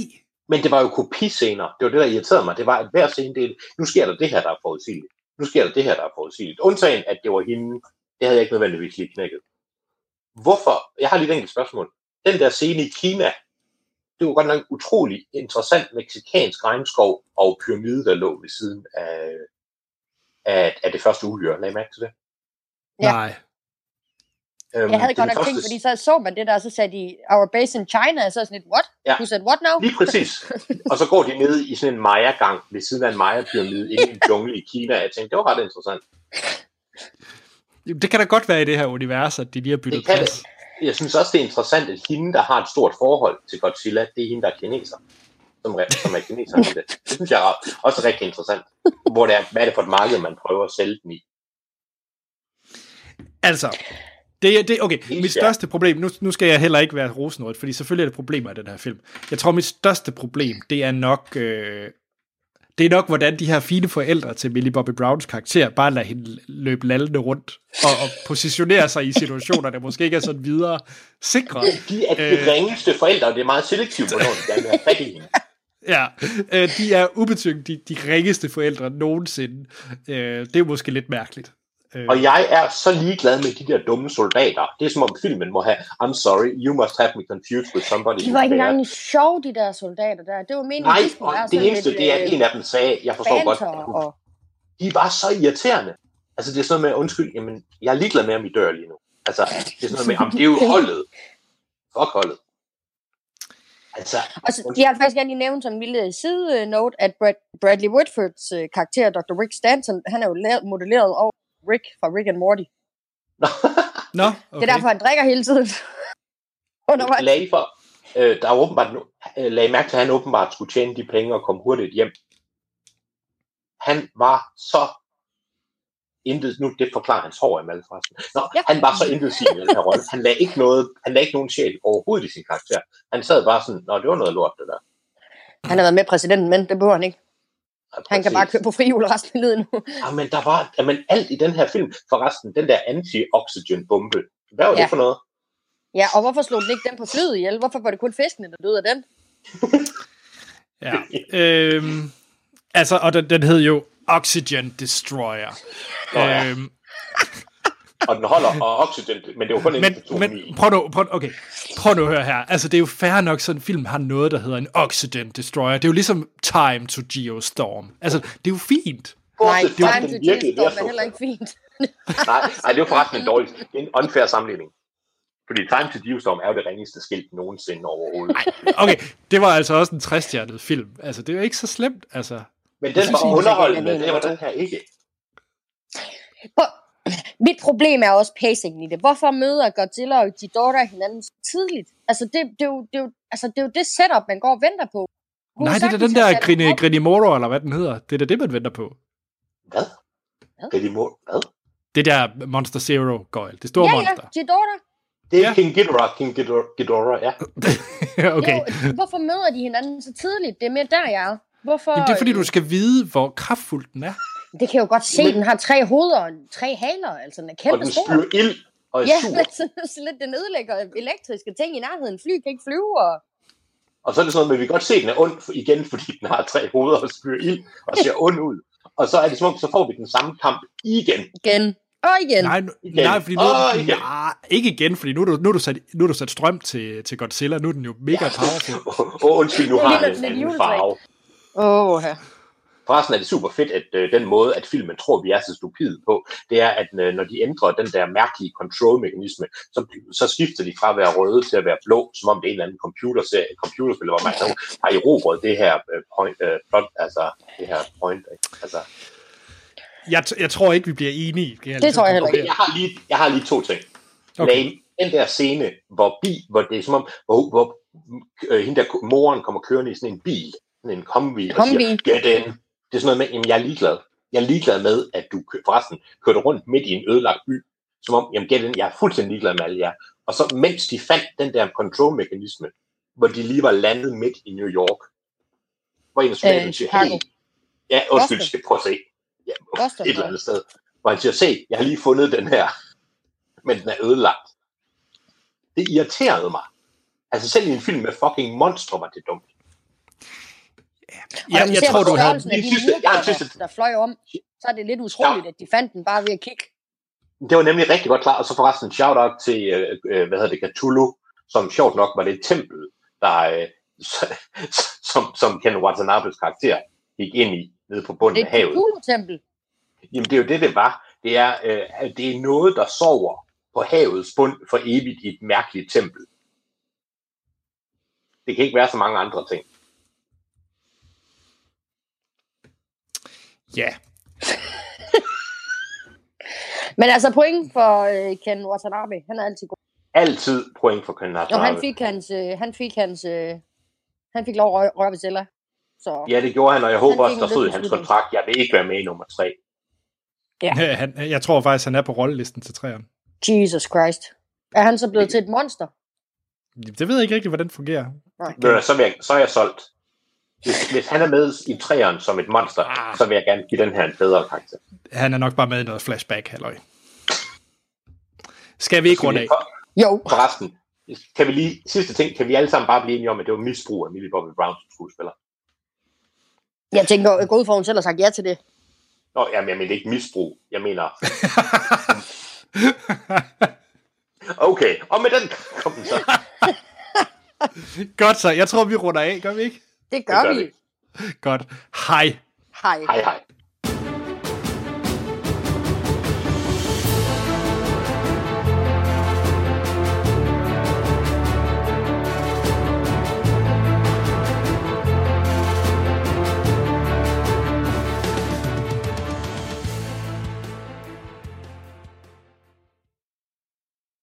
Men det var jo kopiscener. Det var det, der irriterede mig. Det var, at hver scene, det, nu sker der det her, der er forudsigeligt. Nu sker der det her, der er forudsigeligt. Undtagen, at det var hende, det havde jeg ikke nødvendigvis lige knækket. Hvorfor? Jeg har lige et enkelt spørgsmål. Den der scene i Kina, det var godt nok en utrolig interessant meksikansk regnskov og pyramide, der lå ved siden af, af, af det første uhyre. Lad I mærke til det? Ja. Nej. Øhm, Jeg havde det godt nok tænkt, fordi så så man det der, og så sagde de, our base in China, og så er sådan lidt, what? Ja. Who said what now? Lige præcis. [laughs] Og så går de ned i sådan en Maya-gang ved siden af en Maya-pyramide inde i en jungle i Kina. Jeg tænkte, det var ret interessant. Det kan da godt være i det her univers, at de lige har byttet Det kan plads. Jeg synes også, det er interessant, at hende, der har et stort forhold til Godzilla, det er hende, der er kineser. Som, re- som er kineser. Det. [laughs] det synes jeg er også rigtig interessant. Hvor det er, hvad er det for et marked, man prøver at sælge den i? Altså, det, er- det, okay, mit største problem, nu, nu skal jeg heller ikke være rosenrødt, fordi selvfølgelig er der problemer i den her film. Jeg tror, mit største problem, det er nok, øh, det er nok, hvordan de her fine forældre til Millie Bobby Browns karakter bare lader hende løbe lallende rundt og, og positionere sig i situationer, der måske ikke er sådan videre sikre. De er de Øh. ringeste forældre, og det er meget selektivt, hvornår de gerne vil have fat i hende. Ja, øh, de er ubetvunget de, de ringeste forældre nogensinde. Øh, det er måske lidt mærkeligt. Øh, Og jeg er så ligeglad med de der dumme soldater. Det er som om filmen må have, I'm sorry, you must have me confused with somebody. De var ikke who's there." engang sjove, de der soldater der. Det var meningen, Nej, de skulle være det eneste, lidt, det er, at øh, en af dem sagde, jeg forstår godt, banter at hun og... de var så irriterende. Altså, det er sådan noget med, undskyld, jamen, jeg er ligeglad med, om I dør lige nu. Altså, det er sådan noget med, jamen, det er jo [laughs] holdet. Fuck holdet. Altså, Og så, jeg har faktisk gerne lige nævnt som en lille side-note, at Brad, Bradley Whitfords øh, karakter, Dr. Rick Stanton, han er jo modelleret over Rick fra Rick and Morty. Nå, Okay. okay. Det er derfor, han drikker hele tiden. [laughs] Undervejs. lag for, øh, der er åbenbart, øh, lag mærke til, at han åbenbart skulle tjene de penge og komme hurtigt hjem. Han var så intet, nu det forklarer hans hår i forresten. Nå, Ja. han var så intet i den her rolle. Han lagde ikke noget, han lagde ikke nogen sjæl overhovedet i sin karakter. Han sad bare sådan, nå, det var noget lort, det der. Han har været med præsidenten, men det behøver han ikke. Ja, Han kan bare køre på frihjul resten af livet nu. Ja, men der var jamen, alt i den her film. Forresten, den der anti-oxygen-bombe. Hvad var ja. Ja. det for noget? Ja, og hvorfor slog den ikke den på flyet ihjel? Hvorfor var det kun fiskene, der døde af den? Ja. Øhm, altså, og den, den hed jo Oxygen Destroyer. Nå ja. Øhm, [laughs] Og den holder, og oxygen, men det var kun en men, prøv nu, prøv, okay, prøv nu at høre her. Altså, det er jo fair nok, sådan en film har noget, der hedder en Oxygen Destroyer. Det er jo ligesom Time to Geostorm. Altså, det er jo fint. Nej, at Time to Geostorm er heller ikke fint. [laughs] Nej, nej, det var forresten en dårlig, det en unfair sammenligning. Fordi Time to Geostorm er jo det ringeste skilt nogensinde overhovedet. Okay, det var altså også en 60 film. Altså, det er jo ikke så slemt, altså. Men den var det er underholdende, det var de den her ikke. Mit problem er også pacingen i det. Hvorfor møder Godzilla og Ghidorah hinanden så tidligt? Altså, det, det, er jo, det, er jo, altså, det er jo det setup, man går og venter på. Hun Nej, det er da den der op. Grinimoro, eller hvad den hedder. Det er da det, man venter på. Hvad? Må... Hvad? Det der Monster Zero Goyle. Det store Ja, monster. ja, Ghidorah. Det er Ja. ja. King Ghidorah, King Ghidorah, Ghidorah ja. [laughs] okay. Jo, hvorfor møder de hinanden så tidligt? Det er mere der, jeg er. Hvorfor? Jamen, det er fordi, du skal vide, hvor kraftfuld den er. Det kan jeg jo godt se. Men- Den har tre hoveder og tre haler. Altså, den er Og kæmpe den stor. spyr ild og er Ja, sur. [laughs] men sådan, så lidt, den ødelægger elektriske ting i nærheden. Fly kan ikke flyve, og Og så er det sådan noget, men vi kan godt se, at den er ond igen, [laughs] fordi den har tre hoveder og spyr ild og ser ond ud. Og så er det som om, så får vi den samme kamp igen. igen og igen. Nej, Igen. nej fordi nu, Åh, igen. nej, ikke igen, fordi nu er du, nu er du, sat, nu er du sat strøm til, til Godzilla. Nu er den jo mega powerful. [laughs] Åh, oh, undskyld, nu har den en farve. Åh, ja. Forresten er det super fedt, at øh, den måde, at filmen tror, vi er så stupide på, det er, at øh, når de ændrer den der mærkelige control-mekanisme, så, så skifter de fra at være røde til at være blå, som om det er en eller anden computerserie, computerspil, hvor man nogen har erobret det her øh, point, øh, plot, altså det her point, ikke? altså Jeg, t- jeg tror ikke, vi bliver enige. kan Det lige så tror jeg heller konkludere. jeg har lige, jeg har lige to ting. Okay. Den der scene, hvor, bi, hvor det er som om, hvor, hvor øh, hende der moren kommer kørende i sådan en bil, sådan en kombi, og Kombi. siger, get in. Det er sådan noget med, jamen jeg er ligeglad. Jeg er ligeglad med, at du forresten kørte rundt midt i en ødelagt by, som om, jamen in, jeg er fuldstændig ligeglad med alle jer. Og så mens de fandt den der control-mekanisme, hvor de lige var landet midt i New York, hvor en af soldaterne Øh, siger, hey, ja, undskyld, skal prøve at se. Ja, Boston, et eller andet sted. Hvor han siger, se, jeg har lige fundet den her, men den er ødelagt. Det irriterede mig. Altså selv i en film med fucking monstre var det dumt. Ja, og jeg ser tror, du har... de synes, det- jeg murder, synes, der, det- fløj om, så er det lidt utroligt, at de fandt den bare ved at kigge. Det var nemlig rigtig godt klar. Og så forresten shout-out til, øh, øh, hvad hedder det, Cthulhu, som sjovt nok var det et tempel, der, øh, [laughs] som, som Ken Watanabes karakter gik ind i, nede på bunden Det af er et havet. Cthulhu-tempel. Jamen det er jo det, det var. Det er, øh, at det er noget, der sover på havets bund for evigt i et mærkeligt tempel. Det kan ikke være så mange andre ting. Ja, [laughs] Men altså point for øh, Ken Watanabe. Han er altid god. Altid point for Ken Og han Watanabe. fik hans, øh, han fik hans, øh, han fik lov at røre, røre ved Zella. Så Ja, det gjorde han, og jeg håber Han også, der stod i hans kontrakt, jeg vil ikke være med i nummer tre. han, jeg tror faktisk, han er på rollelisten til træerne. Jesus Christ. Er han så blevet til et monster? Det ved jeg ikke rigtig, hvordan det fungerer. Nej. Okay. Så, jeg, så er jeg solgt. Hvis, hvis han er med i træeren som et monster, Ah. så vil jeg gerne give den her en bedre karakter. Han er nok bare med i noget flashback, halløj. Skal vi ikke runde af? For, Jo. forresten, kan vi lige, sidste ting, kan vi alle sammen bare blive enige om, at det var misbrug af Millie Bobby Brown som skuespiller? Jeg tænker, går ud for, at hun selv har sagt ja til det. Nå, jamen, jeg mener ikke misbrug. Jeg mener... [laughs] Okay, og med den kom den så. Godt så, jeg tror, vi runder af, gør vi ikke? Det gør, gør vi. vi. Godt. Hej. Hej. Hej hej.